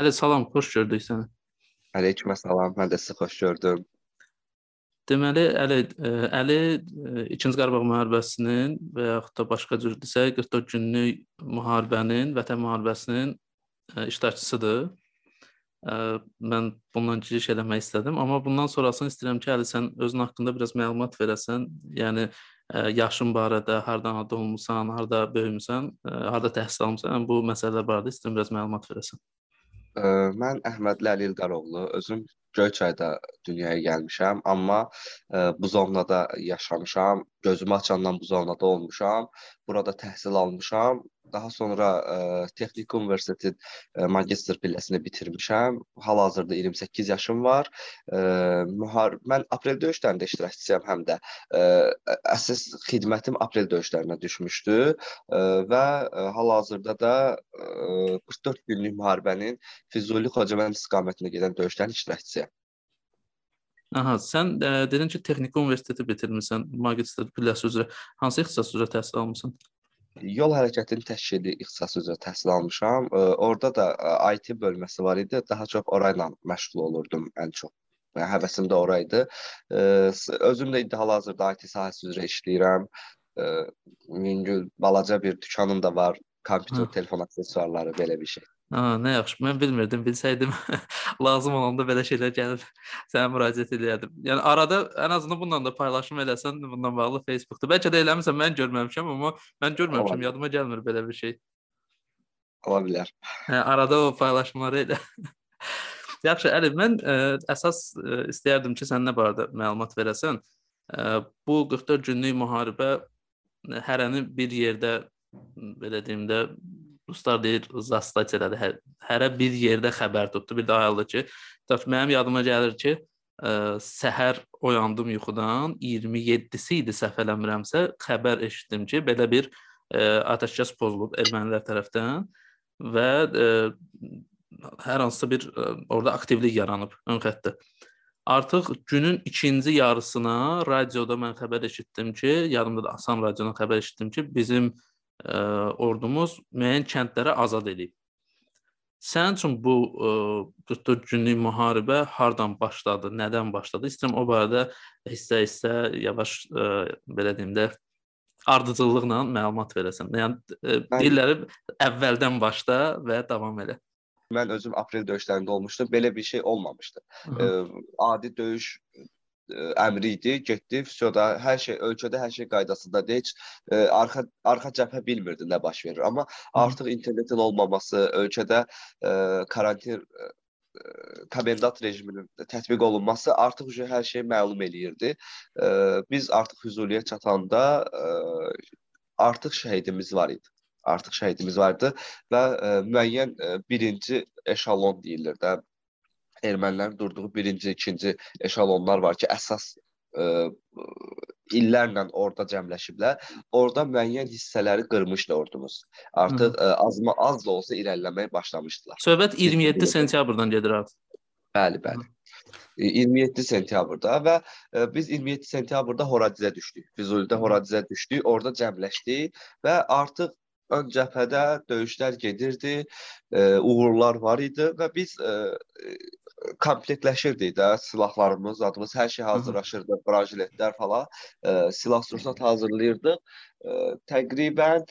Əli salam, xoş gördük səni. Əleyküm salam, mən də sizi xoş gördüm. Deməli, Əli, ə, Əli ə, 2-ci Qarabağ müharibəsinin və yaxud da başqa cür desək, 44 günlük müharibənin, Vətən müharibəsinin ə, iştirakçısıdır. Mən bundan giriş eləmək istədim, amma bundan sonrasını istəyirəm ki, Əli sən özün haqqında biraz məlumat verəsən. Yəni yaşın barədə, hardan anadan olmusan, harda böyümüsən, harda təhsil almısan, yəni, bu məsələlər barədə istəyirəm biraz məlumat verəsən. Mən Əhmədli Əli İlqaroğlu, özüm Göyçayda dünyaya gəlmişəm, amma ə, bu zonada yaşamışam. Gözümü açandan bu zonada olmuşam. Burada təhsil almışam. Daha sonra ə, Texniki Universitetin ə, magistr pilləsini bitirmişəm. Hal-hazırda 28 yaşım var. Ə, mühar mən aprel döyüşlərində iştirakçısıyam həm də. Ə, əsas xidmətim aprel döyüşlərinə düşmüşdü ə, və hal-hazırda da ə, 44 günlük müharibənin Füzuli Xocavənd istiqamətində gedən döyüşlərin iştirakçısıyam. Aha, sən ə, dedin ki, Texniki Universiteti bitirmisən, magistr pilləsi üzrə. Hansı ixtisas üzrə təhsil almısan? Yol hərəkətinin təşkili ixtisası üzrə təhsil almışam. Orada da IT bölməsi var idi. Daha çox orayla məşğul olurdum ən çox. Yəni həvəsim də ora idi. Özüm də indi hal-hazırda IT sahəsi üzrə işləyirəm. Mingül balaca bir dükanım da var. Kompüter, telefon aksesuarları belə bir şey. Ha, nə yaxşı. Mən bilmirdim. Bilsəydim lazım olanda belə şeylər gəlib sənə müraciət edərdim. Yəni arada ən azından bununla da paylaşım eləsən, bununla bağlı Facebookda. Bəlkə də eləmisən, mən görməmişəm, amma mən görməmişəm, Ola. yadıma gəlmir belə bir şey. Ola bilər. Hə, arada o paylaşımları elə. Yaxşı, Əli, mən ə, əsas ə, istəyərdim ki, sən nə barədə məlumat verəsən. Ə, bu 44 günlük müharibə hərəni bir yerdə belə deyim də ruslar deyir zastatiyadır. Hər, hərə bir yerdə xəbər tutdu. Bir də ayıldı ki, mənim yadıma gəlir ki, ə, səhər oyandım yuxudan, 27-si idi səhv eləmirəmsə, xəbər eşitdim ki, belə bir ə, atəşkəs pozulub ermənilər tərəfindən və ə, hər hansısa bir ə, orada aktivlik yaranıb ön xəttdə. Artıq günün ikinci yarısına radioda mən xəbər eşitdim ki, yadımda da Asan radiodan xəbər eşitdim ki, bizim ə, ordumuz müəyyən kəndlərə azad edib. Sənin üçün bu ə, 44 günlük müharibə hardan başladı, nədən başladı? İstəyirəm o barədə hissə-hissə yavaş ə, belə deyim də ardıcıllıqla məlumat verəsən. Yəni ə, deyirlər əvvəldən başla və davam elə. Mən özüm aprel döyüşlərində olmuşdum. Belə bir şey olmamışdı. Hı -hı. Ə, adi döyüş əmri idi, getdi, vəsyoda hər şey ölkədə hər şey qaydasındadır. Heç ə, arxa arxa cəbhə bilmirdi nə baş verir. Amma artıq internetin olmaması, ölkədə ə, karantin ə, komendant rejiminin tətbiq olunması artıq hər şey məlum eləyirdi. Ə, biz artıq Füzuliyə çatanda ə, artıq şəhidimiz var idi. Artıq şəhidimiz vardı və ə, müəyyən ə, birinci eşalon deyilir də ermənilərin durduğu birinci, ikinci eşalonlar var ki, əsas ə, e, illərlə orada cəmləşiblər. Orada müəyyən hissələri qırmışdı ordumuz. Artıq ə, e, azma az da olsa irəliləməyə başlamışdılar. Söhbət 27 sentyabrdan gedir artıq. Bəli, bəli. 27 e, sentyabrda və ə, biz 27 sentyabrda Horadizə düşdük. Füzulidə Horadizə düşdük, orada cəmləşdik və artıq ön cəbhədə döyüşlər gedirdi, ə, uğurlar var idi və biz ə, komplektləşirdik də silahlarımız, adımız, hər şey hazırlaşırdı, brajiletlər falan, ə, silah sursat hazırlayırdıq. Ə, təqribən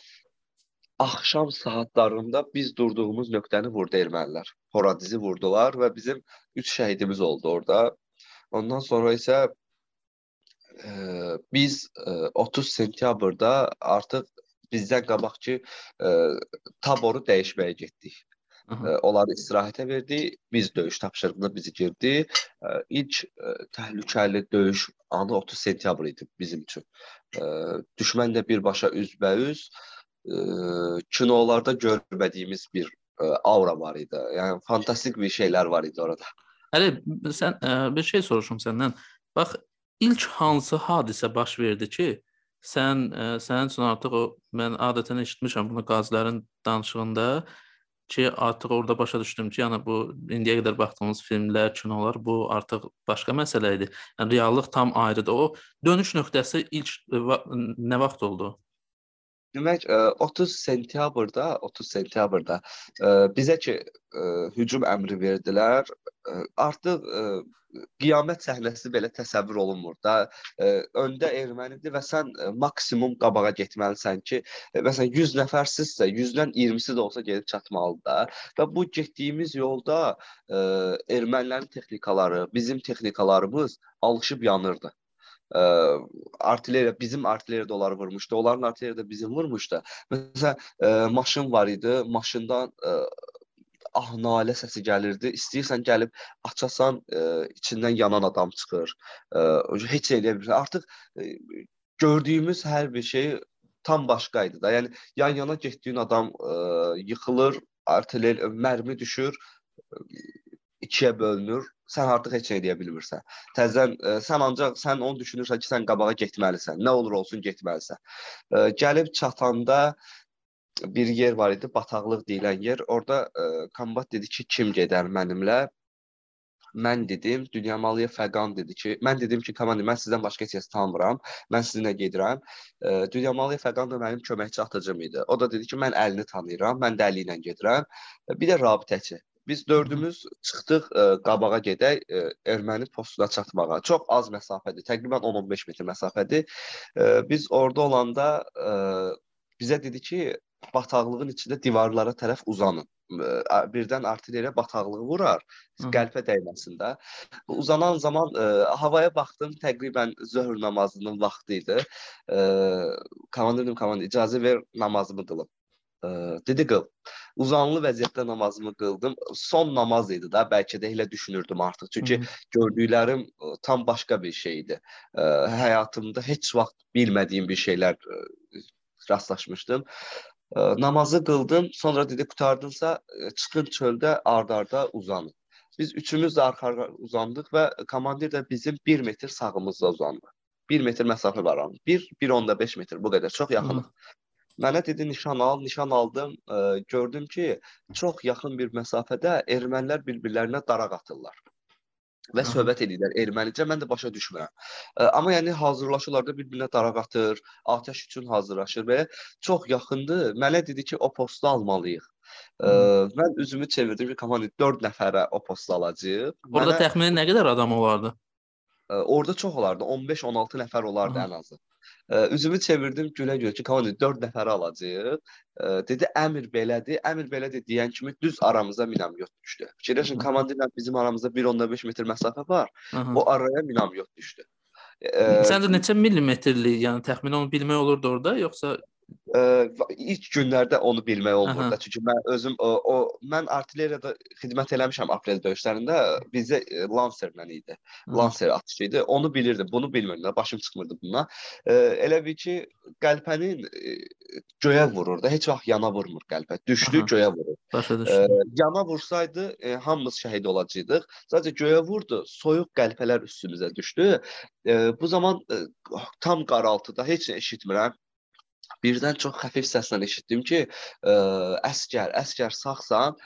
axşam saatlarında biz durduğumuz nöqtəni vurdu ermənilər. Horadizi vurdular və bizim 3 şəhidimiz oldu orada. Ondan sonra isə ə, biz ə, 30 sentyabrda artıq bizdən qabaqki ə, taboru dəyişməyə getdik. Aha. Onları istirahətə verdi. Biz döyüş tapşırığına bizi girdi. İlk təhlükəli döyüş anı 30 sentyabr idi bizim üçün. Düşmən də birbaşa üzbəüz kinolarda görmədiyimiz bir aura var idi. Yəni fantastik bir şeylər var idi orada. Hələ sən bir şey soruşum səndən. Bax, ilk hansı hadisə baş verdi ki, sən ə, sənin üçün artıq o mən adətən eşitmişəm bunu qazilərin danışığında ki, artıq orada başa düşdüm ki, yəni bu indiyə qədər baxdığımız filmlər, kinolar bu artıq başqa məsələ idi. Yəni reallıq tam ayrıdır. O dönüş nöqtəsi ilk nə vaxt oldu? Demək 30 sentyabrda, 30 sentyabrda bizə ki hücum əmri verdilər. Artıq qiyamət səhnəsi belə təsəvvür olunmur da. Öndə ermənidir və sən maksimum qabağa getməlisən ki, məsələn 100 nəfərsizsə, 100-dən 20-si də olsa gedib çatmalıdır da. Və bu getdiyimiz yolda ermənilərin texnikaları, bizim texnikalarımız alışıb yanırdı ə, artilleriya bizim artilleriya da onları vurmuşdu. Onların artilleriya da bizim vurmuşdu. Məsələn, ə, maşın var idi. Maşından ə, ah nalə səsi gəlirdi. İstəyirsən gəlib açasan, ə, içindən yanan adam çıxır. Ə, heç eləyə bilmirsən. Artıq ə, gördüyümüz hər bir şey tam başqa idi da. Yəni yan-yana getdiyin adam ə, yıxılır, artilleriya mərmi düşür, ikiyə bölünür sən artıq heç nə edə bilmirsən. Təzədən ə, e, sən ancaq sən onu düşünürsən ki, sən qabağa getməlisən. Nə olur olsun getməlisən. Ə, e, gəlib çatanda bir yer var idi, bataqlıq deyilən yer. Orda ə, e, kombat dedi ki, kim gedər mənimlə? Mən dedim, Dünyamalıya Fəqan dedi ki, mən dedim ki, komanda mən sizdən başqa heç kəs tanımıram. Mən sizinlə gedirəm. Dünyamalıya Fəqan da mənim köməkçi atıcım idi. O da dedi ki, mən əlini tanıyıram, mən də əli ilə gedirəm. Bir də rabitəçi. Biz dördümüz çıxdıq ə, e, qabağa gedək ə, e, erməni postuna çatmağa. Çox az məsafədir, təqribən 10-15 metr məsafədir. Ə, e, biz orada olanda ə, bizə dedi ki, bataqlığın içində divarlara tərəf uzanın. Ə, birdən artilleriya bataqlığı vurar, qəlpə dəyməsində. Uzanan zaman ə, havaya baxdım, təqribən zöhr namazının vaxtı idi. Ə, komandir dedim, komandir icazə ver namazımı qılım dedi qıl. Uzanlı vəziyyətdə namazımı qıldım. Son namaz idi da, bəlkə də elə düşünürdüm artıq. Çünki Hı -hı. gördüklərim tam başqa bir şeydi. Həyatımda heç vaxt bilmədiyim bir şeylər rastlaşmışdım. Namazı qıldım, sonra dedi qutardınsa çıxın çöldə ard-arda uzanın. Biz üçümüz də arxa uzandıq və komandir də bizim 1 metr sağımızda uzandı. 1 metr məsafə var aramızda. 1 1.5 metr bu qədər çox yaxınıq. Mənə dedi nişan al, nişan aldım. Ə, gördüm ki, çox yaxın bir məsafədə ermənilər bir-birlərinə daraq atırlar və söhbət edirlər ermənicə. Mən də başa düşmürəm. Ə, amma yəni hazırlaşırlar da bir-birinə daraq atır, atəş üçün hazırlaşır və çox yaxındır. Mənə dedi ki, o postu almalıyıq. Ə, mən üzümü çevirdim ki, komanda 4 nəfərə o postu alacağıq. Orada Mənə... təxminən nə qədər adam olardı? Ə, orada çox olardı. 15-16 nəfər olardı Aha. ən azı. Üzümü çevirdim gülə-gülə ki, komanda 4 nəfəri alacağıq. Dedi əmr belədir. Əmr belədir deyən kimi düz aramıza minamyot düşdü. Fikirləşin komandirlə bizim aramızda 1.5 metr məsafə var. Aha. O araya minamyot düşdü. Səncə neçə millimetrlik, yəni təxminən onu bilmək olurdu orada, yoxsa ə, ilk günlərdə onu bilmək olmur da. Çünki mən özüm o, o mən artilleriyada xidmət eləmişəm aprel döyüşlərində. Bizə e, Lancerlə idi. Hı. Lancer atışı idi. Onu bilirdim. Bunu bilmirdim. Başım çıxmırdı bundan. Ə, elə bir ki, qəlpənin ə, göyə vurur da. Heç vaxt yana vurmur qəlpə. Düşdü, Aha. göyə vurur. Başa düşdüm. Ə, yana vursaydı ə, hamımız şəhid olacaqdıq. Sadəcə göyə vurdu. Soyuq qəlpələr üstümüzə düşdü. Ə, bu zaman ə, tam qaraltıda heç nə eşitmirəm birdən çox xəfif səslə eşitdim ki, ə, əskər, əskər sağsan.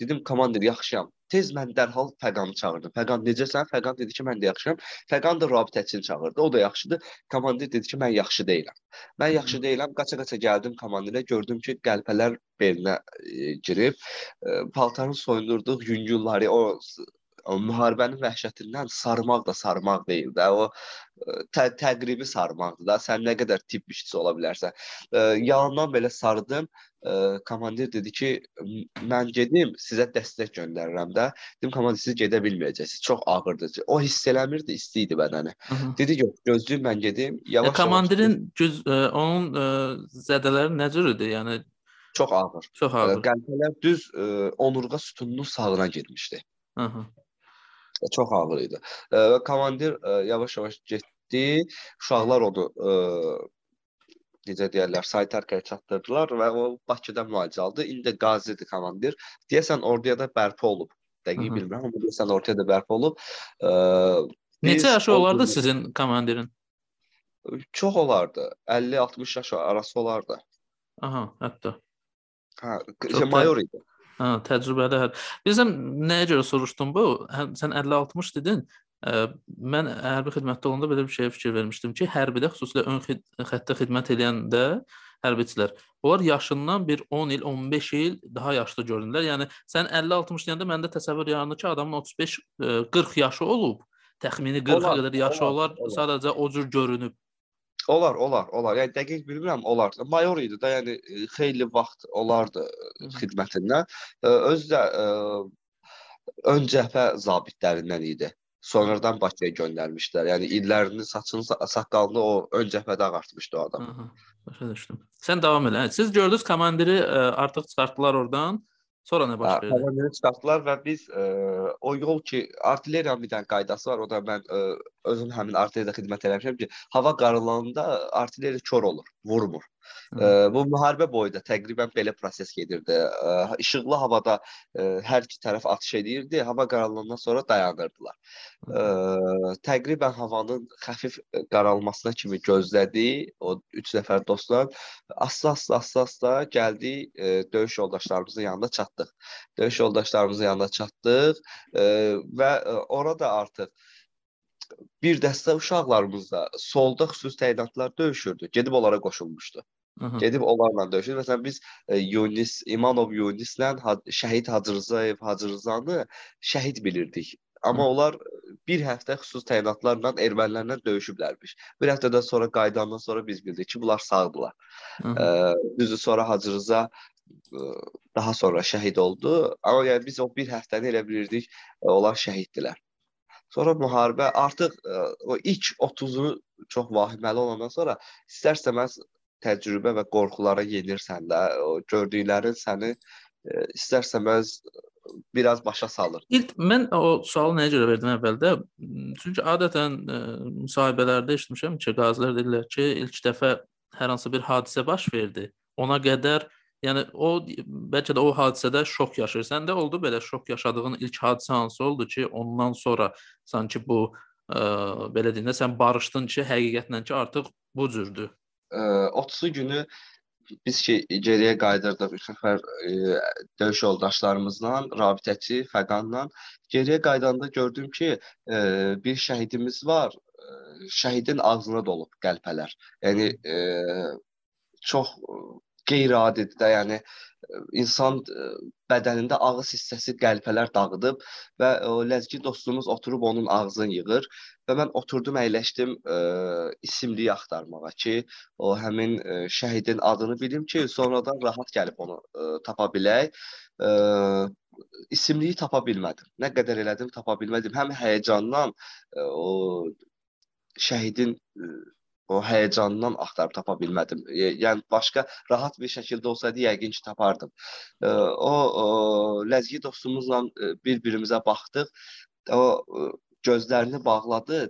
Dedim, komandir, yaxşıyam. Tez mən dərhal Fəqanı çağırdım. Fəqan necəsən? Fəqan dedi ki, mən də yaxşıyam. Fəqan da rabitəçini çağırdı. O da yaxşıdır. Komandir dedi ki, mən yaxşı deyiləm. Mən yaxşı deyiləm. Qaça-qaça gəldim komandirə, gördüm ki, qəlpələr belinə e, girib. E, paltarını soyundurduq, yüngülləri, o müharibənin vəhşətindən sarmaq da sarmaq deyil də. O e, tə təqribi sarmaqdır da. Sən nə qədər tibb işçisi ola bilərsən. E, yalandan belə sardım. E, komandir dedi ki, mən gedim, sizə dəstək göndərirəm də. Dedim, komandir siz gedə bilməyəcəksiniz. Çox ağırdır. O hiss eləmirdi, isti idi bədəni. Hı -hı. Dedi, yox, gözləyim mən gedim. Yavaş. E, komandirin göz ə, onun ə, zədələri nə cür idi? Yəni çox ağır. Çox ağır. Qəlpələr düz ə, onurğa sütununun sağına girmişdi. Hı -hı çox ağır idi. Və komandir yavaş-yavaş getdi. Uşaqlar onu necə deyirlər, Saytarkaya çatdırdılar və o Bakıda müalicə aldı. İndi qazidir komandir. Deyəsən orduya da bərpa olub. Dəqiq bilmirəm, amma deyəsən orduya da bərpa olub. Neçə yaşı olardı sizin komandirin? Çox olardı. 50-60 yaş arası olardı. Aha, hətta. Hə, mayor idi. Hə, təcrübəli hər. Bilirsən nəyə görə soruşdum bu? Hə, sən 50-60 dedin. Ə, mən hərbi xidmətdə olanda belə bir şeyə fikir vermişdim ki, hərbidə xüsusilə ön xid xəttə xidmət edəndə hərbiçilər. Onlar yaşından bir 10 il, 15 il daha yaşlı görünürlər. Yəni sən 50-60 deyəndə məndə təsəvvür yaranır ki, adamın 35-40 yaşı olub. Təxmini 40-a qədər yaşı olar, olar, sadəcə o cür görünüb. Olar, olar, olar. Yəni dəqiq bilmirəm, olar. Mayor idi də, yəni xeyli vaxt olardı xidmətindən. Özü də ön cəbhə zabitlərindən idi. Sonradan Bakıya göndərmişdilər. Yəni illərini, saçını, saqqalını o ön cəbhədə ağartmışdı o adam. Başa düşdüm. Sən davam elə. Siz gördünüz komandiri ə, artıq çıxartdılar oradan. Sonra nə baş verdi? Komandiri çıxartdılar və biz ə, o yol ki, artilleriyanın bir dənə qaydası var. O da mən ə, özüm həmin artilleriyada xidmət eləmişəm ki, hava qaralanda artilleriya kör olur, vurmur. Ə, bu müharibə boyu da təqribən belə proses gedirdi. Ə, işıqlı havada ə, hər iki tərəf atış edirdi, hava qaralandan sonra dayanırdılar. Ə, təqribən havanın xəfif qaralmasına kimi gözlədi o 3 nəfər dostlar. Asta-asta asta-asta gəldi ə, döyüş yoldaşlarımızın yanına çatdıq. Döyüş yoldaşlarımızın yanına çatdıq ə, və ə, orada artıq bir dəstə uşaqlarımız da solda xüsusi təyinatlar döyüşürdü. Gedib onlara qoşulmuşdu. Aha. Gedib onlarla döyüşür. Məsələn biz e, Yunis İmanov Yunislə Şəhid Hacırzayev Hacırzanı şəhid bilirdik. Amma Hı. onlar bir həftə xüsusi təyinatlarla ermənilərlə döyüşüblərmiş. Bir həftədən sonra qayıdandan sonra biz bildik ki, bunlar sağdılar. E, düzü sonra Hacırza e, daha sonra şəhid oldu. Amma yəni biz o bir həftəni elə bilirdik, e, onlar şəhiddirlər. Sonra müharibə artıq ə, e, o ilk 30-u çox vahiməli olandan sonra istərsəməz təcrübə və qorxulara yenirsən də, o gördüklərin səni ə, e, istərsəməz biraz başa salır. İlk mən o sualı nəyə görə verdim əvvəldə? Çünki adətən ə, e, müsahibələrdə eşitmişəm ki, qazilər deyirlər ki, ilk dəfə hər hansı bir hadisə baş verdi. Ona qədər Yəni o bəlkə də o hadisədə şok yaşayır. Səndə oldu belə şok yaşadığın ilk hadisə hansı oldu ki, ondan sonra sanki bu ə, belə deyim də sən barışdın ki, həqiqətən ki, artıq bu cürdür. 30 günü biz ki geriyə qayıdırdıq üç nəfər e, döyüş yoldaşlarımızla, rabitəçi Fəqanla. Geriyə qayıdanda gördüm ki, e, bir şəhidimiz var. E, şəhidin ağzına dolub qəlpələr. Yəni e, çox qeyri-adidir də, yəni insan bədənində ağız hissəsi qəlpələr dağıdıb və o ləzgi dostumuz oturub onun ağzını yığır və mən oturdum, əyləşdim ə, isimliyi axtarmağa ki, o həmin ə, şəhidin adını bilim ki, sonradan rahat gəlib onu ə, tapa bilək. Ə, isimliyi tapa bilmədim. Nə qədər elədim, tapa bilmədim. Həm həyecandan ə, o şəhidin ə, o həyəcandan axtarıb tapa bilmədim. Yəni başqa rahat bir şəkildə olsaydı yəqin ki tapardım. O, o ləzgi dostumuzla bir-birimizə baxdıq. O gözlərini bağladı,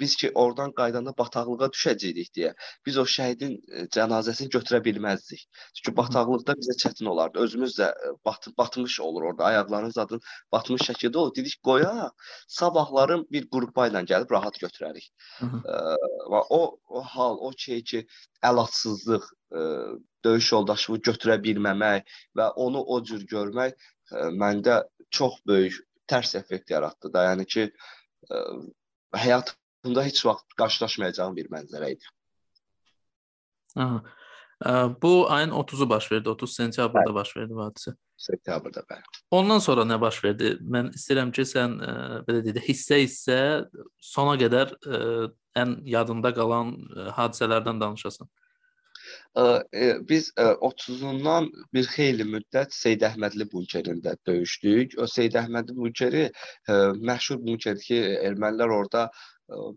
biz ki oradan qaydanda bataqlığa düşəcəydik deyə biz o şəhidin cənazəsini götürə bilməzdik. Çünki bataqlıqda bizə çətin olardı. Özümüz də bat batmış olur orada. Ayaqlarımız zadın batmış şəkildə olur. Dedik qoya, sabahların bir qrupa ilə gəlib rahat götürərik. Və o o hal, o şey ki, əlatsızlıq, ə, döyüş yoldaşımı götürə bilməmək və onu o cür görmək ə, məndə çox böyük tərs effekt yaratdı da. Yəni ki, ə, həyat bunda heç vaxt qarşılaşmayacağım bir mənzərə idi. Aha. Bu ayın 30-u baş verdi, 30 sentyabrda bəli. baş verdi hadisə. Sentyabrda, bəli. Ondan sonra nə baş verdi? Mən istəyirəm ki, sən ə, belə deyək, hissə-hissə sona qədər ə, ən yadında qalan ə, hadisələrdən danışasan. Ə, biz 30-undan bir xeyli müddət Seyid Əhmədli bunkerində döyüşdük. O Seyid Əhmədli bunkeri ə, məşhur bunkerdir ki, ermənilər orada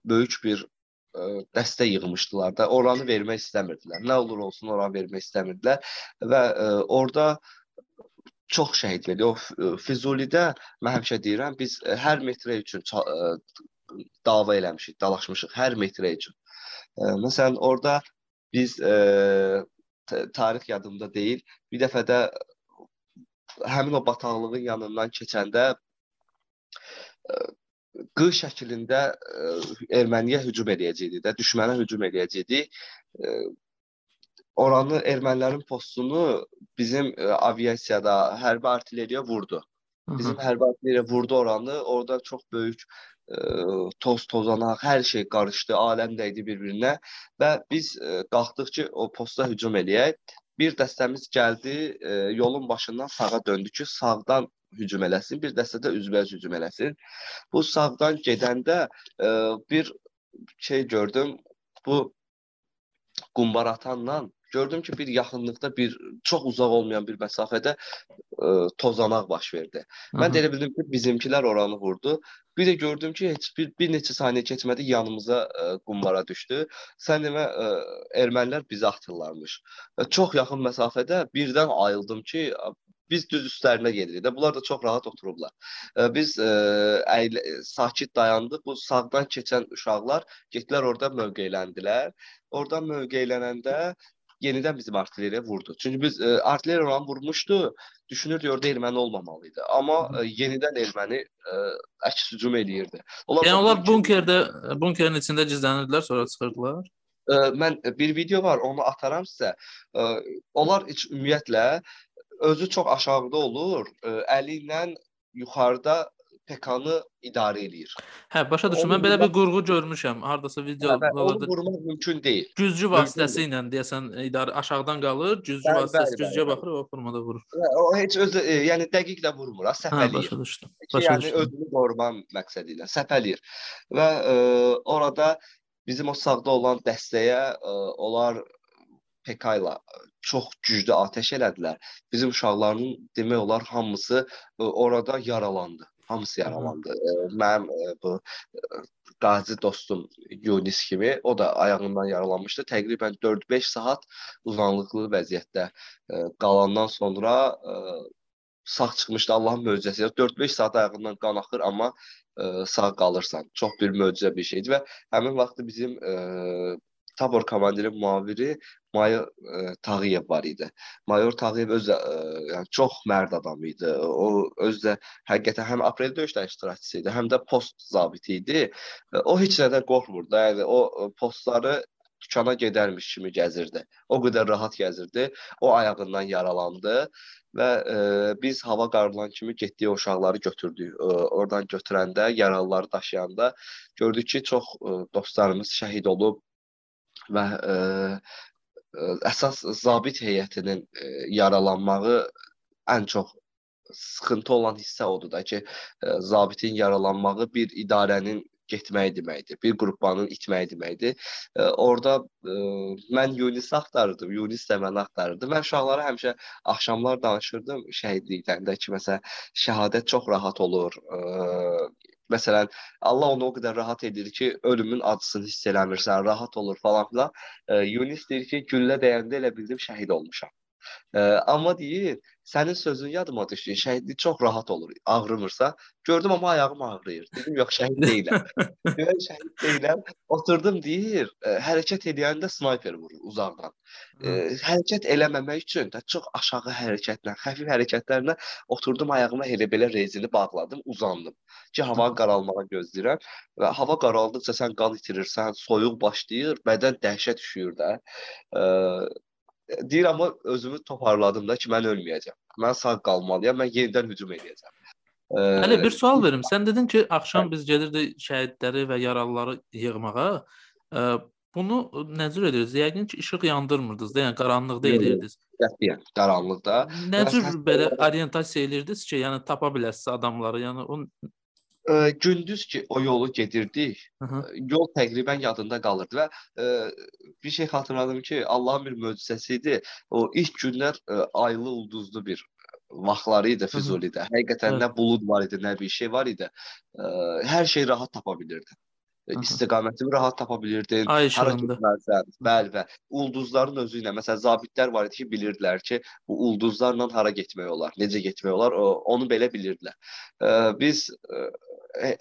böyük bir ə, dəstə yığmışdılar da, oranı vermək istəmirdilər. Nə olur olsun oranı vermək istəmirdilər və ə, orada çox şəhid verdi. O Füzulidə mən həmişə deyirəm, biz hər metrə üçün ə, dava eləmişik, dalaşmışıq hər metrə üçün. Ə, məsələn, orada biz ə, tarix yadımda deyil. Bir dəfə də həmin o bataqlığın yanından keçəndə ə, Q şəklində ə, e, erməniyə hücum edəcəkdi də, düşmənə hücum edəcəkdi. E, oranı ermənilərin postunu bizim ə, e, aviasiyada hərbi artilleriya vurdu. Bizim hərbi artilleriya vurdu oranı. Orada çox böyük ə, toz tozanaq, hər şey qarışdı, aləm dəydi bir-birinə və biz ə, qalxdıq ki, o posta hücum eləyək. Bir dəstəmiz gəldi, ə, yolun başından sağa döndü ki, sağdan hücum eləsin, bir dəstə də üzbəüz hücum eləsin. Bu sağdan gedəndə ə, bir şey gördüm. Bu qumbar atanla gördüm ki, bir yaxınlıqda bir çox uzaq olmayan bir məsafədə ə, tozanaq baş verdi. Mən də elə bildim ki, bizimkilər oranı vurdu. Bir də gördüm ki, heç bir, bir neçə saniyə keçmədi yanımıza ə, qumbara düşdü. Sən demə ə, ermənilər bizi atırlarmış. Ə, çox yaxın məsafədə birdən ayıldım ki, biz düz üstlərinə gedirik də. Bunlar da çox rahat oturublar. Ə, biz ə, əylə, sakit dayandıq. Bu sağdan keçən uşaqlar getdilər orada mövqeləndilər. Oradan mövqeylənəndə yenidən bizim artilleriya vurdu. Çünki biz e, artilleriya oranı vurmuşdu. Düşünürdük orada erməni olmamalıydı. Amma e, yenidən erməni e, əks hücum eləyirdi. Onlar yəni onlar bunkerdə bunkerin içində gizlənirdilər, sonra çıxırdılar. E, mən bir video var, onu ataram sizə. E, onlar ümumiyyətlə özü çox aşağıda olur. E, əli ilə yuxarıda PK-nı idarə eləyir. Hə, başa düşdüm. Mən belə bir qurğu görmüşəm. Hardasa videolarda. Hə, onu vurmaq mümkün deyil. Güzcü vasitəsi ilə deyəsən idarə aşağıdan qalır, bəli, vasitəsi bəli. baxır və o formada vurur. Hə, o heç öz e, yəni dəqiq də vurmur, səpələyir. Hə, başa düşdüm. Başa yəni düşdüm. özünü qorumaq məqsədi ilə səpələyir. Və e, orada bizim o sağda olan dəstəyə e, onlar PK ilə çox güclü atəş elədilər. Bizim uşaqların demək olar hamısı e, orada yaralandı. Hamısı yaralandı. E, mənim e, bu qazi dostum Yunis kimi o da ayağından yaralanmışdı. Təqribən 4-5 saat uzanlıqlı vəziyyətdə qalandan sonra sağ çıxmışdı Allahın möcüzəsi. 4-5 saat ayağından qan axır, amma ə, sağ qalırsan. Çox bir möcüzə bir şeydir və həmin vaxtı bizim ə, tabor komandiri müaviri Mayor ə, Tağıyev var idi. Mayor Tağıyev özü ə, yəni çox mərd adam idi. O özü də həqiqətən həm aprel döyüşlərinin iştirakçısı idi, həm də post zabiti idi. O heç nədən qorxmurdu. Yəni o postları dükana gedərmiş kimi gəzirdi. O qədər rahat gəzirdi. O ayağından yaralandı və e, biz hava qarılan kimi getdik o uşaqları götürdük. E, oradan götürəndə, yaralıları daşıyanda gördük ki, çox e, dostlarımız şəhid olub və e, əsas zabit heyətinin e, yaralanmağı ən çox sıxıntı olan hissə odur da ki, e, zabitin yaralanmağı bir idarənin getməyi deməkdir. Bir qrupanın itməyi deməkdir. E, orada e, mən Yunis axtarırdım, Yunis də məni axtarırdı. Mən uşaqlara həmişə axşamlar danışırdım şəhidlikdən də ki, məsələn, şəhadət çox rahat olur. E, Məsələn, Allah onu o qədər rahat edir ki, ölümün acısını hiss eləmirsən, rahat olur falan filan. E, Yunis deyir ki, güllə dəyəndə elə bildim şəhid olmuşam. E, amma deyir, sənin sözün yadıma düşdü. Şəhidlik çox rahat olur, ağrımırsa. Gördüm amma ayağım ağrıyır. Dedim yox, şəhid deyiləm. Demək şəhid deyiləm. Oturdum deyir, ə, hərəkət edəndə snayper vurur uzaqdan. Ə, hərəkət eləməmək üçün də çox aşağı hərəkətlə, xəfif hərəkətlərlə oturdum ayağıma elə belə rezini bağladım, uzandım. Ki hava qaralmağa gözləyirəm və hava qaraldıqca sən qan itirirsən, soyuq başlayır, bədən dəhşət düşür də. Ə, deyir amma özümü toparladım da ki, mən ölməyəcəm. Mən sağ qalmalıyam, mən yenidən hücum edəcəm. Hələ bir sual verim. Sən dedin ki, axşam biz gedirdik şəhidləri və yaralıları yığmağa. Bunu nə cür edirdiniz? Yəqin ki, işıq yandırmırdınız da, yəni qaranlıqda edirdiniz. Qətiyyən, qaranlıqda. Nə cür belə orientasiya edirdiniz ki, yəni tapa biləsiniz adamları? Yəni o Ə, gündüz ki o yolu gedirdik, Hı -hı. yol təqribən yadında qalırdı və ə, bir şey xatırladım ki, Allahın bir möcüzəsi idi. O ilk günlər ə, aylı ulduzlu bir vaxtları idi Füzulidə. Həqiqətən Hı -hı. nə bulud var idi, nə bir şey var idi. Ə, hər şey rahat tapa bilirdi. Aha. istiqamətini rahat tapa bilirdin. Hara getməlisən. Bəli və ulduzların özü ilə məsələn zabitlər var idi ki, bilirdilər ki, bu ulduzlarla hara getmək olar, necə getmək olar, onu belə bilirdilər. Ə, biz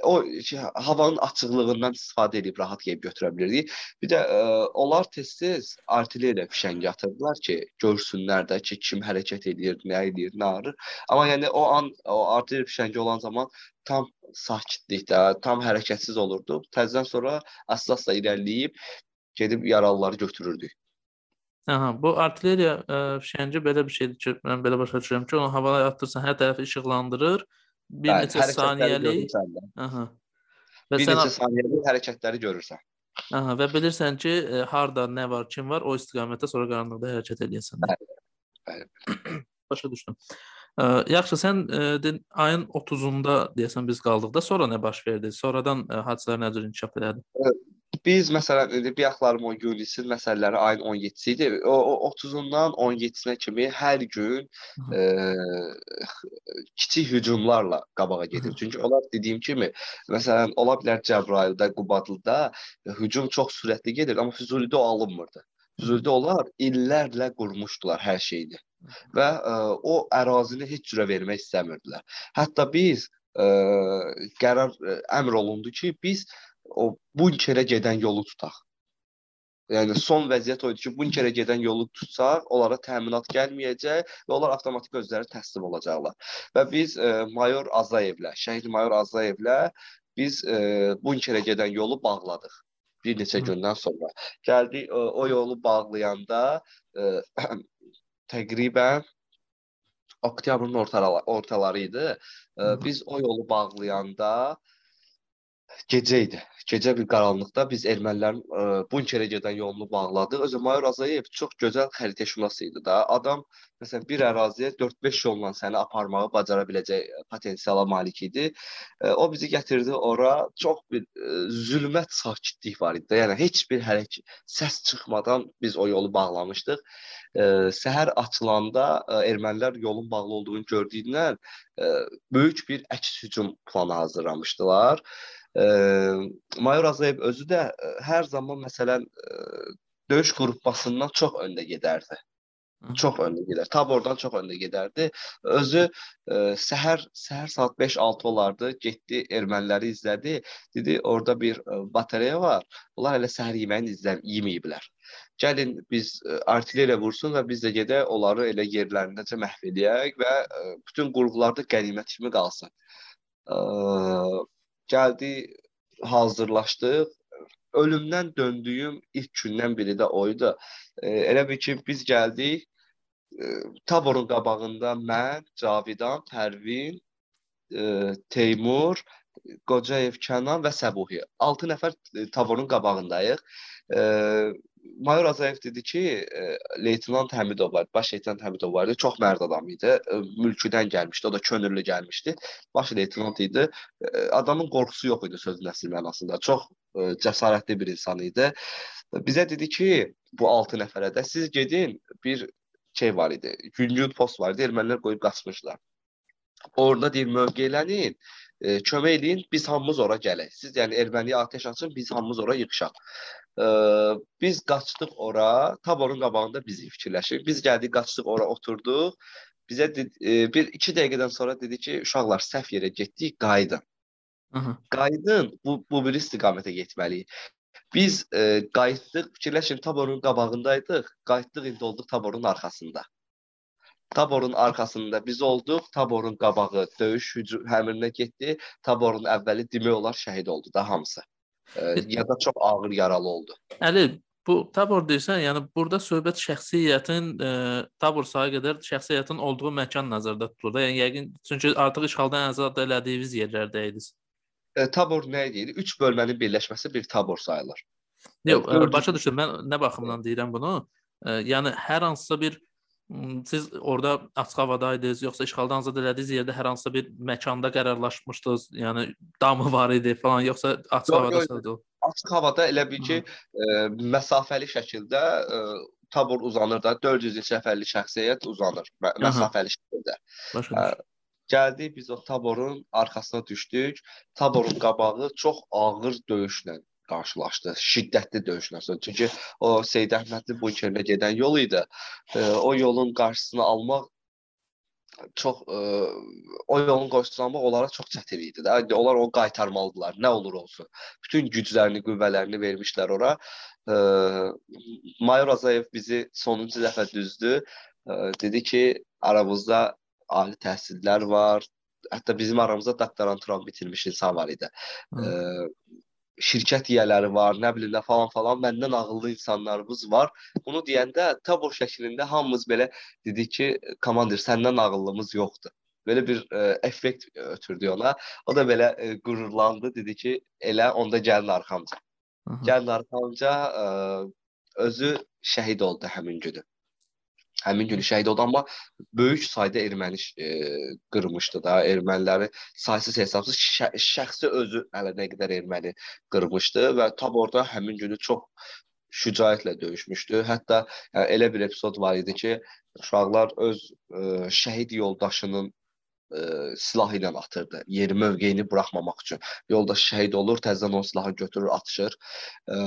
o ki, havanın açıqlığından istifadə edib rahat yeyib götürə bilirdik. Bir də ə, onlar tez-tez artilleriya fişəngi atırdılar ki, görsünlər də ki, kim hərəkət edir, nə edir, nə arır. Amma yəni o an o artilleriya fişəngi olan zaman tam sakitlikdə, tam hərəkətsiz olurdu. Təzədən sonra əsasla irəliləyib gedib yaralıları götürürdük. Aha, bu artilleriya ə, fişəngi belə bir şeydir ki, mən belə başa düşürəm ki, onu havaya atırsan, hər tərəfi işıqlandırır bir Bəli, neçə də. Aha. Bir sən neçə saniyəlik hərəkətləri görürsən. Aha, və bilirsən ki, e, harda nə var, kim var, o istiqamətdə sonra qaranlıqda hərəkət edəsən. Bəli. Bəli. Başa düşdüm. Ə, yaxşı, sən din, ayın 30-unda deyəsən biz qaldıq da, sonra nə baş verdi? Sonradan ə, hadisələr nə cür inkişaf elədi? Biz məsələn indi bir axlarım o Yunisin məsələləri ayın 17-si idi. O, o 30-undan 17-sinə kimi hər gün Hı. e, kiçik hücumlarla qabağa gedir. Hı. Çünki onlar dediyim kimi, məsələn, ola bilər Cəbrayılda, Qubadlıda e, hücum çox sürətli gedir, amma Füzulidə alınmırdı. Füzulidə onlar illərlə qurmuşdular hər şeyini və ə, o ərazini heç cürə vermək istəmirdilər. Hətta biz ə, qərar ə, əmr olundu ki, biz o bunkerə gedən yolu tutaq. Yəni son vəziyyət o idi ki, bunkerə gedən yolu tutsaq, onlara təminat gəlməyəcək və onlar avtomatik özləri təslim olacaqlar. Və biz ə, mayor Azayevlə, şəhid mayor Azayevlə biz ə, bunkerə gedən yolu bağladıq bir neçə gündən sonra. Gəldik o, o yolu bağlayanda ə, təqribən oktyabrın ortaları, ortaları idi. Hı. biz o yolu bağlayanda gecə idi. Gecə bir qaranlıqda biz ermənilərin ə, bunkerə gedən yolunu bağladıq. Özü Mayor Azayev çox gözəl xəritəşünas idi da. Adam məsələn bir əraziyə 4-5 yolla səni aparmağı bacara biləcək potensiala malik idi. Ə, o bizi gətirdi ora. Çox bir ə, zülmət sakitlik var idi. Yəni heç bir hərəkət, səs çıxmadan biz o yolu bağlamışdıq. Ə, səhər açılanda ə, ermənilər yolun bağlı olduğunu gördüyündən ə, böyük bir əks hücum planı hazırlamışdılar. Ə, Mayor Azayev özü də hər zaman məsələn döyüş qrupasından çox öndə gedərdi. Çox öndə gedər. Tabordan çox öndə gedərdi. Özü ə, səhər səhər saat 5-6 olardı. Getdi erməniləri izlədi. Dedi, orada bir ə, batareya var. Bunlar hələ səhər yeməyini izlə yeməyiblər. Gəlin biz artilleriya vursun və biz də gedək onları elə yerlərindəcə məhv eləyək və ə, bütün qurğularda qənimət kimi qalsın. Ə, gəldi, hazırlaşdıq. Ölümdən döndüyüm ilk gündən biri də o idi. E, elə bil ki, biz gəldik. E, Taborun qabağında mən, Cavidan, Pərvin, e, Teymur, Qocayev Kənan və Səbuhi. 6 nəfər e, Taborun qabağındayıq. E, Mayor Azayev dedi ki, e, Leytenant Həmidov var, baş leytenant Həmidov var idi. Çox mərd adam idi. E, mülküdən gəlmişdi, o da könüllü gəlmişdi. Baş leytenant idi. E, adamın qorxusu yox idi sözün əsl mənasında. Çox e, cəsarətli bir insan idi. Bizə dedi ki, bu 6 nəfərə də siz gedin, bir şey var idi. Güngün post var idi. Ermənilər qoyub qaçmışlar. Orada deyir mövqelənin, e, kömək eləyin, biz hamımız ora gələk. Siz yəni erməniyə atəş açın, biz hamımız ora yığışaq. E, biz qaçdıq ora, taborun qabağında bizi fikirləşir. Biz gəldik, qaçdıq ora, oturduq. Bizə e, bir 2 dəqiqədən sonra dedi ki, uşaqlar səhv yerə getdik, qayıdın. Aha. Qayıdın, bu bu bir istiqamətə getməliyik. Biz e, qayıtdıq, fikirləşin taborun qabağındaydıq, qayıtdıq indi olduq taborun arxasında. Taborun arxasında biz olduq, taborun qabağı döyüş hücum həmirinə getdi. Taborun əvvəli demək olar şəhid oldu da hamısı. E, ya da çox ağır yaralı oldu. Əli, bu tabor deyirsən, yəni burada söhbət şəxsiyyətin e, tabor sayı qədər şəxsiyyətin olduğu məkan nəzərdə tutulur da. Yəni yəqin çünki artıq işğaldan azad elədiyiniz yerlərdə idiniz. E, tabor nə idi? 3 bölmənin birləşməsi bir tabor sayılır. Yox, dördüncü- e, başa düşdüm. Mən nə baxımdan deyirəm bunu? E, yəni hər hansısa bir siz orada açıq havadaydınız, yoxsa işğaldan azad elədiyiniz yerdə hər hansısa bir məkanda qərarlaşmışdınız, yəni damı var idi falan, yoxsa açıq Yox, havada sadəcə? Açıq havada elə bil ki, e, məsafəli şəkildə e, tabor uzanır da 400 nəfərlik şəxsiyyət uzanır mə Aha. məsafəli şəkildə. Başa düşdüm. Gəldik biz o taborun arxasına düşdük. Taborun qabağı çox ağır döyüşlə qarşılaşdı. Şiddətli döyüşlə. Çünki o Seyid Əhmədli bunkerinə gedən yol idi. E, o yolun qarşısını almaq çox e, o yolun qarşısını onlara çox çətin idi də. Yəni onlar onu qaytarmalıdılar. Nə olur olsun. Bütün güclərini, qüvvələrini vermişlər ora. E, Mayor Azayev bizi sonuncu dəfə düzdü. E, dedi ki, aramızda ali təhsillər var. Hətta bizim aramızda doktoranturan bitirmiş insan var idi. Hı. E, şirkət yiyələri var, nə bilim nə falan falan məndən ağıllı insanlarımız var. Bunu deyəndə tabor şəklində hamımız belə dedik ki, komandir səndən ağıllımız yoxdur. belə bir ə, effekt ötürdü ona. O da belə ə, qürurlandı, dedi ki, elə onda gəlin arxamca. Gəlin arxamca ə, özü şəhid oldu həmin günü. Həmin günü şəhid oldu, amma böyük sayda erməni e, qırmışdı da, erməniləri saysız hesabsız şə şəxsi özü hələ nə qədər erməni qırmışdı və tab orada həmin günü çox şücaətlə döyüşmüşdü. Hətta yəni, elə bir epizod var idi ki, uşaqlar öz ə, şəhid yoldaşının ə, silahı ilə atırdı. Yeri mövqeyini buraxmamaq üçün. Yoldaş şəhid olur, təzədən o silahı götürür, atışır. Ə,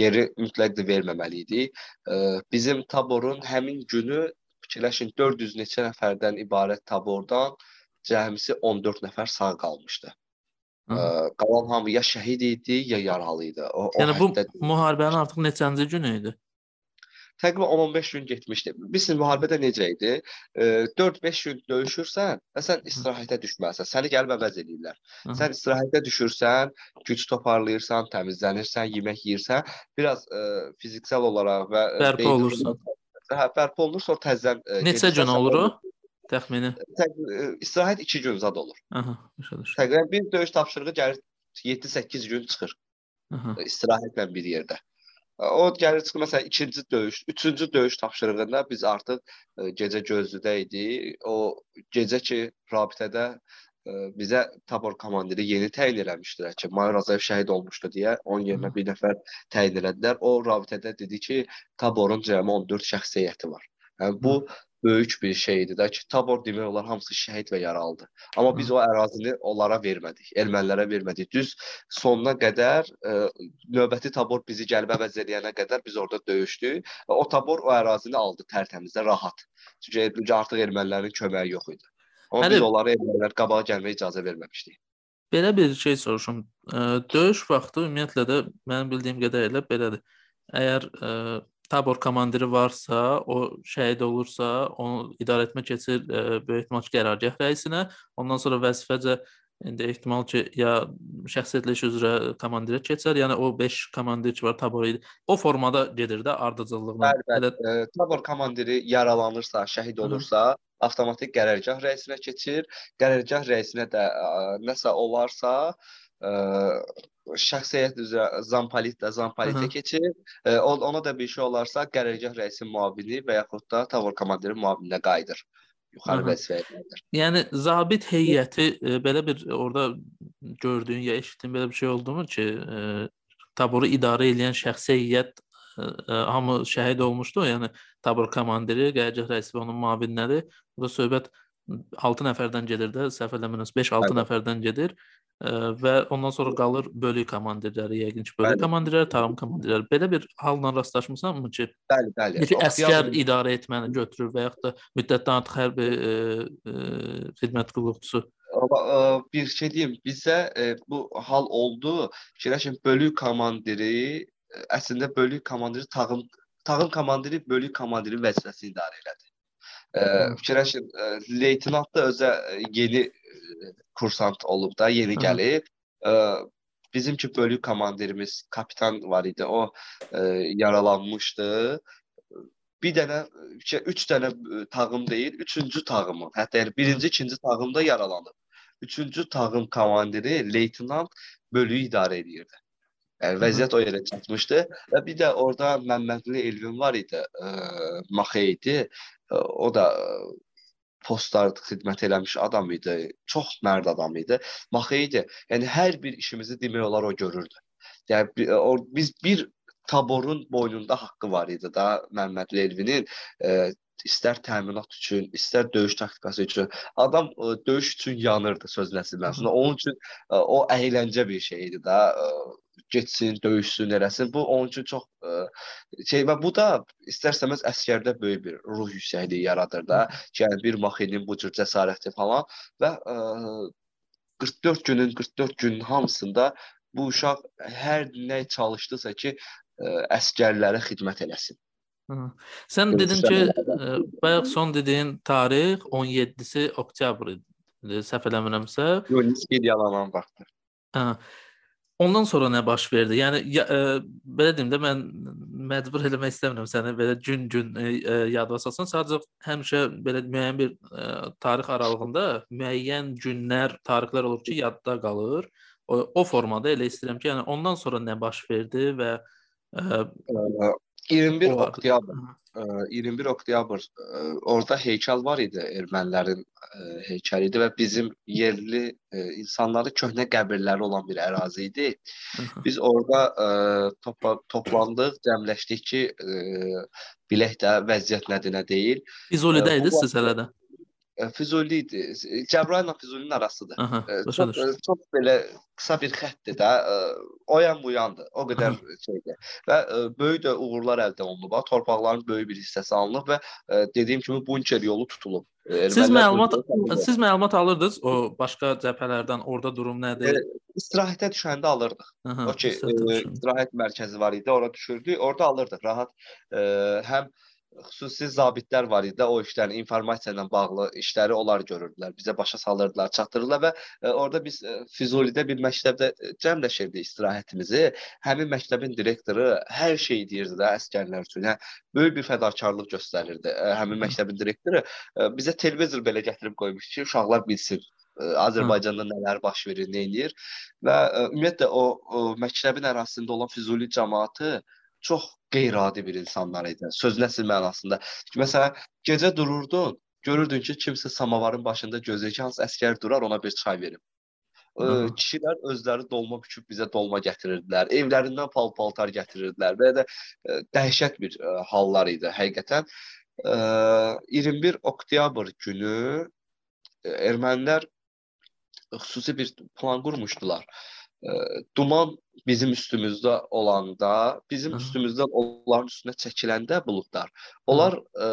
yeri mütləq də verməməli idi. Ə, bizim taborun həmin günü fikirləşin 400 neçə nəfərdən ibarət tabordan cəmisi 14 nəfər sağ qalmışdı. Ə, qalan hamı ya şəhid idi, ya yaralı idi. O, yəni o bu hətta... müharibənin artıq neçənci günü idi? Təqribən 10-15 gün getmişdi. Bilirsən müharibədə necə idi? 4-5 gün döyüşürsən və sən istirahətə düşməlisən. Səni gəlib əvəz edirlər. Hı. Sən istirahətə düşürsən, güc toparlayırsan, təmizlənirsən, yemək yeyirsən, biraz ə, fiziksel olaraq və bərpa olursan. Hə, bərpa olunur, sonra təzədən Neçə gün olur o? Təxmini. Təq istirahət 2 gün zad olur. Aha, başa düşdüm. Təqribən bir döyüş tapşırığı gəlir 7-8 gün çıxır. Aha. İstirahətlə bir yerdə. O gəlir çıxır məsələn ikinci döyüş, üçüncü döyüş tapşırığında biz artıq ə, e, gecə gözlüdə idi. O gecə ki rabitədə ə, e, bizə tabor komandiri yeni təyin eləmişdilər ki, Mayor Azayev şəhid olmuşdu deyə onun yerinə bir nəfər təyin elədilər. O rabitədə dedi ki, taborun cəmi 14 şəxsiyyəti var. Yəni bu böyük bir şeydir də ki, tabor demək olar hamısı şəhid və yaralıdır. Amma biz o ərazini onlara vermədik, ermənilərə vermədik. Düz sonuna qədər ə, e, növbəti tabor bizi gəlib əvəz edənə qədər biz orada döyüşdük və o tabor o ərazini aldı tərtəmizə, rahat. Çünki artıq ermənilərin köməyi yox idi. Amma Həli, biz onlara ermənilər qabağa gəlməyə icazə verməmişdik. Belə bir şey soruşum. E, döyüş vaxtı ümumiyyətlə də mənim bildiyim qədərilə belədir. Əgər ə, e, tabor komandiri varsa, o şəhid olursa, onu idarə etmə keçir ə, e, böyük ehtimal ki, qərargah rəisinə. Ondan sonra vəzifəcə indi ehtimal ki, ya şəxsiyyətləş üzrə komandirə keçər, yəni o 5 komandir ki var tabor idi. O formada gedir də ardıcıllığına. Bəli, bəli. Elə... E, tabor komandiri yaralanırsa, şəhid olursa, Hı. avtomatik qərargah rəisinə keçir. Qərargah rəisinə də ə, nəsə olarsa, ə, şəxsiyyət üzrə zampolitdə, zampolitə keçir. E, ona da bir şey olarsa qərargah rəisinin müavini və yaxud da tavır komandirin müavininə qayıdır. Yuxarı vəzifələrdir. Yəni zabit heyəti e, belə bir orada gördüyün ya eşitdin belə bir şey oldumu ki, e, taboru idarə edən şəxsi heyət e, e hamı şəhid olmuşdu. Yəni tabor komandiri, qərargah rəisi və onun müavinləri. Burada söhbət 6 nəfərdən gedir də, səhv eləmirəmsə 5-6 nəfərdən gedir və ondan sonra qalır bölük komandirləri, yəqin ki, bölük komandirləri, tağım komandirləri. Belə bir halla rastlaşmısanmı ki, bəli, bəli. Bir əskər idarə etməni götürür və yaxud da müddətdən artıq hərbi e, e, xidmət qulluqçusu bir şey deyim, bizə e, bu hal oldu. Fikirləşin, bölük komandiri əslində bölük komandiri tağım tağım komandiri bölük komandiri vəzifəsini idarə elədi. Fikirləşin, leytenant da özə yeni kursant olub da, yeni gəlib. Ə, bizimki bölük komandirimiz kapitan var idi. O ə, yaralanmışdı. Bir dənə, iki, üç dənə tağım deyil, üçüncü tağımı. Hətta yəni birinci, ikinci tağımda yaralanıb. Üçüncü tağım komandiri leytenant bölüyü idarə edirdi. Yəni vəziyyət o yerə çatmışdı və bir də orada Məmmədli Elvin var idi, ə, Maxey idi. O da postlar xidmət eləmiş adam idi. Çox mərd adam idi. Maxey idi. Yəni hər bir işimizi demək olar o görürdü. Yəni o, biz bir taborun boynunda haqqı var idi da Məmməd Elvinin e, istər təminat üçün, istər döyüş taktikası üçün. Adam ə, e, döyüş üçün yanırdı sözləsi mənasında. Onun üçün ə, e, o əyləncə bir şey idi da. Ə, getsin, döyüşsün, eləsin. Bu onun üçün çox ə, şey və bu da istərsəməz əskərdə böyük bir ruh yüksəkliyi yaradır da. Yəni bir maxinin bu cür cəsarəti falan və ə, 44 günün 44 günün hamısında bu uşaq hər nə çalışdısa ki, ə, əskərlərə xidmət eləsin. Hı. Sən dedin ki, ə, bayaq son dediyin tarix 17-si oktyabr idi. Səhv eləmirəmsə. Yox, nisbi yalan vaxtdır. Hə. Ondan sonra nə baş verdi? Yəni ya, e, belə deyim də mən məcbur eləmək istəmirəm səni belə gün-gün e, e, yadına salsan. Sadəcə həmişə belə müəyyən bir e, tarix aralığında müəyyən günlər, tarixlər olur ki, yadda qalır. O, o formada elə istəyirəm ki, yəni ondan sonra nə baş verdi və e, 21 oktyabr 21 oktyabr orada heykəl var idi, ermənilərin heykəli idi və bizim yerli insanların köhnə qəbirləri olan bir ərazi idi. Biz orada topla toplandıq, cəmləşdik ki, bilək də vəziyyət nədir, nə deyil. Füzulidə idiniz hələ də? Füzuli idi. Cəbrayılla Füzulinin arasıdır. Aha, çox, çox belə qısa bir xəttdir də. O yan bu yandır. O qədər Aha. şeydir. Və böyük də uğurlar əldə olunub. Torpaqların böyük bir hissəsi alınıb və dediyim kimi bunker yolu tutulub. Ermənilər siz məlumat siz məlumat alırdınız o başqa cəbhələrdən orada durum nədir? E, istirahətə düşəndə alırdıq. Aha, o ki, e, istirahət mərkəzi var idi, ora düşürdük, orada alırdıq rahat. E, həm xüsusi zabitlər var idi. O işlərin informasiya ilə bağlı işləri onlar görürdülər. Bizə başa salırdılar, çatdırırlar və ə, e, orada biz ə, e, Füzulidə bir məktəbdə e, cəmləşirdik istirahətimizi. Həmin məktəbin direktoru hər şey deyirdi də əsgərlər üçün. Hə, böyük bir fədakarlıq göstərirdi. Ə, həmin məktəbin direktoru ə, bizə televizor belə gətirib qoymuşdu ki, uşaqlar bilsin. Azərbaycanda nələr baş verir, nə edir və ə, ümumiyyətlə o, o məktəbin ərazisində olan Füzuli cəmaəti çox qeyri-adi bir insanlar idi. Söz nəsil mənasında. Məsələn, gecə dururdun, görürdün ki, kimsə samavarın başında gözləyir ki, hansı əskər durar, ona bir çay verim. Ə, kişilər özləri dolma büküb bizə dolma gətirirdilər. Evlərindən pal-paltar gətirirdilər. Belə də ə, dəhşət bir ə, hallar idi həqiqətən. Ə, 21 oktyabr günü ermənilər xüsusi bir plan qurmuşdular duman bizim üstümüzdə olanda, bizim Hı. üstümüzdən onların üstünə çəkiləndə buludlar, onlar ə,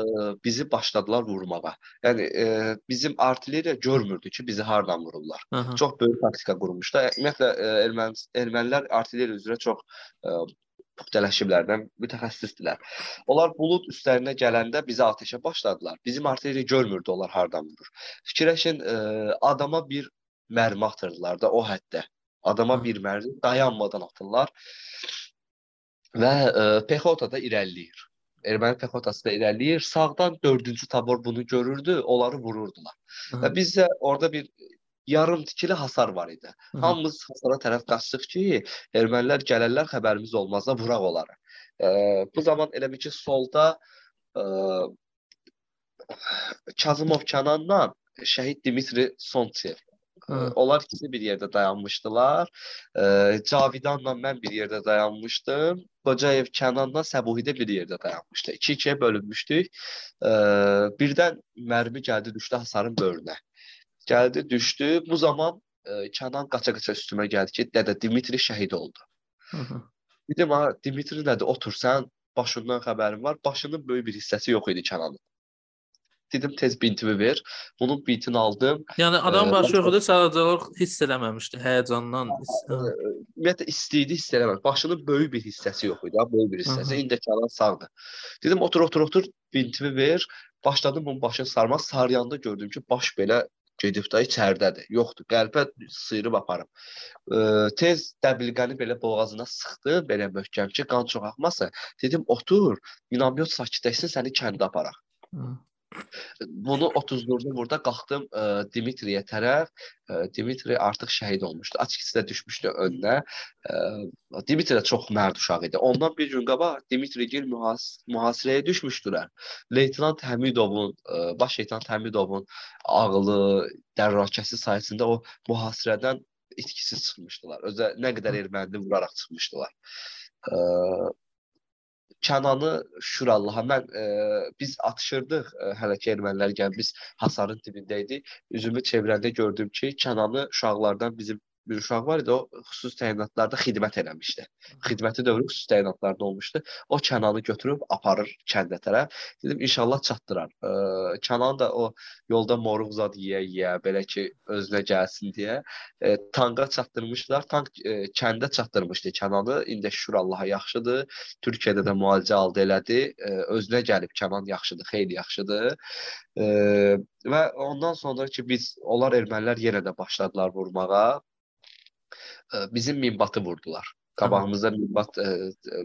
bizi başladılar vurmağa. Yəni ə, bizim artilleriya görmürdü ki, bizi hardan vururlar. Hı. Çox böyük taktika qurmuşlar. Ümumiyyətlə erməni ermənilər artilleriya üzrə çox ə, puxtələşiblərdən mütəxəssisdilər. Onlar bulud üstlərinə gələndə bizə atəşə başladılar. Bizim artilleriya görmürdü onlar hardan vurur. Fikirləşin, ə, adama bir mərmi atırdılar da o həddə. Adama bir mərmi dayanmadan atırlar və e, pexota da irəliləyir. Erməni pexotası da irəliləyir. Sağdan 4-cü tabor bunu görürdü, onları vururdular. Hı. Və bizdə orada bir yarım tikili hasar var idi. Hı. Hamımız hasara tərəf qaçdıq ki, ermənilər gələrlər, xəbərimiz olmaz da vuraq onları. E, bu zaman elə bir ki, solda e, Kazımov Kənanla şəhid Dimitri Sonçev Hı. Onlar ikisi bir yerdə dayanmışdılar. Cavidanla mən bir yerdə dayanmışdım. Qocayev Kənanla Səbuhidə bir yerdə dayanmışdı. İki-ikiyə bölünmüşdük. Birdən mərmi gəldi düşdü Hasarın böyrünə. Gəldi, düşdü. Bu zaman e, Kənan qaça-qaça üstümə gəldi ki, dədə Dimitri şəhid oldu. Hı -hı. Dedim, ha, Dimitri nədir? Otur, sən başından xəbərin var. Başının böyük bir hissəsi yox idi Kənanın. Dedim tez bintimi ver. Bunun bintini aldım. Yəni adam başı yox idi, sadəcə hiss eləməmişdi həyecandan. Ümumiyyətlə istəyidi, hiss eləmədi. Başının böyük bir hissəsi yox idi, böyük bir hissəsi. İndi kalan sağdır. Dedim otur otur otur bintimi ver. Başladım bunun başını sarmaq. Sarıyanda gördüm ki, baş belə gedib də içərdədir. Yoxdur. Qəlbə sıyırıb aparım. E, tez dəbilqəni belə boğazına sıxdı, belə möhkəm ki, qan çox axmasa. Dedim otur, minamyot sakitləşsin, səni kəndə aparaq. Hı. Bunu 34-də burada qalxdım ə, e, Dimitriyə tərəf. Ə, e, Dimitri artıq şəhid olmuşdu. Açıqçası da düşmüşdü önünə. Ə, e, Dimitri də çox mərd uşaq idi. Ondan bir gün qabaq Dimitri gil mühas mühasirəyə düşmüşdülər. Leytenant Həmidovun, ə, baş leytenant Həmidovun ağlı, dərrakəsi sayəsində o mühasirədən itkisiz çıxmışdılar. Özə nə qədər erməni vuraraq çıxmışdılar. Ə, Kənanı şükür Allaha mən e, biz atışırdıq e, hələ ki ermənilər gəlib biz hasarın dibində idi. Üzümü çevirəndə gördüm ki, Kənanı uşaqlardan bizim bir uşaq var idi, o xüsusi təyinatlarda xidmət eləmişdi. Xidməti dövrü xüsusi təyinatlarda olmuşdu. O Kənanı götürüb aparır kəndə tərəf. Dedim inşallah çatdırar. E, Kənan da o yolda moruq zad yeyə-yeyə belə ki özünə gəlsin deyə e, tanqa çatdırmışlar. Tank e, kəndə çatdırmışdı Kənanı. İndi şükür Allaha yaxşıdır. Türkiyədə də müalicə aldı elədi. E, özünə gəlib Kənan yaxşıdır, xeyli yaxşıdır. E, və ondan sonra ki biz onlar ermənilər yenə də başladılar vurmağa bizim minbatı vurdular. Qabağımızda bat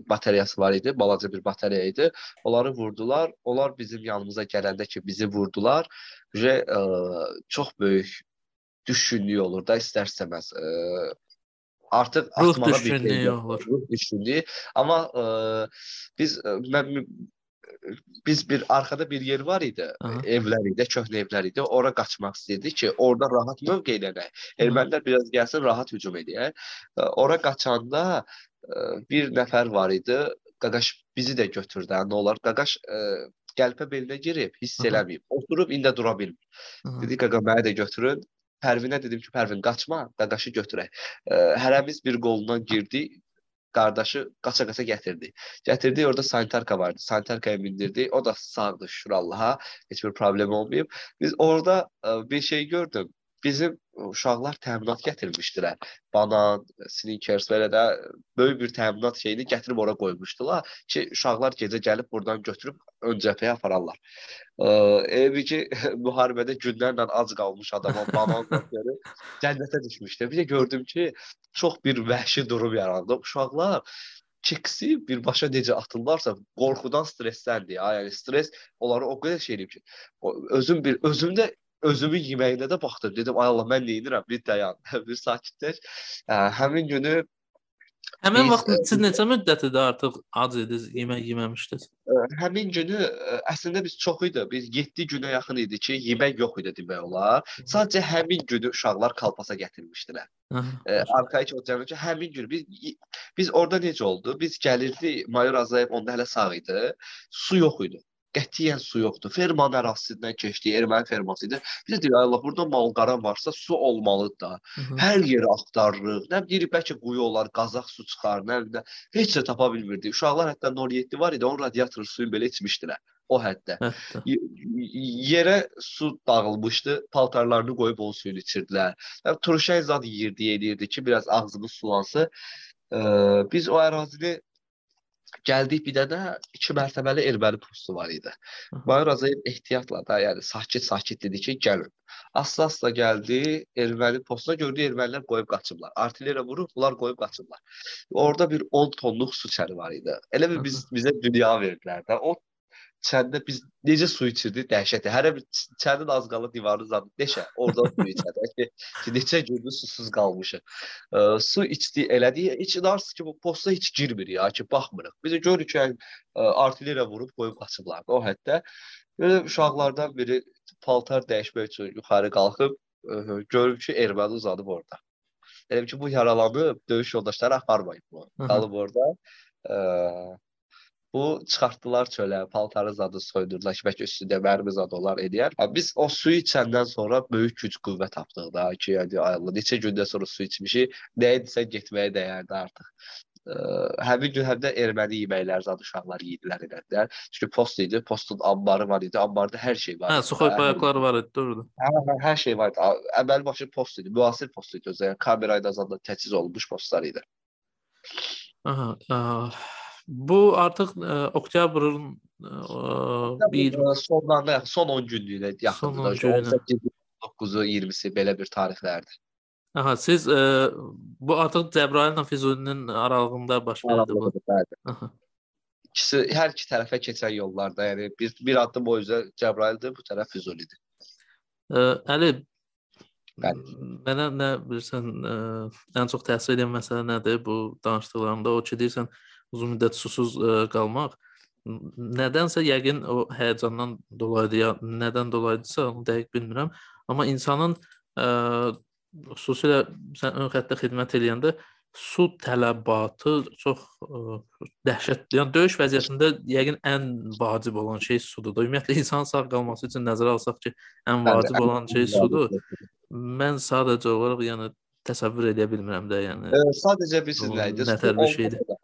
bateriyası var idi, balaca bir batareya idi. Onları vurdular. Onlar bizim yanımıza gələndə ki, bizi vurdular. Və çox böyük düşündüyü olur da istər-istəməz. Artıq ruh atmağa bir şey olur. Ruh düşkünlüyü. Amma ə, biz ə, mən biz bir arkada bir yer var idi. Aha. Evlər idi, köhnə evlər idi. Ora qaçmaq istəyirdik ki, orada rahat mövqe elənək. Ermənilər biraz gəlsin, rahat hücum edək. Ora qaçanda bir nəfər var idi. Qaqaş bizi də götürdü. Nə olar? Qaqaş qəlpə belinə girib, hiss eləməyib. Oturub indi dura bilmir. Dedi qaqa məni də götürün. Pərvinə dedim ki, Pərvin qaçma, qaqaşı götürək. Hərəmiz bir qolundan girdi, qardaşı qaça-qaça gətirdi. Gətirdi, orada sanitarka vardı. Sanitarkaya mindirdi. O da sağdı şükür Allaha. Heç bir problem olmayıb. Biz orada ə, bir şey gördüm. Bizim uşaqlar təminat gətirmişdilər. Banan, Snickers belə də böyük bir təminat şeyini gətirib ora qoymuşdular ki, uşaqlar gecə gəlib buradan götürüb ön cəbhəyə apararlar. Evi ki, müharibədə günlərlə ac qalmış adama banan götürüb cənnətə düşmüşdü. Bir də gördüm ki, çox bir vəhşi durum yarandı. Uşaqlar kiksi birbaşa necə atırlarsa qorxudan stressləndi. Ya. Yəni stres onları o qədər şey eləyib ki, özüm bir özümdə özümün yeməyinə də baxdım. Dedim ay Allah mən nə edirəm? Bir dayan, bir sakitləş. Hə, həmin günü Həmin Biz, vaxt ə, siz neçə müddətidir artıq ac idiniz, yemək yeməmişdiniz? həmin günü ə, əslində biz çox idi. Biz 7 günə yaxın idi ki, yemək yox idi demək olar. Sadəcə həmin günü uşaqlar kalpasa gətirmişdilər. Arxayıc olacağım ki, həmin gün biz biz orada necə oldu? Biz gəlirdi, Mayor Azayev onda hələ sağ idi. Su yox idi. Qətiyyən su yoxdur. Fermanın ərazisindən keçdi, erməni ferması idi. Biz də deyir, "Ay Allah, burada malqaran varsa su olmalıdır da." Aha. Hər yeri axtarırıq. Nə bilim, bəlkə quyu olar, qazaq su çıxar, nə bilim. Heç nə tapa bilmirdik. Uşaqlar hətta 07 var idi, onun radiatoru suyunu belə içmişdilər. O həddə. Y- y- yerə su dağılmışdı, paltarlarını qoyub o suyunu içirdilər. Yəni turşay zad yeyirdi, eləyirdi ki, biraz ağzımız sulansın. Ee, biz o ərazini Gəldik bir də də 2 mərtəbəli erməni postu var idi. Bayır Azayev ehtiyatla da, yəni sakit-sakit dedi ki, gəlin. Asla-asla gəldi erməni postuna, gördü ermənilər qoyub qaçıblar. Artilleriya vurub, bunlar qoyub qaçıblar. Orada bir 10 tonluq su çəri var idi. Elə bir biz bizə dünya verdilər də. 10 içəndə biz necə su içirdik dəhşətə. Hərə bir içəndən az qalır divarı uzanıb neçə orada su içədik ki, ki neçə gündür susuz qalmışıq. E, su içdi elədi. Heç inanırsınız ki bu posta heç girmir ya ki baxmırıq. Biz görürük ki e, artilleriya vurub qoyub qaçıblar. O hətta belə uşaqlardan biri paltar dəyişmək üçün yuxarı qalxıb e, görüb ki erməni uzanıb orada. Dedim ki bu yaralanıb döyüş yoldaşları aparmayıb bunu. Qalıb orada. E, bu çıxartdılar çölə, paltarı zadı soydurdular ki, bəlkə üstündə mərmi zadı olar eləyər. Biz o suyu içəndən sonra böyük güc qüvvə tapdıq da ki, yəni ay Allah, neçə gündən sonra su içmişik, nə idisə getməyə dəyərdi artıq. Ə, həmin gün həm də erməni yeməkləri zad uşaqlar yedilər elədilər. Çünki post idi, postun ambarı var idi, ambarda hər şey var. Hə, suxoy bayaqları var idi, doğrudur. Hər, hər, hər şey var idi. Əməli başı post idi, müasir post idi özü. Yəni kamera ilə zada təchiz olunmuş postlar idi. Aha, aha. Bu artıq ə, oktyabrın ə, bir Ə, sonlarına son 10 günlüyünə yaxındır. Son da. 10 İşte günlüyünə. 18, 9-u, 20-si belə bir tarixlərdir. Aha, siz ə, bu artıq Cəbrayılla Füzulinin aralığında baş verdi bu. Bəli. Aha. İkisi hər iki tərəfə keçən yollarda, yəni bir bir addım o üzrə Cəbraildir, bu tərəf Füzulidir. Ə, Əli Bəli. mənə nə bilirsən, ə, ən çox təsir edən məsələ nədir bu danışdıqlarında? O ki, deyirsən uzun müddət susuz ə, qalmaq. N- Nədənsə yəqin o həyəcandan dolayıdır ya, nədən dolayıdırsa onu dəqiq bilmirəm. Amma insanın ə, xüsusilə sən ön xəttdə xidmət eləyəndə su tələbatı çox ə, dəhşətli. Yəni döyüş vəziyyətində yəqin ən vacib olan şey sudur. da. Ümumiyyətlə insanın sağ qalması üçün nəzərə alsaq ki, ən vacib olan şey sudur. Mən sadəcə olaraq yəni təsəvvür edə bilmirəm də, yəni. Ə, sadəcə bilirsiz nə idi? nətər bir şeydir.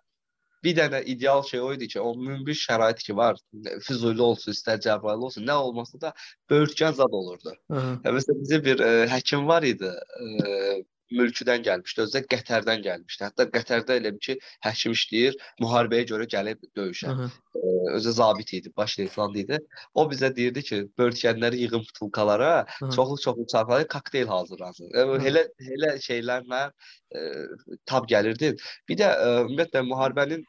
Bir dənə ideal şey o idi ki, o münbir şərait ki var, Füzuli olsun, istər Cəbrayıl olsun, nə olmasa da böyürtkən zad olurdu. Ya Məsələn, bizə bir ə, həkim var idi. Ə, mülküdən gəlmişdi, özü də Qətərdən gəlmişdi. Hətta Qətərdə elə bir ki, həkim işləyir, müharibəyə görə gəlib döyüşə. Özü zabit idi, baş leytenant idi. O bizə deyirdi ki, bölgənləri yığın butulkalara, çoxlu-çoxlu çarpayı kokteyl hazırlasın. Elə elə şeylərlə ə, tab gəlirdi. Bir də ə, ümumiyyətlə müharibənin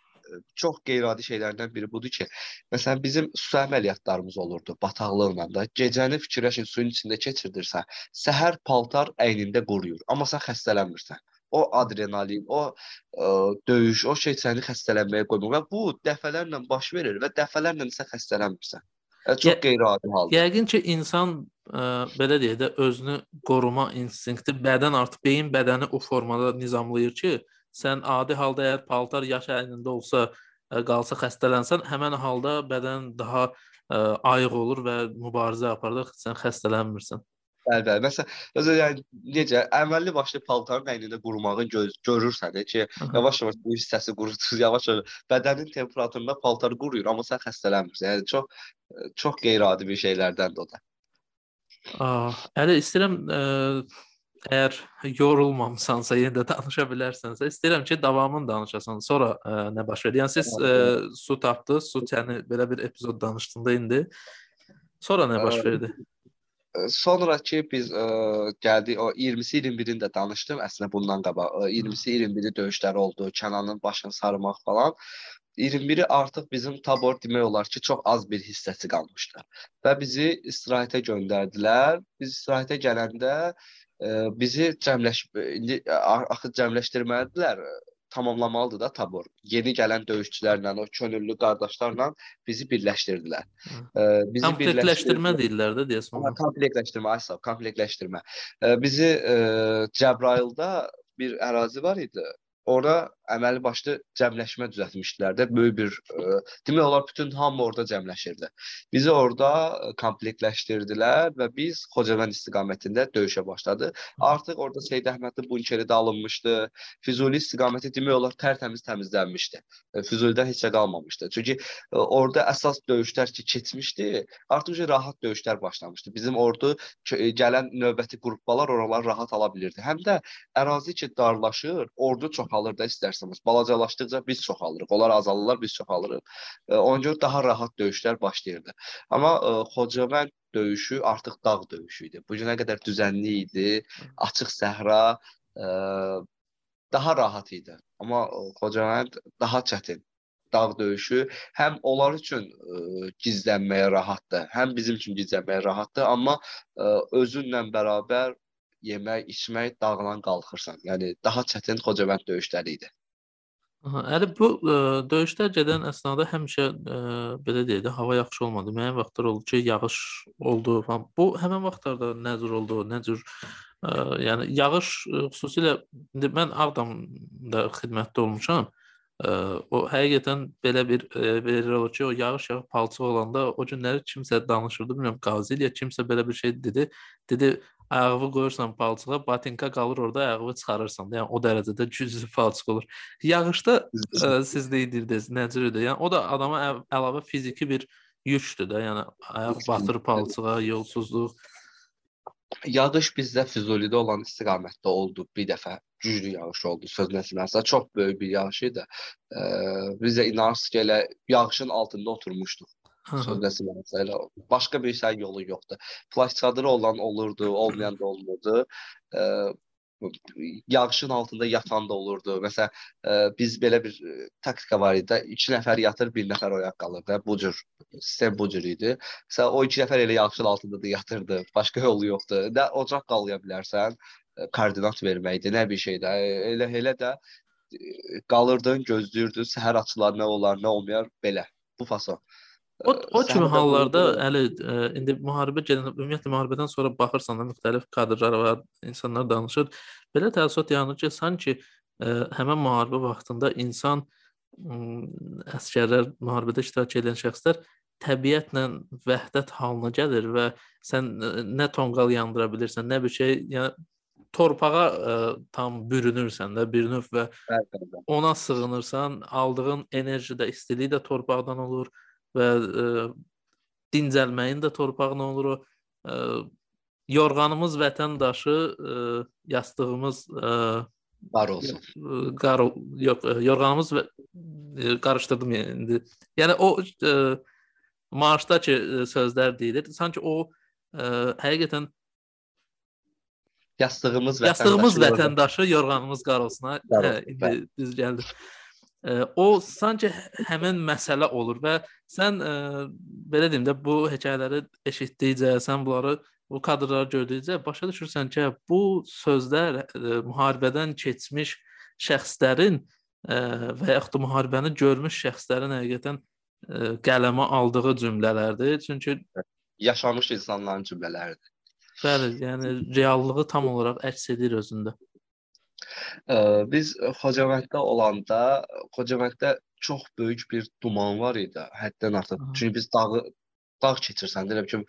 çox qeyri-adi şeylərdən biri budur ki, məsələn bizim su əməliyyatlarımız olurdu bataqlıqla da. Gecəni fikirləşin suyun içində keçirdirsən, səhər paltar əynində quruyur, amma sən xəstələnmirsən. O adrenalin, o ə, döyüş, o şey səni xəstələnməyə qoymur və bu dəfələrlə baş verir və dəfələrlə sən xəstələnmirsən. Çox qeyri-adi haldır. Yəqin ki, insan ə, belə deyək də özünü qoruma instinkti, bədən artıq beyin bədəni o formada nizamlayır ki, sən adi halda əgər paltar yaş əynində olsa, ə, qalsa xəstələnsən, həmin halda bədən daha ə, ayıq olur və mübarizə aparır, sən xəstələnmirsən. Bəli, bəli. Məsələn, özü yəni necə əməlli başlı paltarın əynində qurumağı göz görürsən ki, yavaş-yavaş bu hissəsi qurutur, yavaş-yavaş bədənin temperaturunda paltar quruyur, amma sən xəstələnmirsən. Yəni çox çox qeyri-adi bir şeylərdəndir o da. Ah, əli istəyirəm ə, Əgər yorulmamısansa, yenə də danışa bilərsənsə, istəyirəm ki, davamını danışasan. Sonra ə, e, nə baş verir? Yəni siz ə, e, su tapdınız, su çəni belə bir epizod danışdığında indi. Sonra nə baş verdi? Sonrakı biz ə, gəldik o 20-si 21-ində danışdım əslində bundan qabaq. 20-si 21-i döyüşləri oldu, Kənanın başını sarmaq falan. 21-i artıq bizim tabor demək olar ki, çox az bir hissəsi qalmışdı. Və bizi istirahətə göndərdilər. Biz istirahətə gələndə bizi cəmləş indi axı cəmləşdirməlidirlər tamamlamalıdır da tabor. Yeni gələn döyüşçülərlə, o könüllü qardaşlarla bizi birləşdirdilər. Bizi komplektləşdirmə deyirlər də deyəsən. Komplektləşdirmə, aysa, komplektləşdirmə. Bizi ə, Cəbrayılda bir ərazi var idi. Ora əməli başlı cəmləşmə düzəltmişdilər də böyük bir ə, e, demək olar bütün hamı orada cəmləşirdi. Bizi orada e, komplektləşdirdilər və biz Xocavənd istiqamətində döyüşə başladıq. Artıq orada Seyid Əhmədli bunkeri də alınmışdı. Füzuli istiqaməti demək olar tərtəmiz təmizlənmişdi. E, Füzulidən heç nə qalmamışdı. Çünki ə, orada əsas döyüşlər ki keçmişdi, artıq rahat döyüşlər başlamışdı. Bizim ordu gələn növbəti qruplar oralar rahat ala bilirdi. Həm də ərazi ki darlaşır, ordu çoxalır da istər istərsəniz. Balacalaşdıqca biz çoxalırıq. Onlar azalırlar, biz çoxalırıq. E, ona görə daha rahat döyüşlər başlayırdı. Amma e, Xocavənd döyüşü artıq dağ döyüşü idi. Bu günə qədər düzənli idi, açıq səhra, e, daha rahat idi. Amma Xocavənd daha çətin dağ döyüşü həm onlar üçün ə, gizlənməyə rahatdır, həm bizim üçün gizlənməyə rahatdır, amma ə, özünlə bərabər yemək, içmək, dağlan qalxırsan. Yəni daha çətin Xocavənd döyüşləri idi. Aha, əli bu ə, e, döyüşlər gedən əsnada həmişə ə, e, belə deyək də hava yaxşı olmadı. Müəyyən vaxtlar oldu ki, yağış oldu falan. Bu həmin vaxtlarda nə cür oldu, nə cür ə, yəni yağış ə, xüsusilə indi mən Ağdamda xidmətdə olmuşam. Ə, o həqiqətən belə bir olur ki, o yağış yağıb palçıq olanda o günləri kimsə danışırdı, bilmirəm Qazi ya kimsə belə bir şey dedi. Dedi ayağı qoyursan palçığa, batinka qalır orada, ayağı çıxarırsan. Yəni o dərəcədə güclü palçıq olur. Yağışda ə, e, siz də edirdiniz, necədir? Yəni o da adama ə, əlavə fiziki bir yükdür də. Yəni ayaq batır palçığa, yolsuzluq. Yağış bizdə Füzulidə olan istiqamətdə oldu bir dəfə. Güclü yağış oldu söz nəsilməsə. Çox böyük bir yağış idi. Ee, biz də inanırsınız ki, elə yağışın altında oturmuşduq sözləsi məsələ. Başqa bir şey yolu yoxdur. Plaş çadırı olan olurdu, olmayan da olmurdu. E, yağışın altında yatan da olurdu. Məsələn, e, biz belə bir e, taktika var idi. 2 nəfər yatır, 1 nəfər oyaq qalır da. Bu cür sistem bu cür idi. Məsələn, o 2 nəfər elə yağışın altında da yatırdı. Başqa yolu yoxdur. Nə ocaq qalaya bilərsən, e, koordinat verməkdir, nə bir şey də. Elə elə də e, qalırdın, gözləyirdin, səhər açılar nə olar, nə olmayar belə. Bu fason. O o kimi hallarda əli ə, e, indi müharibə gedən ümumiyyətlə müharibədən sonra baxırsan da müxtəlif kadrlar var, insanlar danışır. Belə təəssürat yaranır ki, sanki ə, e, həmin müharibə vaxtında insan ə, əskərlər, müharibədə iştirak edən şəxslər təbiətlə vəhdət halına gəlir və sən ə, e, nə tonqal yandıra bilirsən, nə bir şey, yəni torpağa ə, tam bürünürsən də bir növ və ona sığınırsan, aldığın enerji də, istilik də torpaqdan olur və ə, e, dincəlməyin də torpağına olur o ə, e, yorğanımız vətəndaşı, ə, yastığımız ə, var olsun. Qar yox, yorğanımız və ə, qarışdırdım yəni indi. Yəni o ə, marşdakı sözlər deyilir. Sanki o ə, həqiqətən yastığımız vətəndaşı yastığımız vətəndaşı yorğanımız qar olsun. Hə, indi düz gəldi. O sanki həmin məsələ olur və sən ə, belə deyim də bu hekayələri eşitdikcə, sən bunları bu kadrları gördükcə başa düşürsən ki, bu sözlər ə, müharibədən keçmiş şəxslərin ə, və yaxud da müharibəni görmüş şəxslərin həqiqətən ə, qələmə aldığı cümlələrdir. Çünki yaşamış insanların cümlələridir. Bəli, yəni reallığı tam olaraq əks edir özündə. Biz Xocamənddə olanda, Xocamənddə çox böyük bir duman var idi, həddən artıq. Çünki biz dağı dağ keçirsən, deyirəm ki,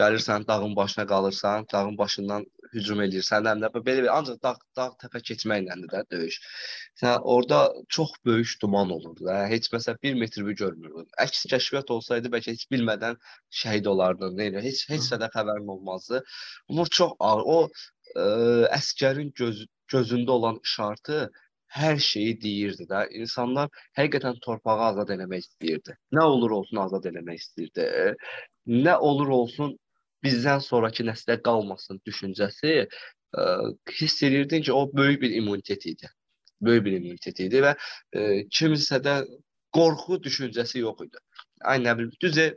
gəlirsən dağın başına qalırsan, dağın başından hücum eləyirsən, həm də belə bir ancaq dağ dağ təpə keçməklədir də döyüş. Sən orada çox böyük duman olurdu da. Heç məsələn 1 metr bir görmürdün. Əks kəşfiyyat olsaydı bəlkə heç bilmədən şəhid olardın, nə ilə. Heç heç də xəbərin olmazdı. Amma çox ağır. O ə, əskərin göz gözündə olan işartı hər şeyi deyirdi də. İnsanlar həqiqətən torpağı azad eləmək istəyirdi. Nə olur olsun azad eləmək istəyirdi. Nə olur olsun bizdən sonrakı nəslə qalmasın düşüncəsi ə, hiss edirdin ki, o böyük bir immunitet idi. Böyük bir immunitet idi və ə, kimisə də qorxu düşüncəsi yox idi. Ay nə bilim, düzə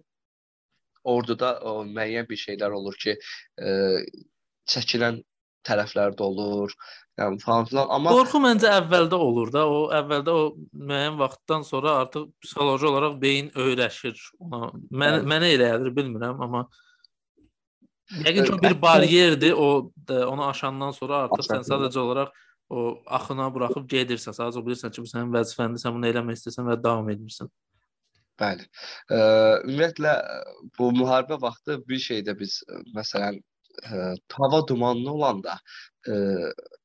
orduda o müəyyən bir şeylər olur ki, ə, çəkilən tərəflər də olur. Yəni falan filan. Amma qorxu məncə əvvəldə olur da. O əvvəldə o müəyyən vaxtdan sonra artıq psixoloji olaraq beyin öyrəşir. Ona mən mənə elə gəlir, bilmirəm, amma yəqin ki bir bariyerdir. O da, onu aşandan sonra artıq Aşan sən sadəcə olaraq o axına buraxıb gedirsən. Sadəcə bilirsən ki, bu sənin vəzifəndir, sən bunu eləmək istəyirsən və davam edirsən. Bəli. Ümumiyyətlə bu müharibə vaxtı bir şeydə biz məsələn ə, hava dumanlı olanda ə,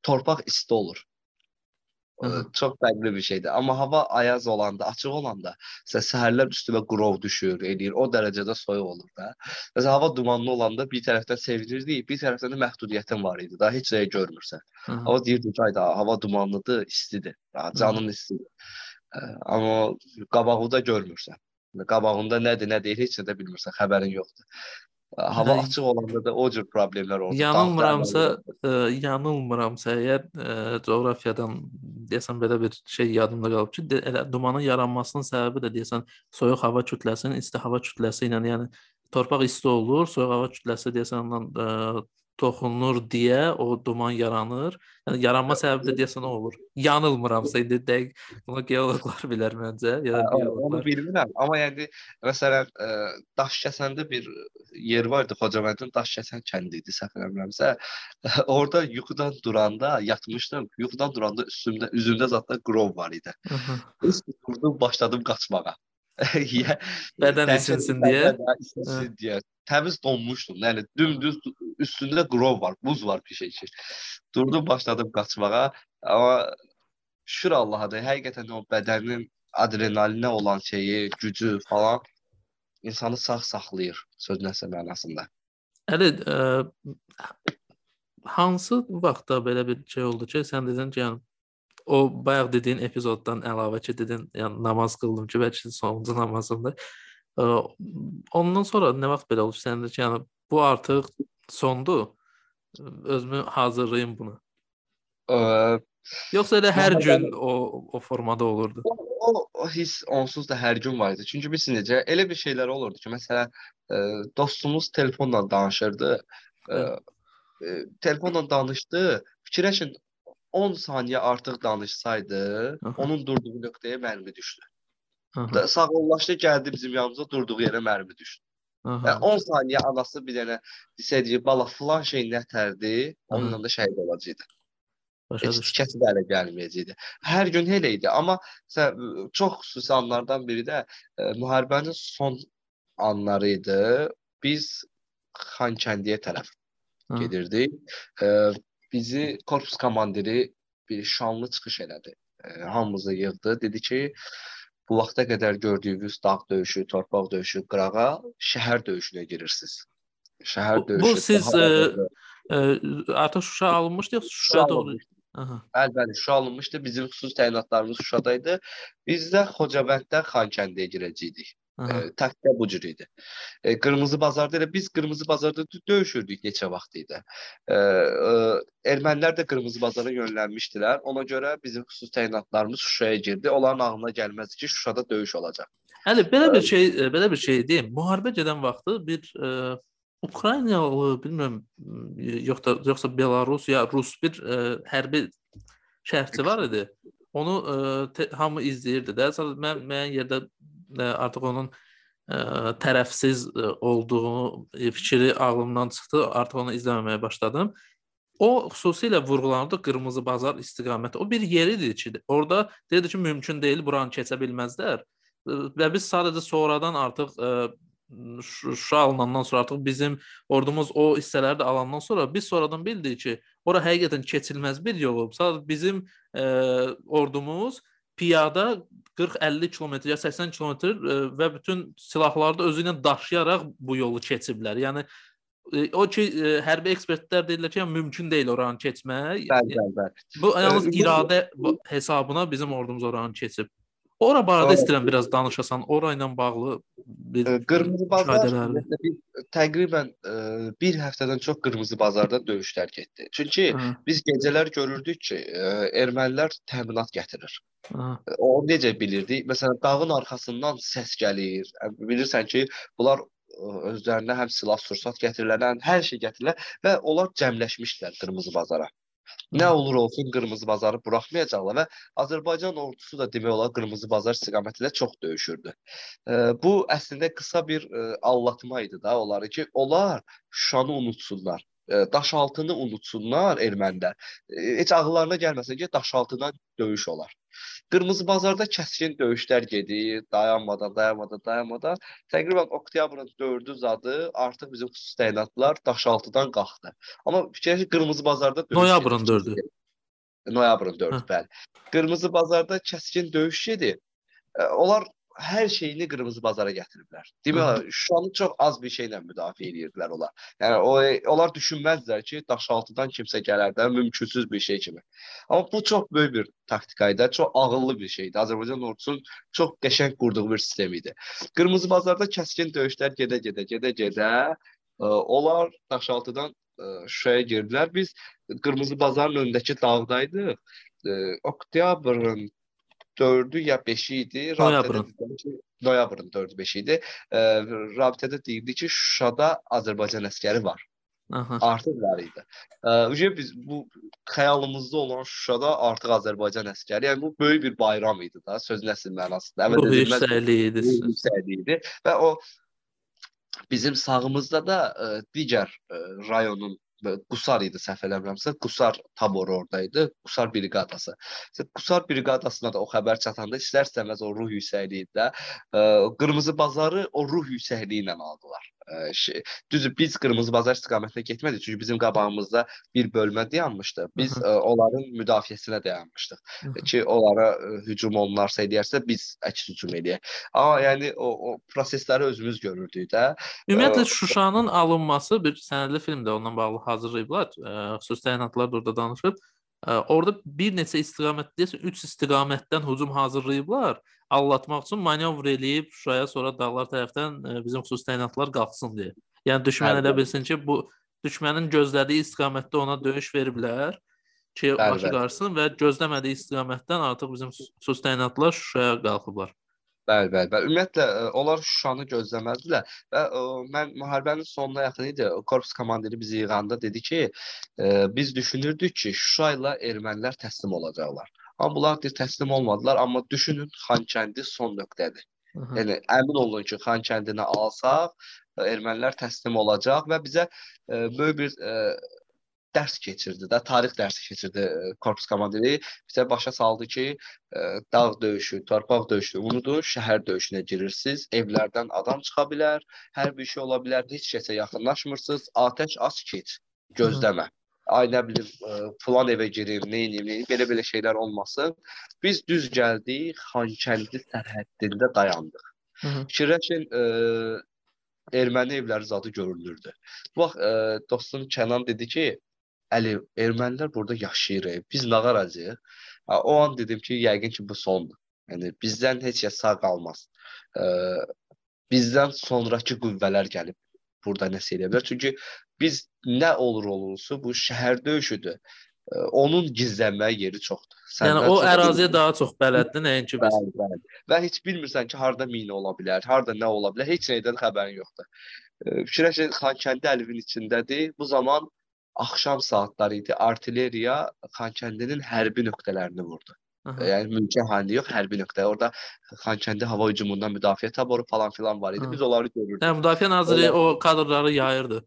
torpaq isti olur. Ə, çox fərqli bir şeydir. Amma hava ayaz olanda, açıq olanda, məsələn, səhərlər üstünə qrov düşür, eləyir. O dərəcədə soyuq olur da. Məsələn, hava dumanlı olanda bir tərəfdən sevinirdik, bir tərəfdən də məhdudiyyətin var idi. Daha heç nəyi görmürsən. Hı. Amma deyirdik ki, ayda hava dumanlıdır, istidir. Ha, canın istidir. Ə, amma qabağında görmürsən. Qabağında nədir, nə deyil, heç nə də bilmirsən, xəbərin yoxdur. Hava hə, açıq olanda da o cür problemlər olur. Yanılmıramsa, ə, yanılmıramsa əgər ə, coğrafiyadan deyəsən belə bir şey yadımda qalıb ki, de, elə dumanın yaranmasının səbəbi də deyəsən soyuq hava kütləsinin isti hava kütləsi ilə, yəni torpaq isti olur, soyuq hava kütləsi deyəsən ondan ə, toxunur deyə o duman yaranır. Yəni yaranma səbəbi də deyəsən o olur. Yanılmıramsa indi dəqiq bunu geoloqlar bilər məncə, ya da biologlar. Onu bilmirəm, amma yəni məsələn ə, Daşkəsəndə bir yer vardı, Xocaməndin Daşkəsən kəndi idi, səhv eləmirəmsə. Orada yuxudan duranda yatmışdım. Yuxudan duranda üstümdə üzümdə zətdə qrov var idi. Durdum, başladım qaçmağa. Bədən isinsin deyə. Isinsin deyə. Təmiz donmuşdum. Yəni dümdüz üstündə qrov var, buz var ki. Durdum, başladım qaçmağa. Amma şükür Allaha da həqiqətən o bədənin adrenalinə olan şeyi, gücü falan insanı sağ saxlayır söz nəsə mənasında. Əli, ə, hansı vaxtda belə bir şey oldu ki, sən dedin ki, yəni o bayaq dediyin epizoddan əlavə ki, dedin, yəni namaz qıldım ki, bəlkə sonuncu namazımdır. Ondan sonra nə vaxt belə olub səndə ki, yəni bu artıq sondur. Özümü hazırlayım buna. Ə, Yoxsa elə hər gün o o formada olurdu. O, o, o his onsuz da hər gün var idi. Çünki biz necə elə bir şeylər olurdu ki, məsələn, ə, dostumuz telefonla danışırdı. Ə, ə, telefonla danışdı. Fikirləşin 10 saniyə artıq danışsaydı, Aha. onun durduğu nöqtəyə mərmi düşdü. Aha. Sağollaşdı, gəldi bizim yanımıza, durduğu yerə mərmi düşdü. Aha. Yəni 10 saniyə anası bir dənə desəydi, bala filan şey nətərdi, onunla da şəhid olacaqdı. Heç tikəsi də ələ gəlməyəcəkdi. Hər gün elə idi, amma sən, çox xüsusi anlardan biri də ə, e, müharibənin son anları idi. Biz Xankəndiyə tərəf gedirdik. Ə, e, bizi korpus komandiri bir şanlı çıxış elədi. E, hamımızı yığdı. Dedi ki, bu vaxta qədər gördüyünüz dağ döyüşü, torpaq döyüşü, qırağa, şəhər döyüşünə girirsiniz. Şəhər döyüşü. Bu siz ə, ə, artıq Şuşa alınmışdı yoxsa Şuşaya doğru? Aha. Bəli, bəli, Şuşa alınmışdı. Bizim xüsusi təyinatlarımız Şuşadaydı. Biz də Xocabənddən Xankəndiyə girəcəydik. E, taktika bu cür idi. E, Qırmızı bazarda elə biz Qırmızı bazarda döyüşürdük neçə vaxt idi. E, e, ermənilər də Qırmızı bazara yönlənmişdilər. Ona görə bizim xüsusi təyinatlarımız Şuşaya girdi. Onların ağlına gəlməzdi ki, Şuşada döyüş olacaq. Hələ belə bir şey, belə bir şey deyim. Müharibə gedən vaxtı bir ə, Ukraynalı, bilmirəm, yoxsa yoxsa Belarus ya Rus bir ə, hərbi şərhçi var idi. Onu ə, te, hamı izləyirdi də. Sadəcə mən müəyyən yerdə artıq onun ə, tərəfsiz ə, olduğu fikri ağlımdan çıxdı. Artıq onu izləməməyə başladım. O xüsusilə vurğulanırdı Qırmızı Bazar istiqaməti. O bir yer idi ki, orada deyirdi ki, mümkün deyil, buranı keçə bilməzlər və biz sadəcə sonradan artıq ə, Şuşa alınandan sonra artıq bizim ordumuz o hissələri də alandan sonra biz sonradan bildik ki, ora həqiqətən keçilməz bir yol olub. Sadəcə bizim ə, ordumuz piyada 40-50 kilometr ya 80 kilometr və bütün silahları da özü ilə daşıyaraq bu yolu keçiblər. Yəni o ki hərbi ekspertlər deyirlər ki, yəni, mümkün deyil oranı keçmək. Bəli, bəli, bəli. Bu yalnız iradə hesabına bizim ordumuz oranı keçib. Ora barədə istəyirəm biraz danışasan. Ora ilə bağlı bir Qırmızı bazar təqribən ə, bir həftədən çox Qırmızı bazarda döyüşlər getdi. Çünki Hı. biz gecələr görürdük ki, ə, ermənilər təminat gətirir. Hı. O necə bilirdik? Məsələn, dağın arxasından səs gəlir. Bilirsən ki, bunlar özlərinə həm silah sursat gətirirlər, həm hər şey gətirirlər və onlar cəmləşmişdilər Qırmızı bazara. Nə olur olsun Qırmızı bazarı buraxmayacaqlar və Azərbaycan ordusu da demək olar Qırmızı bazar istiqamətində çox döyüşürdü. Bu əslində qısa bir allatma idi da onları ki, onlar Şuşanı unutsunlar daşaltını unutsunlar ermənilər. Heç ağıllarına gəlməsin ki, daşaltıdan döyüş olar. Qırmızı bazarda kəskin döyüşlər gedir, dayanmadan, dayanmadan, dayanmadan. Təqribən oktyabrın 4-ü zadı artıq bizim xüsusi təyinatlar Daşaltıdan qalxdı. Amma fikirləş Qırmızı bazarda döyüş Noyabrın 4-ü. Noyabrın 4-ü, bəli. Qırmızı bazarda kəskin döyüş gedir. Onlar hər şeyini qırmızı bazara gətiriblər. Demək, Şuşanı çox az bir şeylə müdafiə edirdilər onlar. Yəni o onlar düşünməzdilər ki, Daşaltıdan kimsə gələr də mümkünsüz bir şey kimi. Amma bu çox böyük bir taktika idi, çox ağıllı bir şeydi. Azərbaycan ordusunun çox qəşəng qurduğu bir sistem idi. Qırmızı bazarda kəskin döyüşlər gedə-gedə, gedə-gedə onlar Daşaltıdan Şuşaya girdilər. Biz Qırmızı bazarın önündəki dağdaydıq. Oktyabrın 4-ü ya 5-i idi. Noyabrın. Noyabrın 4-ü 5-i idi. E, rabitədə deyildi ki, Şuşada Azərbaycan əskəri var. Aha. Artıq var idi. Ücə biz bu xəyalımızda olan Şuşada artıq Azərbaycan əskəri, yəni bu böyük bir bayram idi da, sözün əsl mənasında. Bu yüksəkliyi idi. Yüksəkliyi idi və o bizim sağımızda da ə, digər ə, rayonun Qusar idi səhv eləmirəmsə, Qusar taboru oradaydı, Qusar briqadası. Qusar briqadasına da o xəbər çatanda istər-istəməz o ruh yüksəkliyi də Qırmızı bazarı o ruh yüksəkliyi ilə aldılar şey, düzdür biz Qırmızı Bazar istiqamətində getmədik, çünki bizim qabağımızda bir bölmə dayanmışdı. Biz ə, onların müdafiəsinə dayanmışdıq ki, onlara ə, hücum olunarsa edərsə biz əks hücum eləyək. Amma yəni o, o prosesləri özümüz görürdük də. Ümumiyyətlə Şuşanın alınması bir sənədli film də onunla bağlı hazırlayıblar. Xüsusi təyinatlar da orada danışıb. Orada bir neçə istiqamət deyəsə 3 istiqamətdən hücum hazırlayıblar. Allatmaq üçün manevr eləyib Şuşaya sonra dağlar tərəfdən bizim xüsusi təyinatlar qalxsın deyə. Yəni düşmən elə bilsin ki, bu düşmənin gözlədiyi istiqamətdə ona döyüş veriblər ki, başı qarsın və gözləmədiyi istiqamətdən artıq bizim xüsusi təyinatlar Şuşaya qalxıblar. Bəli, bəli, bəli. Ümumiyyətlə onlar Şuşanı gözləməzdilər və ə, mən müharibənin sonuna yaxın idi. Korpus komandiri bizi yığanda dedi ki, ə, biz düşünürdük ki, Şuşa ilə ermənilər təslim olacaqlar. Amma bunlar deyir təslim olmadılar, amma düşünün Xankəndi son nöqtədir. Hı -hı. Yəni əmin olun ki, Xankəndini alsaq, ermənilər təslim olacaq və bizə ə, böyük bir ə, dərs keçirdi də, tarix dərsi keçirdi e, korpus komandiri. Bizə başa saldı ki, e, dağ döyüşü, torpaq döyüşü unudun, şəhər döyüşünə girirsiniz, evlərdən adam çıxa bilər, hər bir şey ola bilər, heç kəsə yaxınlaşmırsınız, atəş aç keç, gözləmə. Hı ay nə bilim falan evə girim, nə edim, belə-belə şeylər olmasın. Biz düz gəldik, Xankəndi sərhəddində dayandıq. Fikirləşin, erməni evləri zadı görünürdü. Bu vaxt e, dostum Kənan dedi ki, Əli, ermənilər burada yaşayır. Biz nə qaracağıq? O an dedim ki, yəqin ki bu sondur. Yəni bizdən heç kəs sağ qalmaz. E, bizdən sonrakı qüvvələr gəlib burada nəsə eləyə bilər. Çünki biz nə olur olursa bu şəhər döyüşüdür. Onun gizlənməyə yeri çoxdur. Səndən yəni o çox əraziyə daha çox bələddir, nəinki biz. Bəli, bəli. Və heç bilmirsən ki, harda mina ola bilər, harda nə ola bilər, heç nədən xəbərin yoxdur. Fikirləşin Xankəndi əlivin içindədir. Bu zaman axşam saatları idi. Artilleriya Xankəndinin hərbi nöqtələrini vurdu. Aha. Yəni mülki əhali yox, hərbi nöqtə. Orada Xankəndi hava hücumundan müdafiə taboru falan filan var idi. Biz onları görürdük. Hə, müdafiə naziri Onlar... o kadrları yayırdı.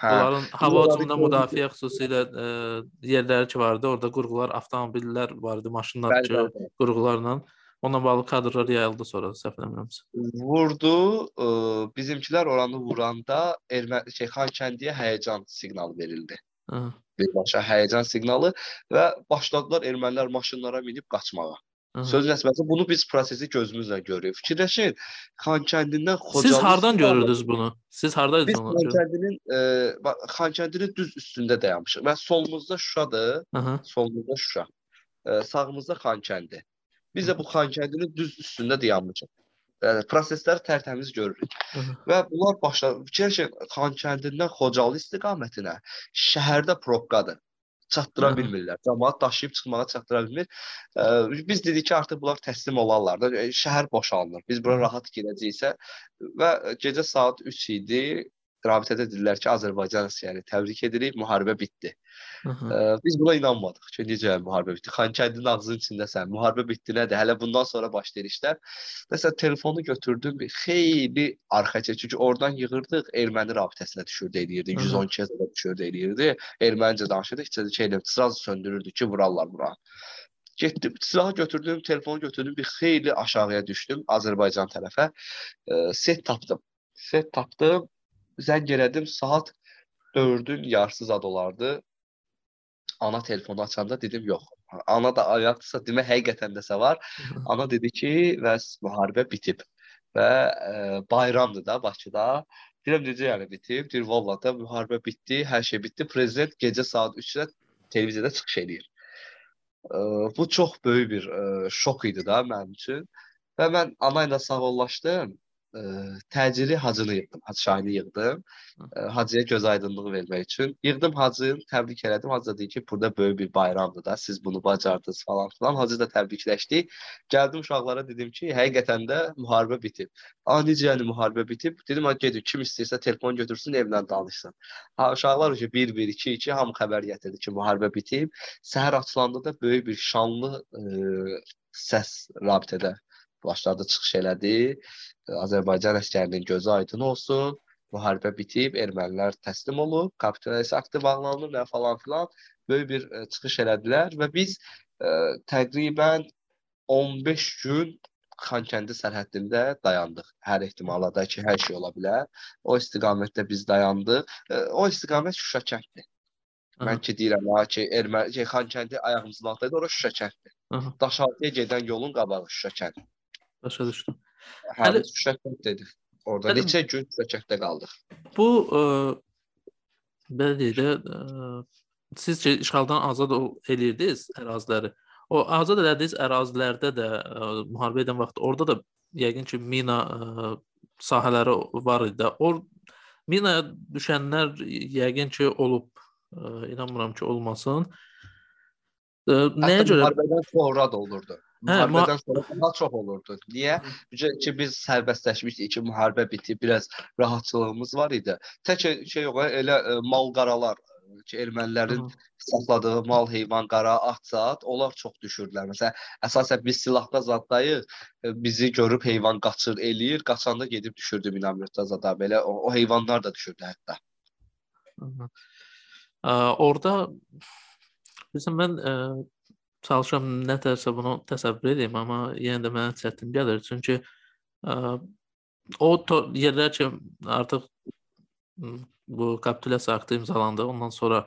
Hə. Onların hava hücumundan müdafiə xüsusilə ə, e, yerləri ki vardı. Orada qurğular, avtomobillər vardı, maşınlar ki, bəli. Onunla bağlı kadrlar yayıldı sonra səhv eləmirəmsə. Vurdu. Ə, e, bizimkilər oranı vuranda Erməni şey Xankəndiyə həyəcan siqnalı verildi. Hı birbaşa həyəcan siqnalı və başladılar ermənilər maşınlara minib qaçmağa. Hı. Söz nəsbəsi bunu biz prosesi gözümüzlə görürük. Fikirləşin, Xankəndindən Xocalı Siz hardan görürdünüz bunu? Siz hardaydınız? Biz Xankəndinin e, Xankəndinin düz üstündə dayanmışıq və solumuzda Şuşadır. Hı. Solumuzda Şuşa. E, sağımızda Xankəndi. Biz də bu Xankəndinin düz üstündə dayanmışıq yəni prosesləri tərtəmiz görürük. Və bunlar başa fikirləşin Xankəndindən Xocalı istiqamətinə şəhərdə probkadır. Çatdıra Hı -hı. bilmirlər. Cəmaət daşıyıb çıxmağa çatdıra bilmir. Ə, biz dedik ki, artıq bunlar təslim olarlar da, şəhər boşalınır. Biz bura rahat girəcəksə və gecə saat 3 idi rabitədə dedilər ki, Azərbaycan əsgəri təbrik edirik, müharibə bitdi. Ə, biz buna inanmadıq ki, necə müharibə bitdi? Xankəndinin ağzının içindəsən, müharibə bitdi nədir? Hələ bundan sonra başlayır işlər. Məsələn, telefonu götürdüm, bir xeyli arxa çək, çünki oradan yığırdıq, erməni rabitəsinə düşürdü eləyirdi, 112-yə zədə düşürdü eləyirdi. Ermənicə danışırdı, heç də şey eləyirdi, sıraz söndürürdü ki, vurarlar bura. Getdim, silahı götürdüm, telefonu götürdüm, bir xeyli aşağıya düşdüm Azərbaycan tərəfə. Ə, set tapdım. Set tapdım zəng elədim, saat 4-ün yarısı zad olardı. Ana telefonu açanda dedim, yox. Ana da ayaqdırsa, demək həqiqətən dəsə var. Ana dedi ki, bəs müharibə bitib və ə, e, bayramdır da Bakıda. Deyirəm necə yəni bitib? Deyir vallahi da müharibə bitdi, hər şey bitdi. Prezident gecə saat 3-də televiziyada çıxış eləyir. Ə, e, bu çox böyük bir ə, e, şok idi da mənim üçün. Və mən ana ilə sağollaşdım ə, təcili hacını yığdım, hacı şahini yığdım. Ə, hacıya göz aydınlığı vermək üçün. Yığdım hacını, təbrik elədim. Hacı dedi ki, burada böyük bir bayramdır da, siz bunu bacardınız falan filan. Hacı da təbrikləşdi. Gəldim uşaqlara dedim ki, həqiqətən də müharibə bitib. A, necə yəni müharibə bitib? Dedim, ha gedin, kim istəyirsə telefon götürsün, evlə danışsın. Ha, uşaqlar ki, 1 1 2 2 hamı xəbər gətirdi ki, müharibə bitib. Səhər açılanda da böyük bir şanlı ə, səs rabitədə başladı çıxış elədi. Azərbaycan əskərinin gözü aydın olsun. Müharibə bitib, ermənilər təslim olub, kapitulyasiya aktı bağlanıb və falan filan böyük bir ə, e, çıxış elədilər və biz ə, e, təqribən 15 gün Xankəndi sərhəddində dayandıq. Hər ehtimala da ki, hər şey ola bilər. O istiqamətdə biz dayandıq. E, o istiqamət Şuşa kənddir. Mən ki deyirəm ha ki, Erməni şey, Xankəndi ayağımızın altında ora Şuşa kənddir. Daşaltıya gedən yolun qabağı Şuşa kəndi. Başa düşdüm. Hələ Şuşakət dedi. Orada Hələ, neçə gün Şuşakətdə qaldıq. Bu ə, e, belə deyək də ə, e, siz ki işğaldan azad eləyirdiniz əraziləri. O azad elədiyiniz ərazilərdə də ə, e, müharibə edən vaxt orada da yəqin ki mina ə, sahələri var idi. Or minaya düşənlər yəqin ki olub. Ə, inanmıram ki olmasın. Ə, nəyə görə müharibədən sonra da olurdu. Müharibədən hə, sonra daha çox olurdu. Niyə? Çünki biz sərbəstləşmişdik ki, müharibə bitib, biraz rahatçılığımız var idi. Tək şey yox, elə ə, e, mal qaralar ki, ermənilərin Hı. saxladığı mal, heyvan, qara, at-zat, onlar çox düşürdülər. Məsələn, əsasən biz silahda zaddayıq, e, bizi görüb heyvan qaçır, eləyir, qaçanda gedib düşürdü minamyotda zada belə o, o heyvanlar da düşürdü hətta. Ə, orada bilirsən mən ə, çalışıram nətərsə bunu təsəvvür edeyim, amma yenə də mənə çətin gəlir. Çünki ə, o yerlər ki, artıq bu kapitulyasiya aktı imzalandı, ondan sonra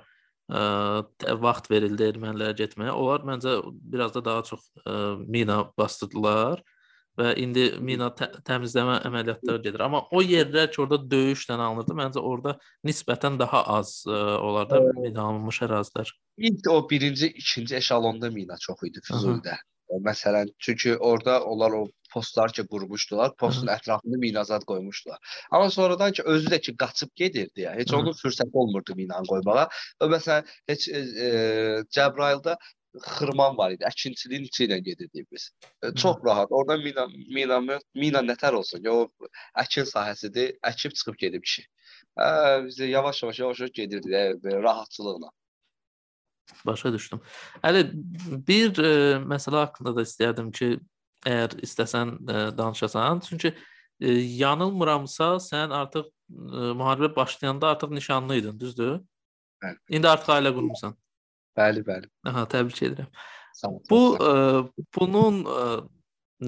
ə, vaxt verildi ermənilərə getməyə. Onlar məncə biraz da daha çox ə, mina basdırdılar və indi mina tə təmizləmə əməliyyatları gedir. Amma o yerlər ki, orada döyüşlə alınırdı, məncə orada nisbətən daha az ə, olar da mina alınmış ərazilər. İlk o birinci, ikinci eşalonda mina çox idi Füzulidə. Məsələn, çünki orada onlar o postlar ki qurmuşdular, postun Hı. ətrafında minazad qoymuşdular. Amma sonradan ki özü də ki qaçıb gedirdi ya, heç Hı. onun fürsəti olmurdu minanı qoymağa. Və məsələn heç e, e, Cəbrayılda xırman var idi. Əkinçiliyin içi ilə gedirdik biz. E, çox rahat. Orada mina mina mina nətər olsun. O əkin sahəsidir. Əkib çıxıb gedib kişi. Hə, biz yavaş-yavaş yavaş-yavaş gedirdik e, rahatçılıqla. Başa düşdüm. Hələ bir e, məsələ haqqında da istəyərdim ki, əgər istəsən e, danışasan. Çünki e, yanılmıramsa, sən artıq e, müharibə başlayanda artıq nişanlı idin, düzdür? Bəli. İndi artıq ailə qurmusan. Bəli, bəli. Aha, təbrik edirəm. Sağ ol. Bu ə, bunun ə,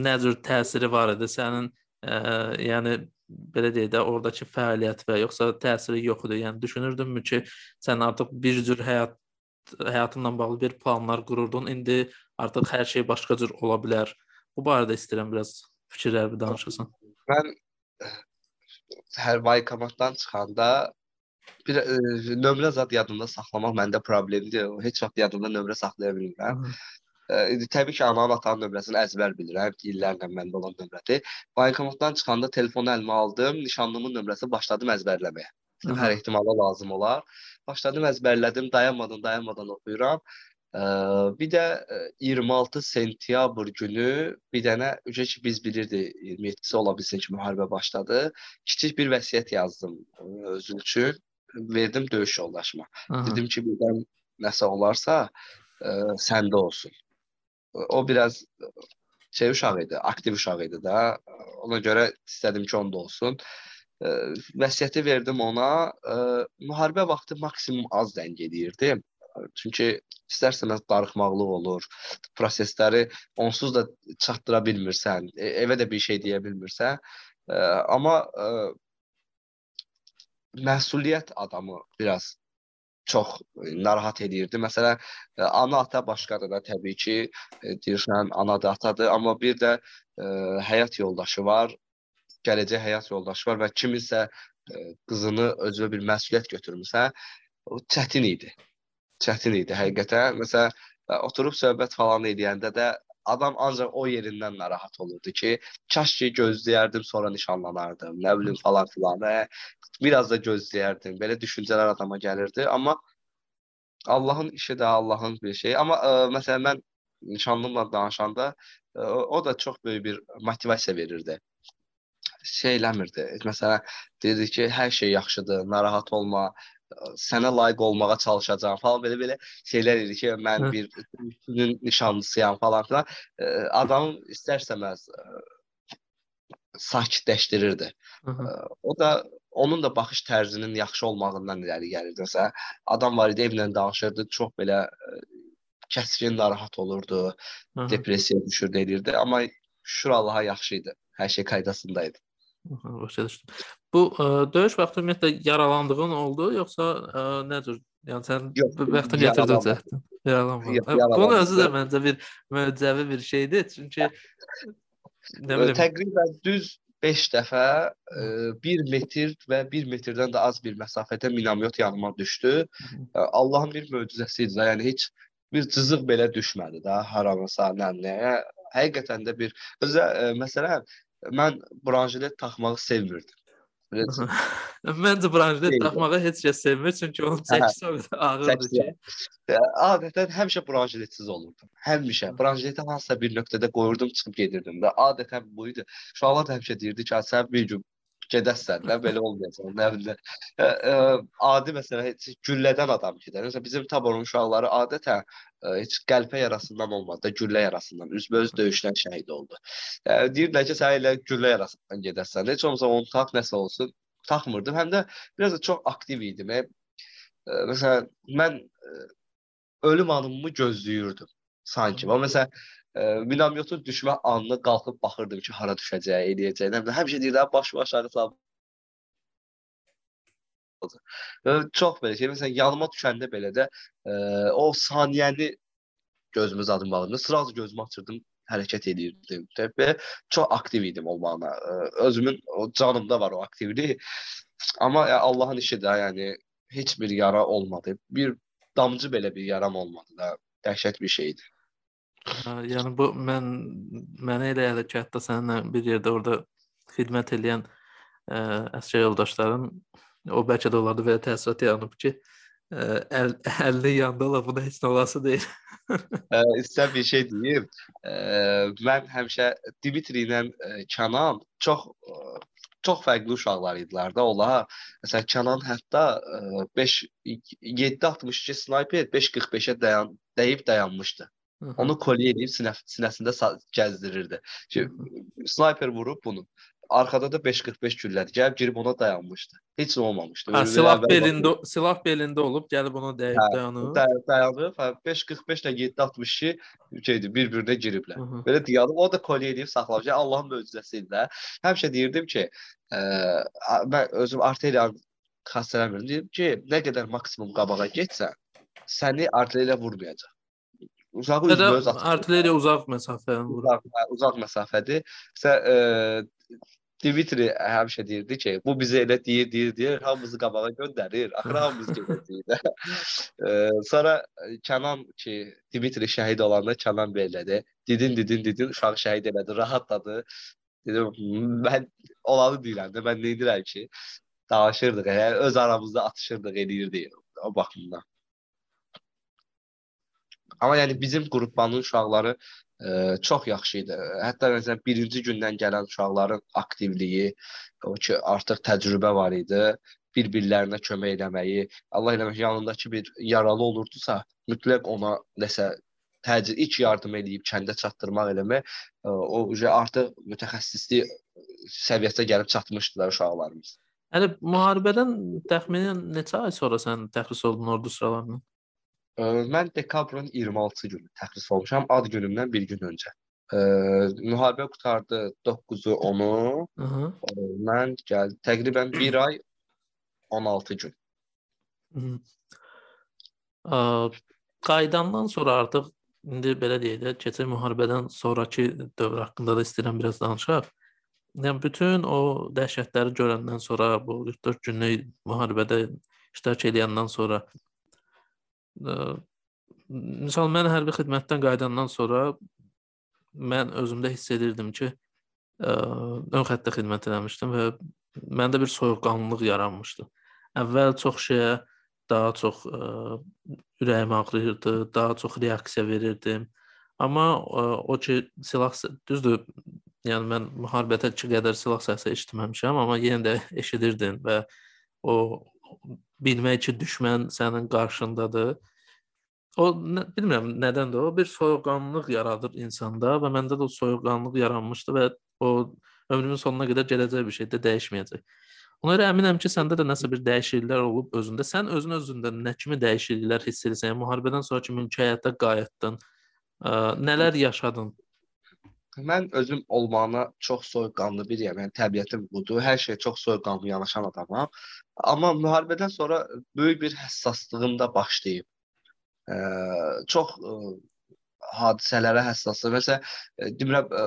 nə cür təsiri var idi sənin ə, yəni belə deyək də oradakı fəaliyyət və yoxsa təsiri yox idi? Yəni düşünürdünmü ki, sən artıq bir cür həyat həyatınla bağlı bir planlar qururdun. İndi artıq hər şey başqa cür ola bilər. Bu barədə istəyirəm biraz fikirlərimi danışasan. Mən hər vaykamatdan çıxanda bir ə, nömrə zad yadımda saxlamaq məndə problemdir. Heç vaxt yadımda nömrə saxlaya bilmirəm. Ə, təbii ki, ananın, atanın nömrəsini əzbər bilirəm. İllərlə məndə olan nömrədir. Bankomatdan çıxanda telefonu əlimə aldım, nişanlımın nömrəsini başladım əzbərləməyə. Hər ehtimala lazım olar. Başladım əzbərlədim, dayanmadan, dayanmadan oxuyuram. Bir də 26 sentyabr günü bir dənə necə ki biz bilirdik 27-si ola bilsin ki, müharibə başladı. Kiçik bir vəsiyyət yazdım özüm üçün. Verdim döyüş yoldaşıma. Aha. Dedim ki, birdən nəsə olarsa, ə, səndə olsun. O biraz şey uşaq idi, aktiv uşaq idi da. Ona görə istədim ki, onda olsun. Ə, vəsiyyəti verdim ona. Ə, müharibə vaxtı maksimum az zəng edirdim. Çünki istərsəməz darıxmaqlıq olur. Prosesləri onsuz da çatdıra bilmirsən, e, evə də bir şey deyə bilmirsən. E, amma e, məsuliyyət adamı biraz çox narahat edirdi. Məsələn, ana ata başqadır da təbii ki, deyirsən ana da atadır, amma bir də ə, həyat yoldaşı var, gələcək həyat yoldaşı var və kiminsə ə, qızını özünə bir məsuliyyət götürmüsə, o çətin idi çətin idi həqiqətən. Məsələn, oturub söhbət falan edəndə də adam ancaq o yerindən narahat olurdu ki, kaş ki gözləyərdim, sonra nişanlanardım, nə bilim falan filan. Hə, biraz da gözləyərdim. Belə düşüncələr adama gəlirdi, amma Allahın işi də Allahın bir şeyi. Amma ə, məsələn mən nişanlımla danışanda ə, o da çox böyük bir motivasiya verirdi. Şey eləmirdi. Məsələn, dedi ki, hər şey yaxşıdır, narahat olma, sənə layiq olmağa çalışacağam falan belə-belə şeylər idi ki, mən bir günün nişanlısıyam falan filan. Adamın istərsəməz sakitləşdirirdi. Hı -hı. O da onun da baxış tərzinin yaxşı olmağından irəli gəlirdi. Məsələn, adam var idi, evlə danışırdı, çox belə kəskin narahat olurdu, -hı. depressiyaya düşürdü, edirdi. Amma şükür Allaha yaxşı idi. Hər şey qaydasında idi. Başa düşdüm. Bu ə, e, döyüş vaxtı ümumiyyətlə yaralandığın oldu, yoxsa ə, e, nə cür? Yəni sən vaxtı gətirdin cəhdin. Yaralanmadın. Bunun özü də məncə bir möcüzəvi bir şeydir. Çünki nə bilim təqribən düz 5 dəfə 1 metr və 1 metrdən də az bir məsafədə minamyot yanıma düşdü. Allahın bir möcüzəsi idi. Yəni heç bir cızıq belə düşmədi də haramasa, nə nəyə. Həqiqətən də bir özə məsələn mən branjilet taxmağı sevmirdim. Məncə branjilet taxmağı heç kəs sevmir, çünki onun çəkisi o qədər ağırdır ki. Adətən həmişə branjiletsiz olurdum. Həmişə branjileti hansısa bir nöqtədə qoyurdum, çıxıb gedirdim də. Adətən bu idi. Uşaqlar da həmişə deyirdi ki, sən bir gün gedəsən də belə olmayacaq. Nə bilim. Ə, ə, adi məsələn heç güllədən adam gedər. Məsələn bizim taborun uşaqları adətən ə, heç qəlpə yarasından olmadı da güllə yarasından üzbəüz döyüşdən şəhid oldu. Deyirlər ki, sən elə güllə yarasından gedəsən. Heç olmasa onu tax nəsə olsun. Taxmırdım. Həm də biraz da çox aktiv idim. Ə, məsələn mən ölüm anımı gözləyirdim sanki. Amma məsələn minamyotun düşmə anını qalxıb baxırdım ki, hara düşəcəyi, eləyəcəyi. Həmişə deyirlər baş aşağı sal. Çox belə şey. Məsələn, yanıma düşəndə belə də ə, o saniyəni gözümü zadım bağladı. Sıraz gözümü açırdım, hərəkət edirdim və çox aktiv idim olmağına. Özümün o canımda var o aktivlik. Amma Allahın işi də, yəni heç bir yara olmadı. Bir damcı belə bir yaram olmadı da. Dəhşət bir şeydir. Yəni bu mən mənə elə hətta səninlə bir yerdə orada xidmət edən ə, əsgər yoldaşların o bəlkə də onlarda belə təəssürat yaranıb ki, əl, əlli yanda ola bu da heç nə olası deyil. ə, istə bir şey deyim. Ə, mən həmişə Dimitri ilə Kənan çox çox fərqli uşaqlar idilər də onlar. Məsələn Kənan hətta 5 7.62 snayper 5.45-ə dayan dəyib dayanmışdı. Hı -hı. Onu kolye edib sinə, sinəsində gəzdirirdi. Ki, snayper vurub bunu. Arkada da 5.45 güllədi. Gəlib girib ona dayanmışdı. Heç nə olmamışdı. Hə, silah belində, baxıb. silah belində olub, gəlib ona dəyib hə, dayanıb. Day dayanıb. Hə, 5.45 ilə 7.62 şeydir, bir-birinə giriblər. Hı -hı. Belə dayanıb, o da kolye edib saxlamış. Yəni Allahın möcüzəsidir də. Həmişə deyirdim ki, ə, mən özüm artilleriya xəstələnmirəm. Deyirdim ki, nə qədər maksimum qabağa getsən, səni artilleriya vurmayacaq. Uzağı üzbəüz atır. Artilleriya uzaq məsafə vurur. Uzaq, hə, uzaq məsafədir. Sə ə, Dimitri həmişə deyirdi ki, bu bizə elə deyir, deyir, deyir, hamımızı qabağa göndərir. Axırı hamımız gedəcəyik. sonra Kənan ki, Dimitri şəhid olanda Kənan belədi. Didin, didin, didin, uşağı şəhid elədi, rahatladı. Dedim, mən olanı deyirəm də, mən nə edirəm ki, danışırdıq, yəni öz aramızda atışırdıq, eləyirdik o baxımdan. Amma yəni bizim qrupbanın uşaqları ə, çox yaxşı idi. Hətta məsələn birinci gündən gələn uşaqların aktivliyi, o ki artıq təcrübə var idi, bir-birlərinə kömək eləməyi, Allah eləmək yanındakı bir yaralı olurdusa, mütləq ona nəsə təcil ilk yardım eləyib kəndə çatdırmaq eləmək, ə, o artıq mütəxəssislik səviyyəsinə gəlib çatmışdılar uşaqlarımız. Yəni müharibədən təxminən neçə ay sonra sən təxris oldun ordu sıralarına? Mən dekabrın 26-cı günü təxris olmuşam, ad günümdən bir gün öncə. Ə, müharibə qutardı 9-u 10-u. Mən gəl təqribən 1 ay 16 gün. Ə, qayıdandan sonra artıq indi belə deyək də, keçən müharibədən sonrakı dövr haqqında da istəyirəm biraz danışaq. Yəni bütün o dəhşətləri görəndən sonra, bu 44 günlük müharibədə iştirak edəndən sonra Misal mən hərbi xidmətdən qayıdandan sonra mən özümdə hiss edirdim ki, ön xəttdə xidmət eləmişdim və məndə bir soyuqqanlılıq yaranmışdı. Əvvəl çox şeyə daha çox ə, ürəyim ağrıyırdı, daha çox reaksiya verirdim. Amma ə, o ki silah düzdür, yəni mən müharibədə ki qədər silah səsi eşitməmişəm, amma yenə də eşidirdim və o bilmək ki, düşmən sənin qarşındadır. O nə, bilmirəm nədəndir o bir soyuqqanlılıq yaradır insanda və məndə də o soyuqqanlılıq yaranmışdı və o ömrümün sonuna qədər gələcək bir şey də dəyişməyəcək. Ona görə əminəm ki, səndə də nəsə bir dəyişikliklər olub özündə. Sən özün özündə nə kimi dəyişikliklər hiss edirsən? Yəni müharibədən sonrakı mülki həyata qayıtdın. Ə, nələr yaşadın? Mən özüm olmağına çox soyuqqanlı biriyəm. Yəni təbiətim budur. Hər şeyə çox soyuqqanlı yanaşan adamam. Amma müharibədən sonra böyük bir həssaslığım da başlayıb. Ə, çox ə, hadisələrə həssasdır. Məsələn, demirəm, ə,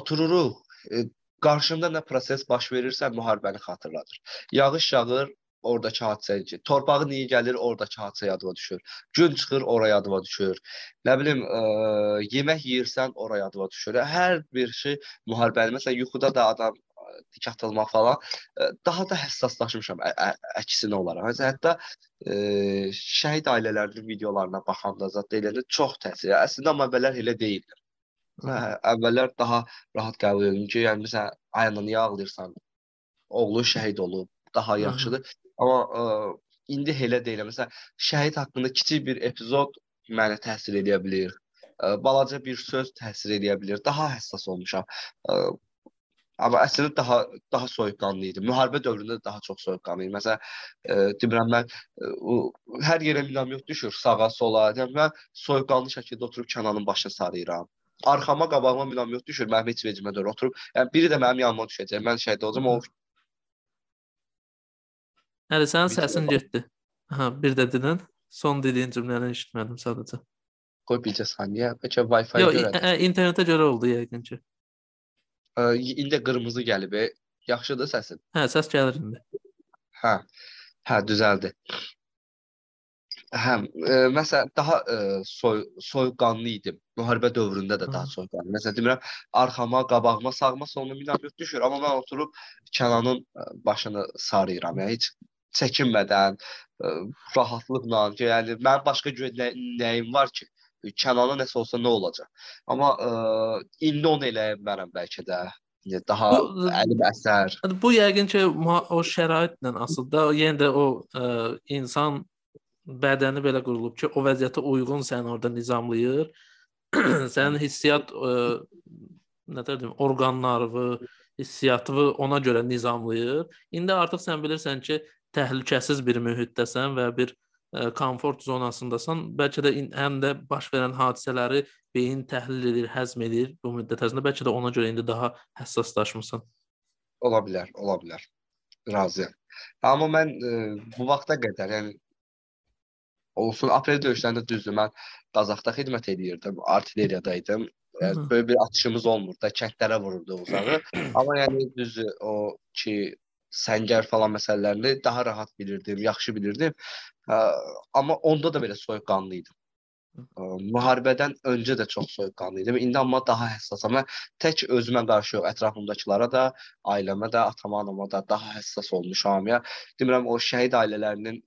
otururuq, ə, qarşında nə proses baş verirsə müharibəni xatırladır. Yağış yağır, oradakı hadisə torpağı niyə gəlir, oradakı hadisə yadıma düşür. Gün çıxır, oraya yadıma düşür. Nə bilim, ə, yemək yeyirsən, oraya yadıma düşür. Hər bir şey müharibəni. Məsələn, yuxuda da adam tik atılmaq falan daha da həssaslaşmışam ə, ə, əksinə olaraq. Hətta ə, şəhid ailələrinin videolarına baxanda zət eləndə çox təsir. Əslində amma əvvəllər elə deyildi. Hə, əvvəllər daha rahat qəbul edirdim ki, yəni məsələn, ayağına niyə ağlayırsan? Oğlu şəhid olub, daha yaxşıdır. Hı -hı. Amma ə, indi elə deyil. Məsələn, şəhid haqqında kiçik bir epizod məni təsir edə bilər. Ə, balaca bir söz təsir edə bilər. Daha həssas olmuşam. Ə, Amma əslində daha daha soyuqqanlı idi. Müharibə dövründə də daha çox soyuqqanlı idi. Məsələn, e, demirəm mən e, o, hər yerə minomyot düşür, sağa, sola. Yəni mən soyuqqanlı şəkildə oturub Kənanın başına sarıyıram. Arxama, qabağıma minomyot düşür, mənim heç vecimə də oturub. Yəni biri də mənim yanıma düşəcək. Mən şəhid olacağam, o Hələ sənin səsin getdi. Hə, bir də dedin. Son dediyin cümləni eşitmədim sadəcə. Qoy bircə saniyə. Bəlkə Wi-Fi görədir. Yox, internetə görə oldu yəqin ki. Ə, indi qırmızı gəlib. E. Yaxşıdır səsin? Hə, səs gəlir indi. Hə. Hə, düzəldi. Hə, e, məsələn daha e, soy soyuqqanlı idim. Müharibə dövründə də daha soyuqqanlı. Məsələn demirəm, arxama, qabağıma, sağıma, soluma minamyot düşür, amma mən oturub Kənanın e, başını sarıyıram. Yəni heç çəkinmədən, ə, rahatlıqla, yəni mənim başqa nə, nəyim var ki? Kənana nəsə olsa nə olacaq? Amma ə, indi onu eləyə bilmərəm bəlkə də. Yəni daha bu, əlim əsər. Bu yəqin ki, o şəraitlə asılıdır. Yenə də o ə, insan bədəni belə qurulub ki, o vəziyyətə uyğun səni orada nizamlayır. Sənin hissiyat ə, nə deyim, orqanlarını, hissiyatını ona görə nizamlayır. İndi artıq sən bilirsən ki, təhlükəsiz bir mühitdəsən və bir ə, komfort zonasındasan. Bəlkə də həm də baş verən hadisələri beyin təhlil edir, həzm edir bu müddət ərzində. Bəlkə də ona görə indi daha həssaslaşmısan. Ola bilər, ola bilər. Razıyam. Amma mən ə, bu vaxta qədər, yəni olsun. Aprel döyüşlərində düzdür, mən Qazaxda xidmət edirdim, artilleriyada idim. Yəni, böyle bir atışımız olmurdu kəndlərə vururdu uzağı. Amma yəni düzdür, o ki səngər falan məsələlərini daha rahat bilirdim, yaxşı bilirdim. Ə, amma onda da belə soyuqqanlı idim. Ə, müharibədən öncə də çox soyuqqanlı idim. İndi amma daha həssasam. Mən tək özümə qarşı yox, ətrafımdakılara da, ailəmə də, atama, anama da daha həssas olmuşam ya. Demirəm o şəhid ailələrinin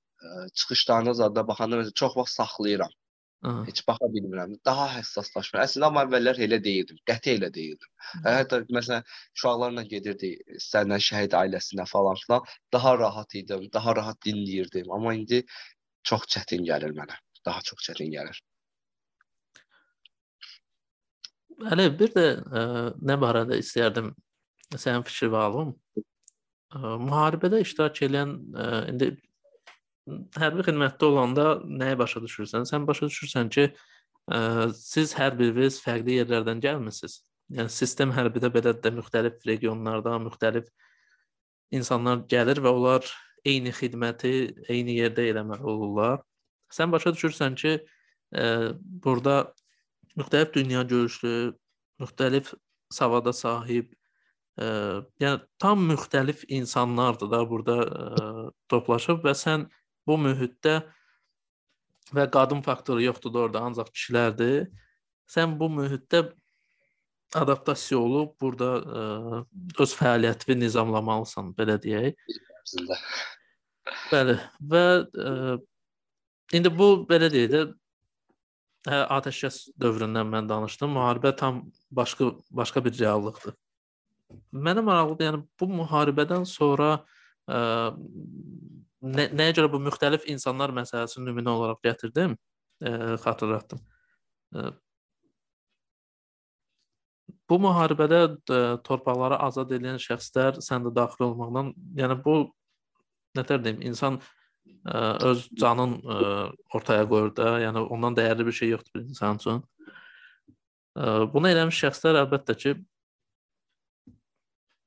çıxışlarına zadda baxanda məsələn çox vaxt saxlayıram. Aha. Heç baxa bilmirəm. Daha həssaslaşmıram. Əslində amma əvvəllər elə deyildim. Qəti elə deyildim. Hətta məsələn uşaqlarla gedirdik səndən şəhid ailəsinə falan filan, daha rahat idim, daha rahat dinləyirdim. Amma indi çox çətin gəlir mənə. Daha çox çətin gəlir. Əli, bir də ə, nə barədə istəyərdim sənin fikrini alım. Ə, müharibədə iştirak edən ə, indi hərbi xidmətdə olanda nəyi başa düşürsən? Sən başa düşürsən ki, ə, siz hər biriniz fərqli yerlərdən gəlmisiniz. Yəni sistem hərbidə belə də müxtəlif regionlardan, müxtəlif insanlar gəlir və onlar eyni xidməti eyni yerdə eləməli olurlar. Sən başa düşürsən ki, ə, burada müxtəlif dünya görüşlü, müxtəlif savada sahib, ə, yəni tam müxtəlif insanlardır da burada ə, toplaşıb və sən bu mühitdə və qadın faktoru yoxdur da orada, ancaq kişilərdir. Sən bu mühitdə adaptasiya olub burada ə, öz fəaliyyətini nizamlamalısan, belə deyək. Bəli. Və ə, indi bu belə deyək də hə, atəşkəs dövründən mən danışdım. Müharibə tam başqa başqa bir reallıqdır. Mənə maraqlıdır, yəni bu müharibədən sonra ə, nə, nəyə görə bu müxtəlif insanlar məsələsini nümunə olaraq gətirdim, e, xatırlatdım. E, bu müharibədə e, torpaqları azad edən şəxslər sən də daxil olmaqdan, yəni bu nətər deyim, insan ə, öz canın ə, ortaya qoyur da, yəni ondan dəyərli bir şey yoxdur bir insan üçün. Ə, bunu eləmiş şəxslər əlbəttə ki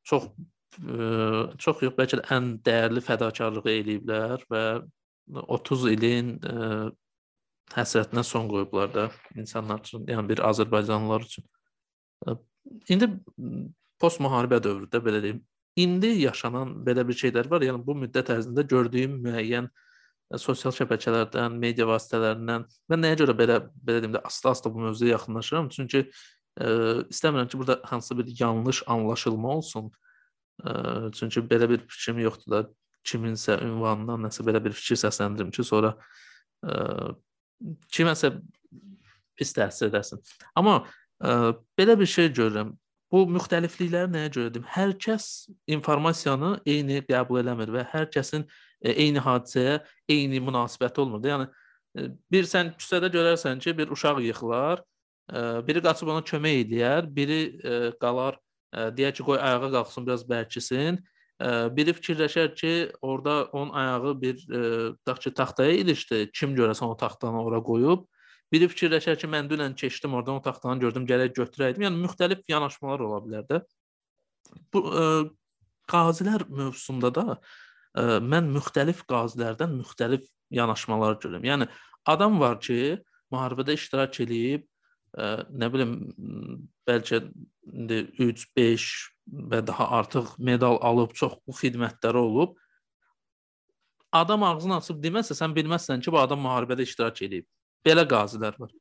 çox ə, çox yox, bəlkə də ən dəyərli fədakarlığı eləyiblər və 30 ilin ə, həsrətinə son qoyublar da insanlar üçün, yəni bir Azərbaycanlılar üçün. Ə, indi post müharibə dövründə belə deyim, indi yaşanan belə bir şeylər var. Yəni bu müddət ərzində gördüyüm müəyyən sosial şəbəkələrdən, media vasitələrindən və nəyə görə belə belə deyim də asta-asta bu mövzuya yaxınlaşıram? Çünki ə, istəmirəm ki, burada hansısa bir yanlış anlaşılma olsun. Çünki belə bir fikrim yoxdur da kiminsə ünvanından nəsə belə bir fikir səsləndirim ki, sonra ə, kiməsə pis təsir edəsin. Amma ə, belə bir şey görürəm. Bu müxtəliflikləri nəyə görədim? Hər kəs informasiyanı eyni qəbul eləmir və hər kəsin ə, eyni hadisəyə eyni münasibəti olmur. Yəni ə, bir sən küçədə görərsən ki, bir uşaq yıxılar, ə, biri qaçıb ona kömək eləyər, biri qalar deyək ki, qoy ayağa qalxsın, biraz bərkisin. Biri fikirləşər ki, orada onun ayağı bir tutaq ki, taxtaya ilişdi. Kim görəsən o taxtanı ora qoyub. Biri fikirləşər ki, mən dünən keçdim oradan o taxtanı gördüm, gərək götürəydim. Yəni müxtəlif yanaşmalar ola bilər də. Bu ə, qazilər mövzusunda da ə, mən müxtəlif qazilərdən müxtəlif yanaşmalar görürəm. Yəni adam var ki, müharibədə iştirak eləyib, nə bilim, bəlkə indi 3, 5 və daha artıq medal alıb, çox bu xidmətləri olub. Adam ağzını açıb deməsə, sən bilməzsən ki, bu adam müharibədə iştirak eləyib. Belə qazilər var.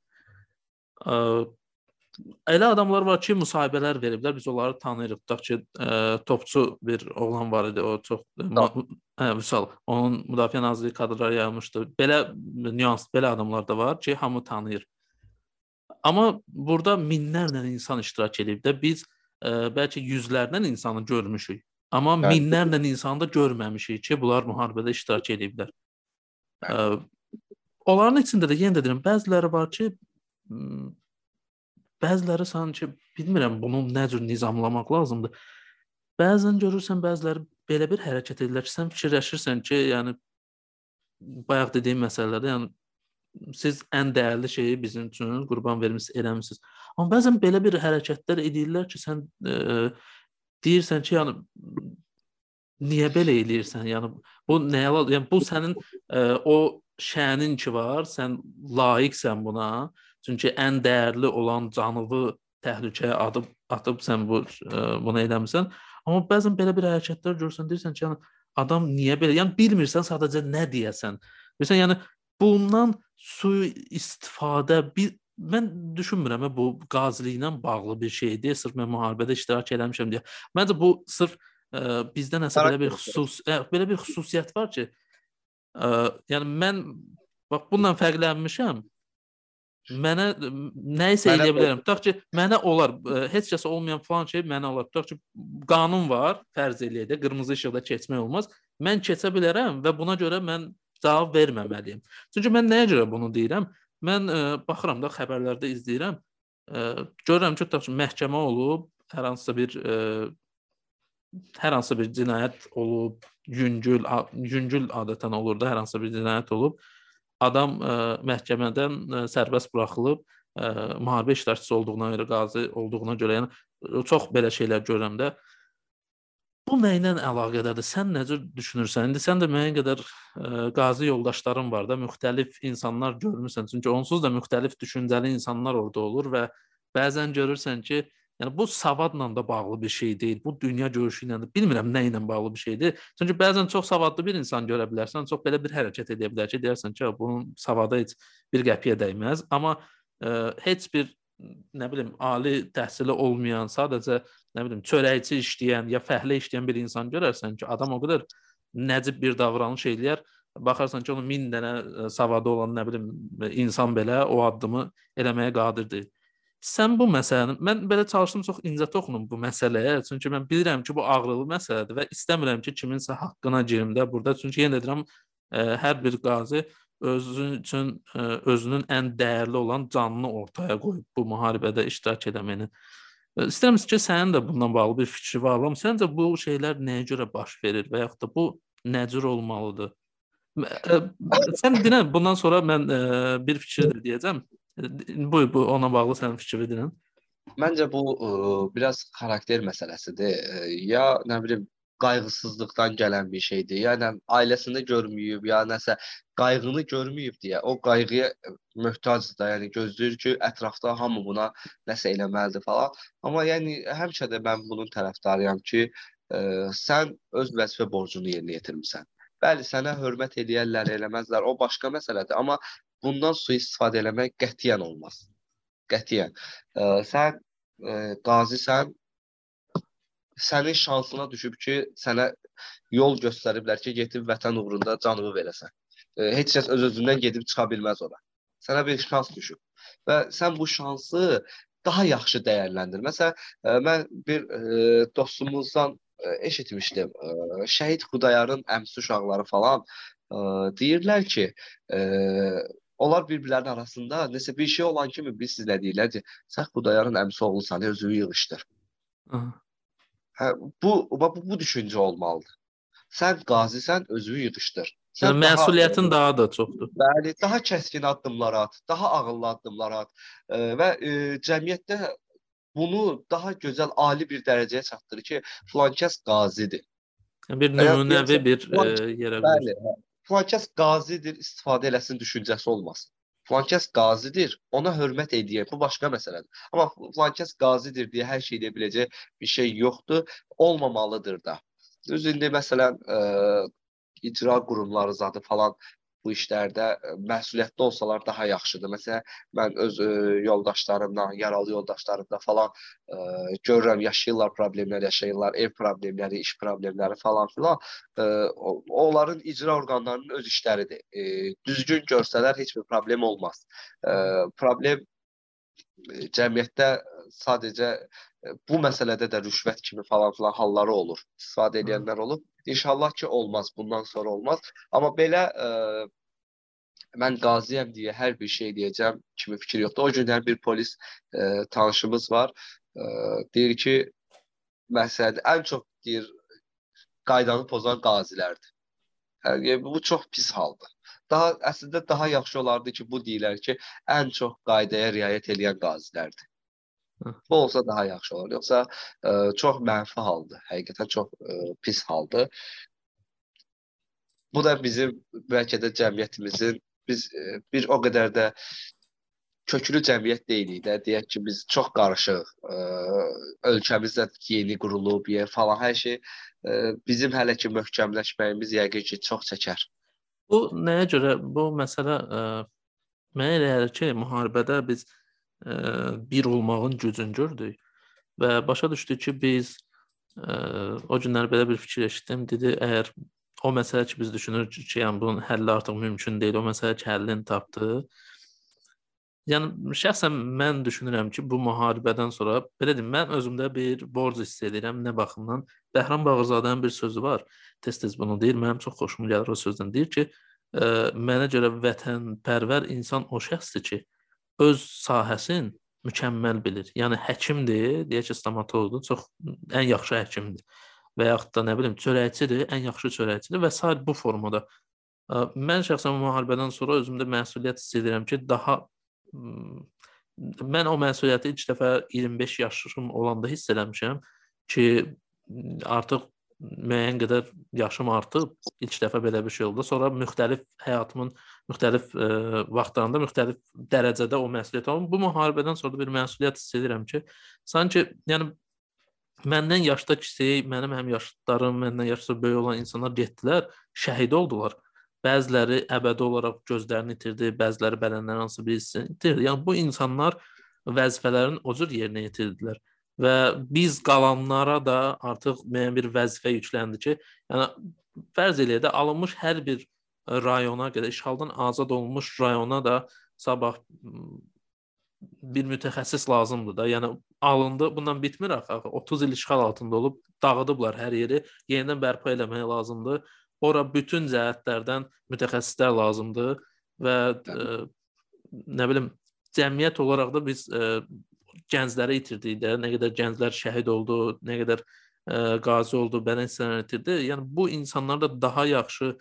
Elə adamlar var ki, müsahibələr veriblər. Biz onları tanıyırıq. Tutaq ki, ə, topçu bir oğlan var idi. O çox hə, misal onun Müdafiə Nazirliyi kadrları yayılmışdı. Belə nüans, belə adamlar da var ki, hamı tanıyır. Amma burada minlərlə insan iştirak edib də biz ə, bəlkə yüzlərlə insanı görmüşük. Amma Bəli. minlərlə insanı da görməmişik ki, bunlar müharibədə iştirak ediblər. Ə, onların içində də yenə də deyirəm, bəziləri var ki, bəziləri sanki bilmirəm bunu nə cür nizamlamaq lazımdır. Bəzən görürsən bəziləri belə bir hərəkət edirlər ki, sən fikirləşirsən ki, yəni bayaq dediyim məsələlərdə, yəni siz ən dəyərli şeyi bizim üçün qurban vermisiniz, eləmisiniz. Amma bəzən belə bir hərəkətlər edirlər ki, sən e, deyirsən ki, yəni niyə belə eləyirsən? Yəni bu nəyə yəni bu sənin ə, o şənin ki var, sən layiqsən buna. Çünki ən dəyərli olan canını təhlükəyə atıb atıb sən bu ə, bunu eləmisən. Amma bəzən belə bir hərəkətlər görürsən, deyirsən ki, yəni adam niyə belə? Yəni bilmirsən sadəcə nə deyəsən. Məsələn, yəni bundan sui istifadə bir mən düşünmürəm bu qaziliklə bağlı bir şeydir. Sırf mən müharibədə iştirak eləmişəm deyə. Məncə bu sırf ə, bizdə nəsə belə bir xüsus ə, belə bir xüsusiyyət var ki, ə, yəni mən bax bununla fərqlənmişəm. Mənə nə isə eləyə bilərəm. Tutaq ki, mənə olar, ə, heç kəsə olmayan falan şey mənə olar. Tutaq ki, qanun var, fərz eləyək də, qırmızı işıqda keçmək olmaz. Mən keçə bilərəm və buna görə mən cavab verməməliyəm. Çünki mən nəyə görə bunu deyirəm? Mən ə, e, baxıram da xəbərlərdə izləyirəm. Ə, e, görürəm ki, tutaq ki, məhkəmə olub, hər hansısa bir ə, e, hər hansısa bir cinayət olub, yüngül yüngül adətən olur da, hər hansısa bir cinayət olub. Adam ə, məhkəmədən ə, sərbəst buraxılıb, ə, müharibə iştirakçısı olduğuna görə, qazi olduğuna görə, yəni çox belə şeylər görürəm də. Ə, Bu nə ilə əlaqədədir? Sən necə düşünürsən? İndi sən də müəyyən qədər ə, e, qazi yoldaşların var da, müxtəlif insanlar görmüsən. Çünki onsuz da müxtəlif düşüncəli insanlar orada olur və bəzən görürsən ki, yəni bu savadla da bağlı bir şey deyil. Bu dünya görüşü ilə də bilmirəm nə ilə bağlı bir şeydir. Çünki bəzən çox savadlı bir insan görə bilərsən, çox belə bir hərəkət edə bilər ki, deyərsən ki, bunun savada heç bir qəpiyə dəyməz, amma ə, e, heç bir nə bilim ali təhsili olmayan, sadəcə nə bilim çörəkçi işləyən ya fəhlə işləyən bir insan görərsən ki, adam o qədər nəcib bir davranış eləyər, baxarsan ki, onun 1000 dənə savadı olan nə bilim insan belə o addımı eləməyə qadir deyil. Sən bu məsələni mən belə çalışdım çox incə toxunum bu məsələyə, çünki mən bilirəm ki, bu ağrılı məsələdir və istəmirəm ki, kiminsə haqqına girim də burada. Çünki yenə deyirəm, ə, hər bir qazi özü üçün ə, özünün ən dəyərli olan canını ortaya qoyub bu müharibədə iştirak etməyini. İstəyirəm ki, sənin də bundan bağlı bir fikri var. Amma səncə bu şeylər nəyə görə baş verir və yaxud da bu nə cür olmalıdır? Sən dinə, bundan sonra mən ə, bir fikir də deyəcəm. Bu, bu ona bağlı sənin fikrini dinən. Məncə bu ə, biraz xarakter məsələsidir. Ya nə bilim qayğısızlıqdan gələn bir şeydir. Yəni ailəsində görməyib, ya nəsə qayğını görməyib deyə o qayğıya möhtacdır da, yəni gözləyir ki, ətrafda hamı buna nəsə eləməlidir falan. Amma yəni həmişə də mən bunun tərəfdarıyam ki, ə, sən öz vəzifə borcunu yerinə yetirmisən. Bəli, sənə hörmət edərlər, eləməzlər, o başqa məsələdir, amma bundan sui-istifadə eləmək qətiyyən olmaz. Qətiyyən. Ə, sən ə, qazisən, sənin şansına düşüb ki, sənə yol göstəriblər ki, getib vətən uğrunda canını verəsən. E, heç kəs öz-özündən gedib çıxa bilməz ora. Sənə bir şans düşüb və sən bu şansı daha yaxşı dəyərləndir. Məsələn, e, mən bir e, dostumuzdan e, eşitmişdim. E, Şəhid Xudayarın əmsi uşaqları falan e, deyirlər ki, e, onlar bir-birlərinin arasında nəsə bir şey olan kimi biz sizlə deyirlər ki, sən Xudayarın əmsi oğlusan, özünü yığışdır. Aha. Hə, bu, bu bu düşüncə olmalıdır. Sən qazisən, özünü yığışdır. Sən yəni məsuliyyətin daha, daha da çoxdur. Bəli, daha kəskin addımlar at, daha ağıllı addımlar at e, və e, cəmiyyətdə bunu daha gözəl, ali bir dərəcəyə çatdırır ki, filan kəs qazidir. Bir nümunəvi bir e, yerə qoyur. Bəli, filan kəs qazidir, istifadə eləsin düşüncəsi olmasın. Filankəs qazidir, ona hörmət edək. Bu başqa məsələdir. Amma filankəs qazidir deyə hər şey edə biləcək bir şey yoxdur, olmamalıdır da. Düz indi məsələn ə, icra qurumları zadı falan bu işlərdə e, məsuliyyətli olsalar daha yaxşıdır. Məsələn, mən öz ə, e, yoldaşlarımla, yaralı yoldaşlarımla falan ə, e, görürəm, yaşayırlar problemlər, yaşayırlar, ev problemləri, iş problemləri falan filan. Ə, onların icra orqanlarının öz işləridir. Ə, düzgün görsələr heç bir problem olmaz. Ə, problem cəmiyyətdə sadəcə bu məsələdə də rüşvət kimi falan filan halları olur. İstifadə edənlər olub. İnşallah ki olmaz, bundan sonra olmaz. Amma belə ə, e, mən qaziyəm deyə hər bir şey deyəcəm kimi fikir yoxdur. O günlər bir polis ə, e, tanışımız var. Ə, deyir ki, məsələn, ən çox deyir qaydanı pozan qazilərdir. Yəni bu çox pis haldır. Daha əslində daha yaxşı olardı ki, bu deyirlər ki, ən çox qaydaya riayət edən qazilərdir. Bu olsa daha yaxşı olar. Yoxsa ə, e, çox mənfi haldır. Həqiqətən çox ə, e, pis haldır. Bu da bizim bəlkə də cəmiyyətimizin biz ə, e, bir o qədər də köklü cəmiyyət deyilik də. Deyək ki, biz çox qarışıq. Ə, ölkəmizdə yeni qurulub, yer falan hər şey ə, bizim hələ ki möhkəmləşməyimiz yəqin ki çox çəkər. Bu nəyə görə bu məsələ ə, mənə elə gəlir ki, müharibədə biz ə, bir olmağın gücünü gördük və başa düşdük ki, biz o günlər belə bir fikir eşitdim. Dedi, əgər o məsələ ki, biz düşünürük ki, yəni bunun həlli artıq mümkün deyil, o məsələ ki, həllini tapdı. Yəni şəxsən mən düşünürəm ki, bu müharibədən sonra belə deyim, mən özümdə bir borc hiss edirəm nə baxımdan. Bəhram Bağırzadənin bir sözü var. Tez-tez bunu deyir. Mənim çox xoşuma gəlir o sözdən. Deyir ki, ə, mənə görə vətənpərvər insan o şəxsdir ki, öz sahəsin mükəmməl bilir. Yəni həkimdir, deyək ki, stomatoloqdur, çox ən yaxşı həkimdir. Və yaxud da nə bilim, çörəkçidir, ən yaxşı çörəkçidir və s. bu formada. Mən şəxsən müharibədən sonra özümdə məsuliyyət hiss edirəm ki, daha mən o məsuliyyəti ilk dəfə 25 yaşım olanda hiss eləmişəm ki, artıq müəyyən qədər yaşım artıb, ilk dəfə belə bir şey oldu. Sonra müxtəlif həyatımın müxtəlif ə, e, vaxtlarında müxtəlif dərəcədə o məsuliyyət aldım. Bu müharibədən sonra bir məsuliyyət hiss edirəm ki, sanki yəni məndən yaşda kiçik, mənim həm yaşlarım, məndən yaşca böyük olan insanlar getdilər, şəhid oldular. Bəziləri əbədi olaraq gözlərini itirdi, bəziləri bədənlərin hansı birisini itirdi. Yəni bu insanlar vəzifələrini o cür yerinə yetirdilər və biz qalanlara da artıq müəyyən bir vəzifə yükləndi ki, yəni fərz eləyək də alınmış hər bir rayona qədər işğaldan azad olunmuş rayona da sabah bir mütəxəssis lazımdır da. Yəni alındı, bundan bitmir axı. 30 il işğal altında olub dağıdıblar hər yeri. Yenidən bərpa eləmək lazımdır. Ora bütün cəhətlərdən mütəxəssislər lazımdır və ə, nə bilim cəmiyyət olaraq da biz ə, gəncləri itirdik də, nə qədər gənclər şəhid oldu, nə qədər ə, qazi oldu, bədən hissələrini itirdi. Yəni bu insanlar da daha yaxşı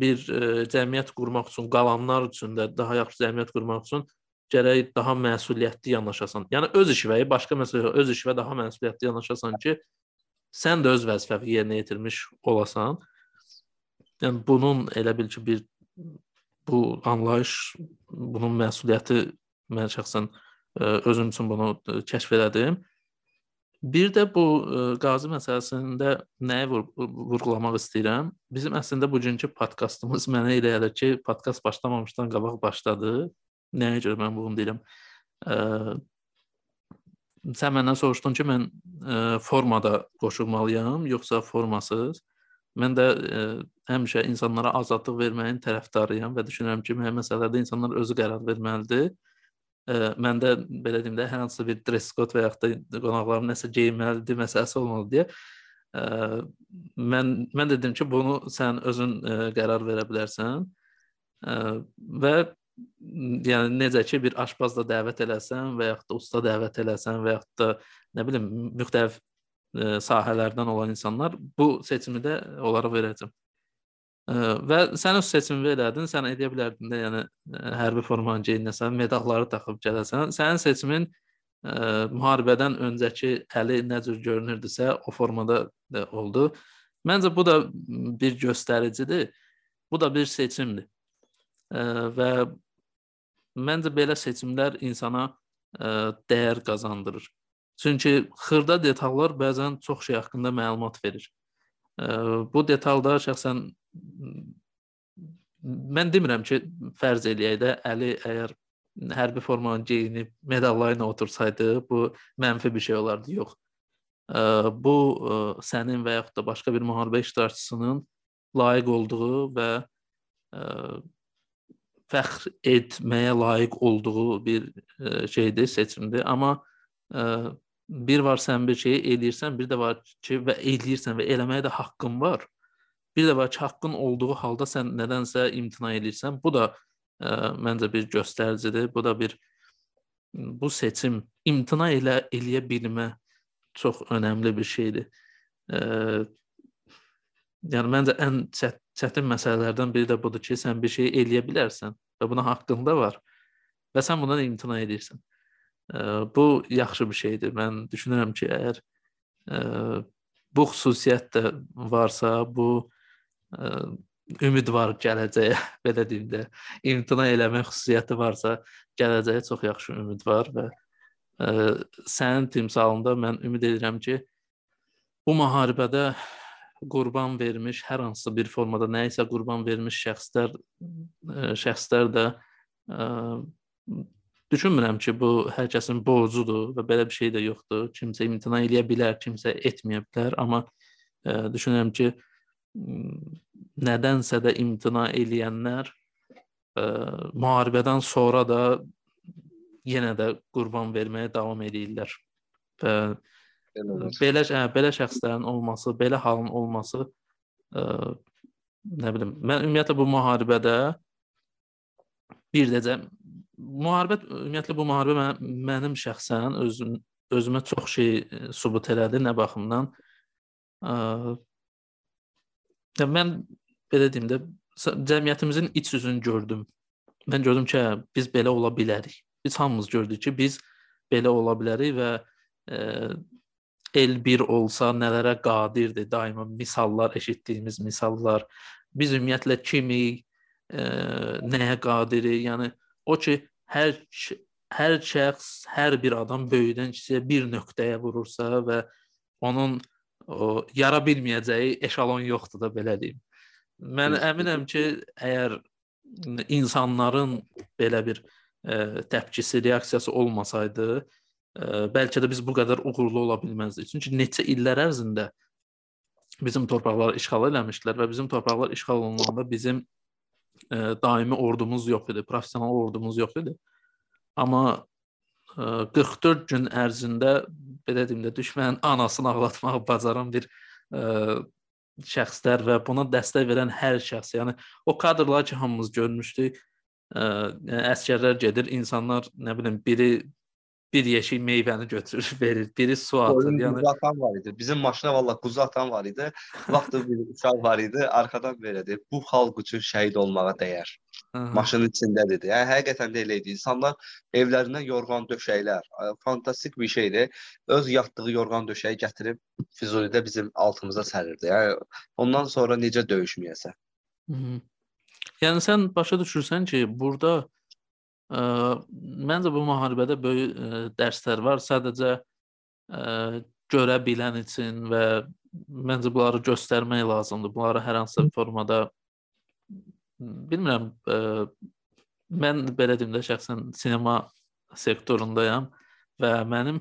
bir ə, cəmiyyət qurmaq üçün, qalanlar üçün də daha yaxşı cəmiyyət qurmaq üçün gərək daha məsuliyyətli yanaşasan. Yəni öz işvəyi başqa məsələ, öz işvə daha məsuliyyətli yanaşasan ki, sən də öz vəzifəni yerinə yetirmiş olasan. Yəni bunun elə bil ki, bir bu anlayış, bunun məsuliyyəti mən şəxsən özüm üçün bunu kəşf elədim. Bir də bu qazi məsələsində nəyi vur vurğulamaq istəyirəm? Bizim əslində bugünkü podkastımız mənə elə gəlir ki, podkast başlamamışdan qabaq başladı. Nəyə görə mən bunu deyirəm? Sən məndən soruşdun ki, mən formada qoşulmalıyam, yoxsa formasız? Mən də ə, həmişə insanlara azadlıq verməyin tərəfdarıyam və düşünürəm ki, müəyyən məsələlərdə insanlar özü qərar verməlidir məndə belə deyim də hər hansı bir dress code və yaxud da qonaqlarım nəsə geyinməlidir məsələsi olmalı deyə ə, mən mən dedim ki, bunu sən özün ə, qərar verə bilərsən. Ə, və yəni necə ki bir aşpaz da dəvət eləsən və yaxud da usta dəvət eləsən və yaxud da nə bilim müxtəlif ə, sahələrdən olan insanlar bu seçimi də onlara verəcəm. Və sən öz seçimini elədin, sən edə bilərdin də, yəni hərbi formanı geyinəsən, medalları taxıb gələsən. Sənin seçimin ə, müharibədən öncəki əli nə cür görünürdüsə, o formada da oldu. Məncə bu da bir göstəricidir. Bu da bir seçimdir. Ə, və məncə belə seçimlər insana ə, dəyər qazandırır. Çünki xırda detallar bəzən çox şey haqqında məlumat verir. Bu detalda şəxsən mən demirəm ki, fərz eləyək də Əli əgər hərbi formanı geyinib medalları ilə otursaydı, bu mənfi bir şey olardı. Yox. Bu sənin və yaxud da başqa bir müharibə iştirakçısının layiq olduğu və fəxr etməyə layiq olduğu bir şeydir, seçimdir. Amma bir var sən bir şeyi eləyirsən, bir də var ki, və eləyirsən və eləməyə də haqqın var. Bir də var ki, haqqın olduğu halda sən nədənsə imtina edirsən. Bu da ə, məncə bir göstəricidir. Bu da bir bu seçim imtina elə eləyə bilmə çox önəmli bir şeydir. Ə, yəni məncə ən çət, çətin məsələlərdən biri də budur ki, sən bir şey eləyə bilərsən və buna haqqın da var və sən bundan imtina edirsən. Bu yaxşı bir şeydir. Mən düşünürəm ki, əgər bu xüsusiyyət də varsa, bu ümid var gələcəyə, belə deyim də, imtina eləmə xüsusiyyəti varsa, gələcəyə çox yaxşı ümid var və ə, sənin timsalında mən ümid edirəm ki, bu müharibədə qurban vermiş hər hansı bir formada nə isə qurban vermiş şəxslər ə, şəxslər də ə, düşünmürəm ki, bu hər kəsin borcudur və belə bir şey də yoxdur. Kimsə imtina eləyə bilər, kimsə etməyə bilər, amma ə, düşünürəm ki, nədənsə də imtina eləyənlər ə, müharibədən sonra da yenə də qurban verməyə davam edirlər. Və belə hə, belə şəxslərin olması, belə halın olması ə, nə bilim, mən ümumiyyətlə bu müharibədə bir dəcə müharibə ümumiyyətlə bu müharibə mən, mənim şəxsən özüm özümə çox şey sübut elədi nə baxımdan ə, mən belə deyim də cəmiyyətimizin iç üzünü gördüm. Mən gördüm ki, hə, biz belə ola bilərik. Biz hamımız gördük ki, biz belə ola bilərik və ə, el bir olsa nələrə qadirdir, daima misallar eşitdiyimiz misallar. Biz ümumiyyətlə kimi e, nəyə qadirik? Yəni o ki hər hər şəxs, hər bir adam böyüdən kiçiyə bir nöqtəyə vurursa və onun o yara bilməyəcəyi eşalon yoxdur da belə deyim. Mən əminəm ki, əgər insanların belə bir e, təpkisi, reaksiyası olmasaydı, bəlkə də biz bu qədər uğurlu ola bilməzdik. Çünki neçə illər ərzində bizim torpaqları işğal eləmişdilər və bizim torpaqlar işğal olunanda bizim ə, daimi ordumuz yox idi, professional ordumuz yox idi. Amma ə, 44 gün ərzində belə deyim də düşmənin anasını ağlatmağı bacaran bir ə, şəxslər və buna dəstək verən hər şəxs, yəni o kadrlar ki, hamımız görmüşdük, ə, yəni əskərlər gedir, insanlar nə bilim biri bir yeşik meyvəni götürür, verir. Biri su atır. Oyun yəni quzu atan var idi. Bizim maşına valla quzu atan var idi. Vaxtı bir uşaq var idi, arxadan verədi. Bu xalq üçün şəhid olmağa dəyər. Maşının içindədir. Yəni həqiqətən də elə idi. İnsanlar evlərindən yorğan döşəklər, fantastik bir şeydir. Öz yatdığı yorğan döşəyi gətirib Füzulidə bizim altımıza sərirdi. Yəni ondan sonra necə döyüşməyəsə. Yəni sən başa düşürsən ki, burada məncə bu müharibədə böyük dərslər var. Sadəcə görə bilən üçün və məncə bunları göstərmək lazımdır. Bunları hər hansı formada bilmirəm, mən belə deyim də şəxsən sinema sektorundayam və mənim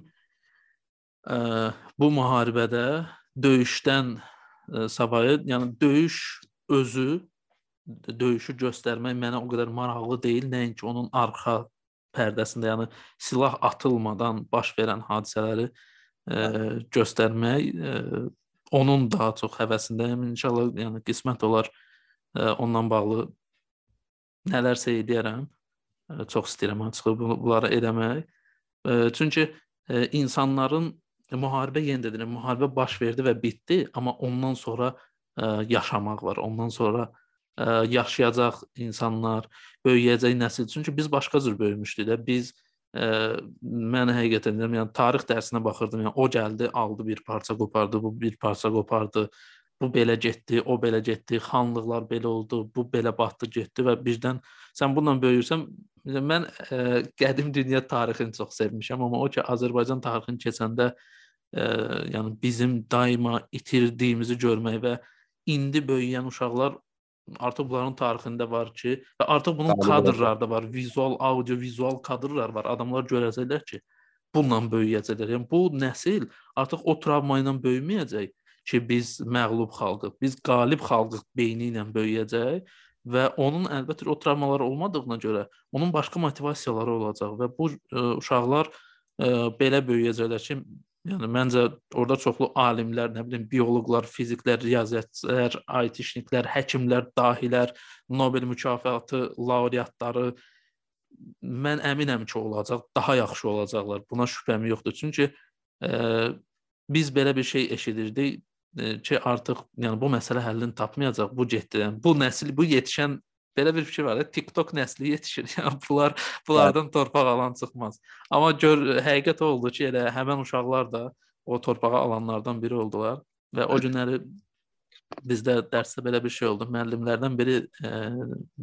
bu müharibədə döyüşdən savayı, yəni döyüş özü döyüşü göstərmək mənə o qədər maraqlı deyil, nəinki onun arxa pərdəsində, yəni silah atılmadan baş verən hadisələri e, göstərmək e, onun daha çox həvəsindəyəm. İnşallah yəni qismət olar e, ondan bağlı nələrsə edərəm. E, çox istəyirəm açığı bunları eləmək. E, çünki e, insanların müharibə yenə də deyirəm, müharibə baş verdi və bitdi, amma ondan sonra ə, yaşamaq var. Ondan sonra ə, yaşayacaq insanlar, böyüyəcək nəsil. Çünki biz başqa cür böyümüşdük də. Biz ə, mən həqiqətən deyirəm, yəni tarix dərsinə baxırdım. Yəni o gəldi, aldı bir parça qopardı, bu bir parça qopardı. bu belə getdi, o belə getdi, xanlıqlar belə oldu, bu belə batdı, getdi və birdən sən bununla böyüyürsən. Mən ə, qədim dünya tarixini çox sevmişəm, amma o ki Azərbaycan tarixini keçəndə ə, yəni bizim daima itirdiyimizi görmək və indi böyüyən uşaqlar artıq bunların tarixində var ki, və artıq bunun kadrları da var, vizual, audio, vizual kadrlar var. Adamlar görəcəklər ki, bununla böyüyəcəklər. Yəni bu nəsil artıq o travma ilə böyüməyəcək ki, biz məğlub xalqıq, biz qalib xalqıq beyni ilə böyüyəcək və onun əlbəttə o travmaları olmadığına görə onun başqa motivasiyaları olacaq və bu ə, uşaqlar ə, belə böyüyəcəklər ki, yəni məncə orada çoxlu alimlər, nə bilim, bioloqlar, fiziklər, riyaziyyatçılar, IT-şniklər, həkimlər, dahilər, Nobel mükafatı laureatları mən əminəm ki, olacaq, daha yaxşı olacaqlar. Buna şübhəm yoxdur. Çünki ə, biz belə bir şey eşidirdik ki, artıq yəni bu məsələ həllini tapmayacaq bu getdən. Bu nəsil, bu yetişən belə bir fikir var da, TikTok nəsli yetişir. Yəni bunlar bunlardan torpaq alan çıxmaz. Amma gör həqiqət oldu ki, elə həmin uşaqlar da o torpağı alanlardan biri oldular və o günləri bizdə dərsdə belə bir şey oldu. Müəllimlərdən biri e,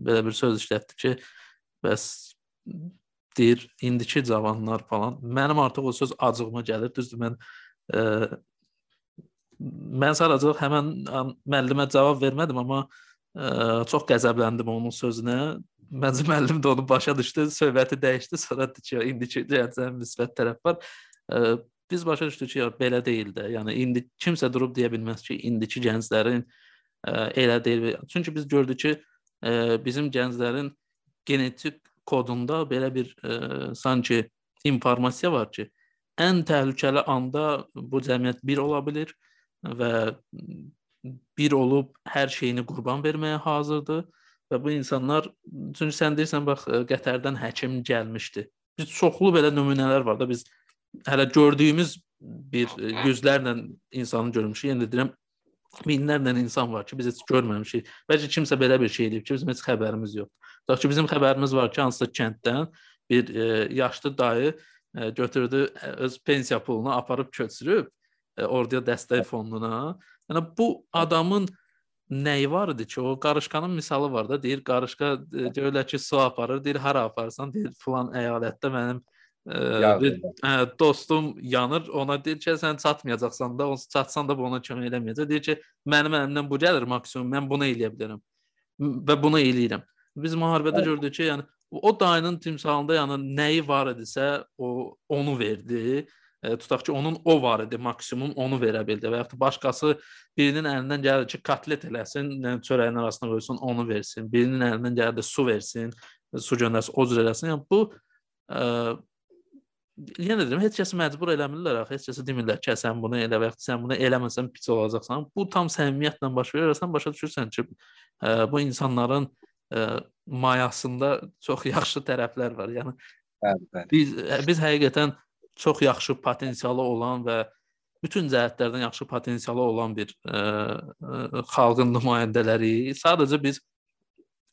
belə bir söz işlətdi ki, bəs deyir indiki cavanlar falan. Mənim artıq o söz acığıma gəlir. Düzdür, mən e, mən sadəcə həmən müəllimə cavab vermədim, amma çox qəzəbləndim onun sözünə. Məncə müəllim də onu başa düşdü, söhbəti dəyişdi, sonra dedi ki, indiki cəhətdən müsbət tərəf var. Biz başa düşdük ki, belə deyil də. Yəni indi kimsə durub deyə bilməz ki, indiki gənclərin elə deyil. Çünki biz gördük ki, ə, bizim gənclərin genetik kodunda belə bir ə, sanki informasiya var ki, ən təhlükəli anda bu cəmiyyət bir ola bilər və bir olub hər şeyini qurban verməyə hazırdır və bu insanlar çünki sən deyirsən bax Qətərdən həkim gəlmişdi. Biz çoxlu belə nümunələr var da biz hələ gördüyümüz bir yüzlərlə insanı görmüşük. Yəni deyirəm minlərlə insan var ki, biz heç görməmişik. Bəlkə kimsə belə bir şey edib ki, bizim heç xəbərimiz yoxdur. Tutaq ki, bizim xəbərimiz var ki, hansısa kənddən bir e, yaşlı dayı e, götürdü öz pensiya pulunu aparıb köçürüb E, orduya dəstək fonduna. Yəni bu adamın nəyi var idi ki, o qarışqanın misalı var da, deyir qarışqa e, deyirlər ki, su aparır, deyir hara aparsan, deyir filan əyalətdə mənim ə, bir ə, dostum yanır, ona deyir ki, sən çatmayacaqsan da, onsuz çatsan da bu ona kömək eləməyəcək. Deyir ki, mənim əlimdən bu gəlir maksimum, mən bunu eləyə bilərəm və bunu eləyirəm. Biz müharibədə evet. gördük ki, yəni o dayının timsalında yəni nəyi var idisə, o onu verdi e, tutaq ki, onun o var idi, maksimum onu verə bildi və ya da başqası birinin əlindən gəlir ki, kotlet eləsin, çörəyin arasına qoysun, onu versin. Birinin əlindən gəlir də su versin, su göndərsin, o cür eləsin. Yəni bu ə, yenə deyirəm, heç kəsi məcbur eləmirlər axı, heç kəsə demirlər ki, sən bunu elə və ya sən bunu eləməsən pis olacaqsan. Bu tam səmimiyyətlə baş verir. Sən başa düşürsən ki, ə, bu insanların ə, mayasında çox yaxşı tərəflər var. Yəni bəli, bəli. biz biz həqiqətən çox yaxşı potensialı olan və bütün cəhətlərdən yaxşı potensialı olan bir ə, ə, xalqın nümayəndələri. Sadəcə biz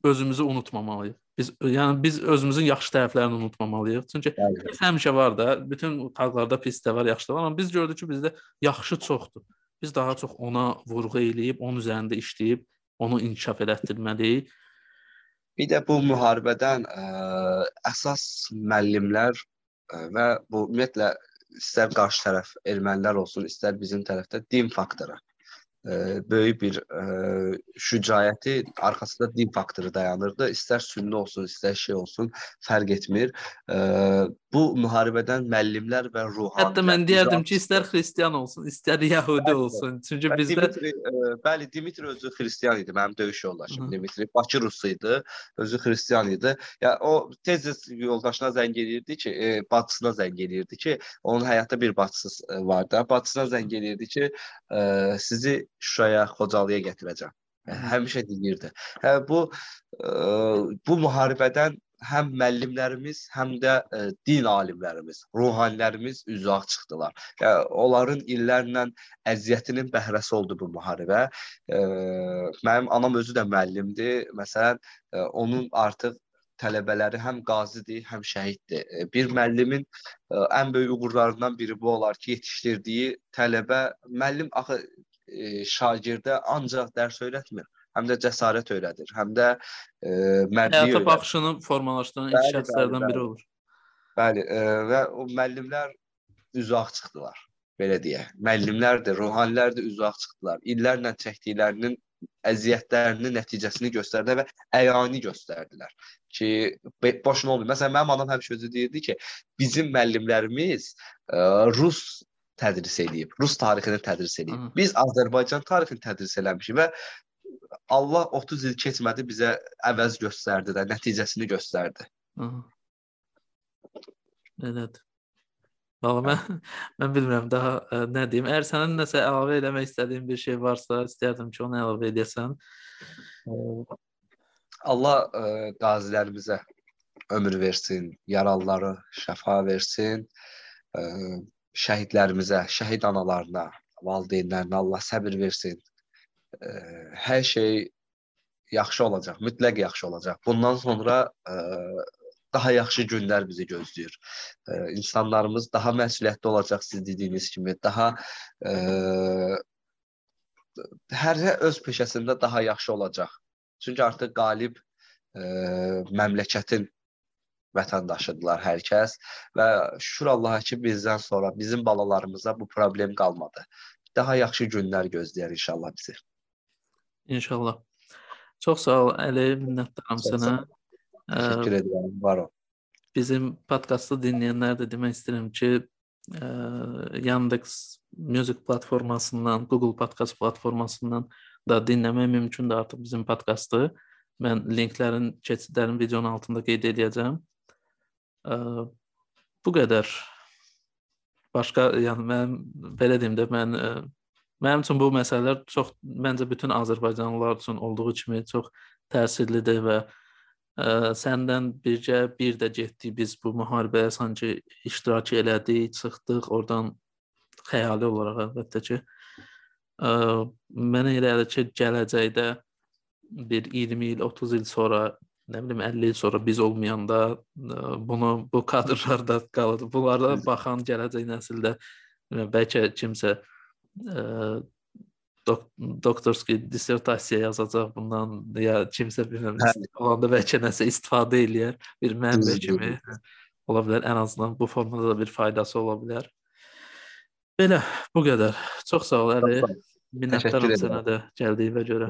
özümüzü unutmamalıyıq. Biz yəni biz özümüzün yaxşı tərəflərini unutmamalıyıq. Çünki Bəli. həmişə var da, bütün xalqlarda pis də var, yaxşı da var, amma biz gördük ki, bizdə yaxşı çoxdur. Biz daha çox ona vurğu eləyib, onun üzərində işləyib, onu inkişaf elətdirməliyik. Bir də bu müharibədən ə, əsas müəllimlər və bu ümumiyyətlə istər qarşı tərəf ermənilər olsun, istər bizim tərəfdə din faktoru böyük bir ə, şücaəti arxasında din faktoru dayanırdı. İstər sünni olsun, istər şey olsun, fərq etmir. Ə, bu müharibədən müəllimlər və ruhanilər Hətta mən deyərdim ki, istər xristian olsun, istər yəhudi bəli, olsun. Çünki bəli, bizdə Dimitri, ə, bəli, Dimitri özü xristian idi, mənim döyüş yoldaşım. Hı. Dimitri Bakı rusu idi, özü xristian idi. Ya o tez yoldaşına zəng eləyirdi ki, e, bacısına zəng eləyirdi ki, onun həyatda bir bacısı var da, bacısına zəng eləyirdi ki, ə, sizi Şuşaya, Xocalıya gətirəcəm. Həmişə deyirdi. Hə bu ə, bu müharibədən həm müəllimlərimiz, həm də ə, din alimlərimiz, ruhanilərimiz üzaq çıxdılar. Yəni onların illərlə əziyyətinin bəhrəsi oldu bu müharibə. Ə, mənim anam özü də müəllimdir. Məsələn, ə, onun artıq tələbələri həm qazidir, həm şəhiddir. Bir müəllimin ən böyük uğurlarından biri bu olar ki, yetişdirdiyi tələbə müəllim axı e, şagirdə ancaq dərs öyrətmir, həm də cəsarət öyrədir, həm də e, mərdlik Həyata öyrədir. baxışını formalaşdıran ilk şəxslərdən biri olur. Bəli, e, və o müəllimlər üzaq çıxdılar, belə deyək. Müəllimlər də, ruhanilər də üzaq çıxdılar. İllərlə çəkdiklərinin əziyyətlərinin nəticəsini göstərdilər və əyani göstərdilər ki, boşuna olmuyor. Məsələn, mənim anam həmişə özü deyirdi ki, bizim müəllimlərimiz ə, rus tədris eləyib, rus tarixini tədris eləyib. Biz Azərbaycan tarixini tədris eləmişik və Allah 30 il keçmədi bizə əvəz göstərdi də, nəticəsini göstərdi. Elədir. Valla mən mən bilmirəm daha ə, nə deyim. Əgər sənin nəsə əlavə etmək istədiyin bir şey varsa, istərdim ki, onu əlavə edəsən. Allah ə, qazilərimizə ömür versin, yaralıları şəfa versin. Ə, şəhidlərimizə, şəhid analarına, valideynlərinə Allah səbir versin. Ə, hər şey yaxşı olacaq, mütləq yaxşı olacaq. Bundan sonra ə, daha yaxşı günlər bizi gözləyir. E, insanlarımız daha məsuliyyətli olacaq siz dediyiniz kimi, daha e, hər öz peşəsində daha yaxşı olacaq. Çünki artıq qalib e, məmləkətin vətəndaşıdırlar hər kəs və şükür Allaha ki, bizdən sonra bizim balalarımıza bu problem qalmadı. Daha yaxşı günlər gözləyir inşallah bizi. İnşallah. Çox sağ ol Əli, minnətdaram sənə. Təşəkkür edirəm, var ol. Bizim podkastı dinləyənlər də demək istəyirəm ki, ə, Yandex Music platformasından, Google Podcast platformasından da dinləmək mümkündür artıq bizim podkastı. Mən linklərin, keçidlərin videonun altında qeyd edəcəm. Ə, bu qədər. Başqa, yəni mən belə deyim də mən ə, mənim üçün bu məsələlər çox məncə bütün Azərbaycanlılar üçün olduğu kimi çox təsirlidir və ə, səndən bircə bir də getdik biz bu müharibəyə sanki iştirak elədik, çıxdıq, oradan xəyali olaraq əlbəttə ki. Ə, mənə elə gəlir ki, gələcəkdə bir 20 il, 30 il sonra, nə bilim 50 il sonra biz olmayanda ə, bunu bu kadrlarda qalır. Bunlara baxan gələcək nəsildə bəlkə kimsə dok doktorski dissertasiya yazacaq bundan ya kimsə bilmirəm hə. olanda bəlkə nəsə istifadə eləyər bir mənbə kimi ola bilər ən azından bu formada da bir faydası ola bilər. Belə bu qədər. Çox sağ ol Əli. Minnətdaram sənə də gəldiyinə görə.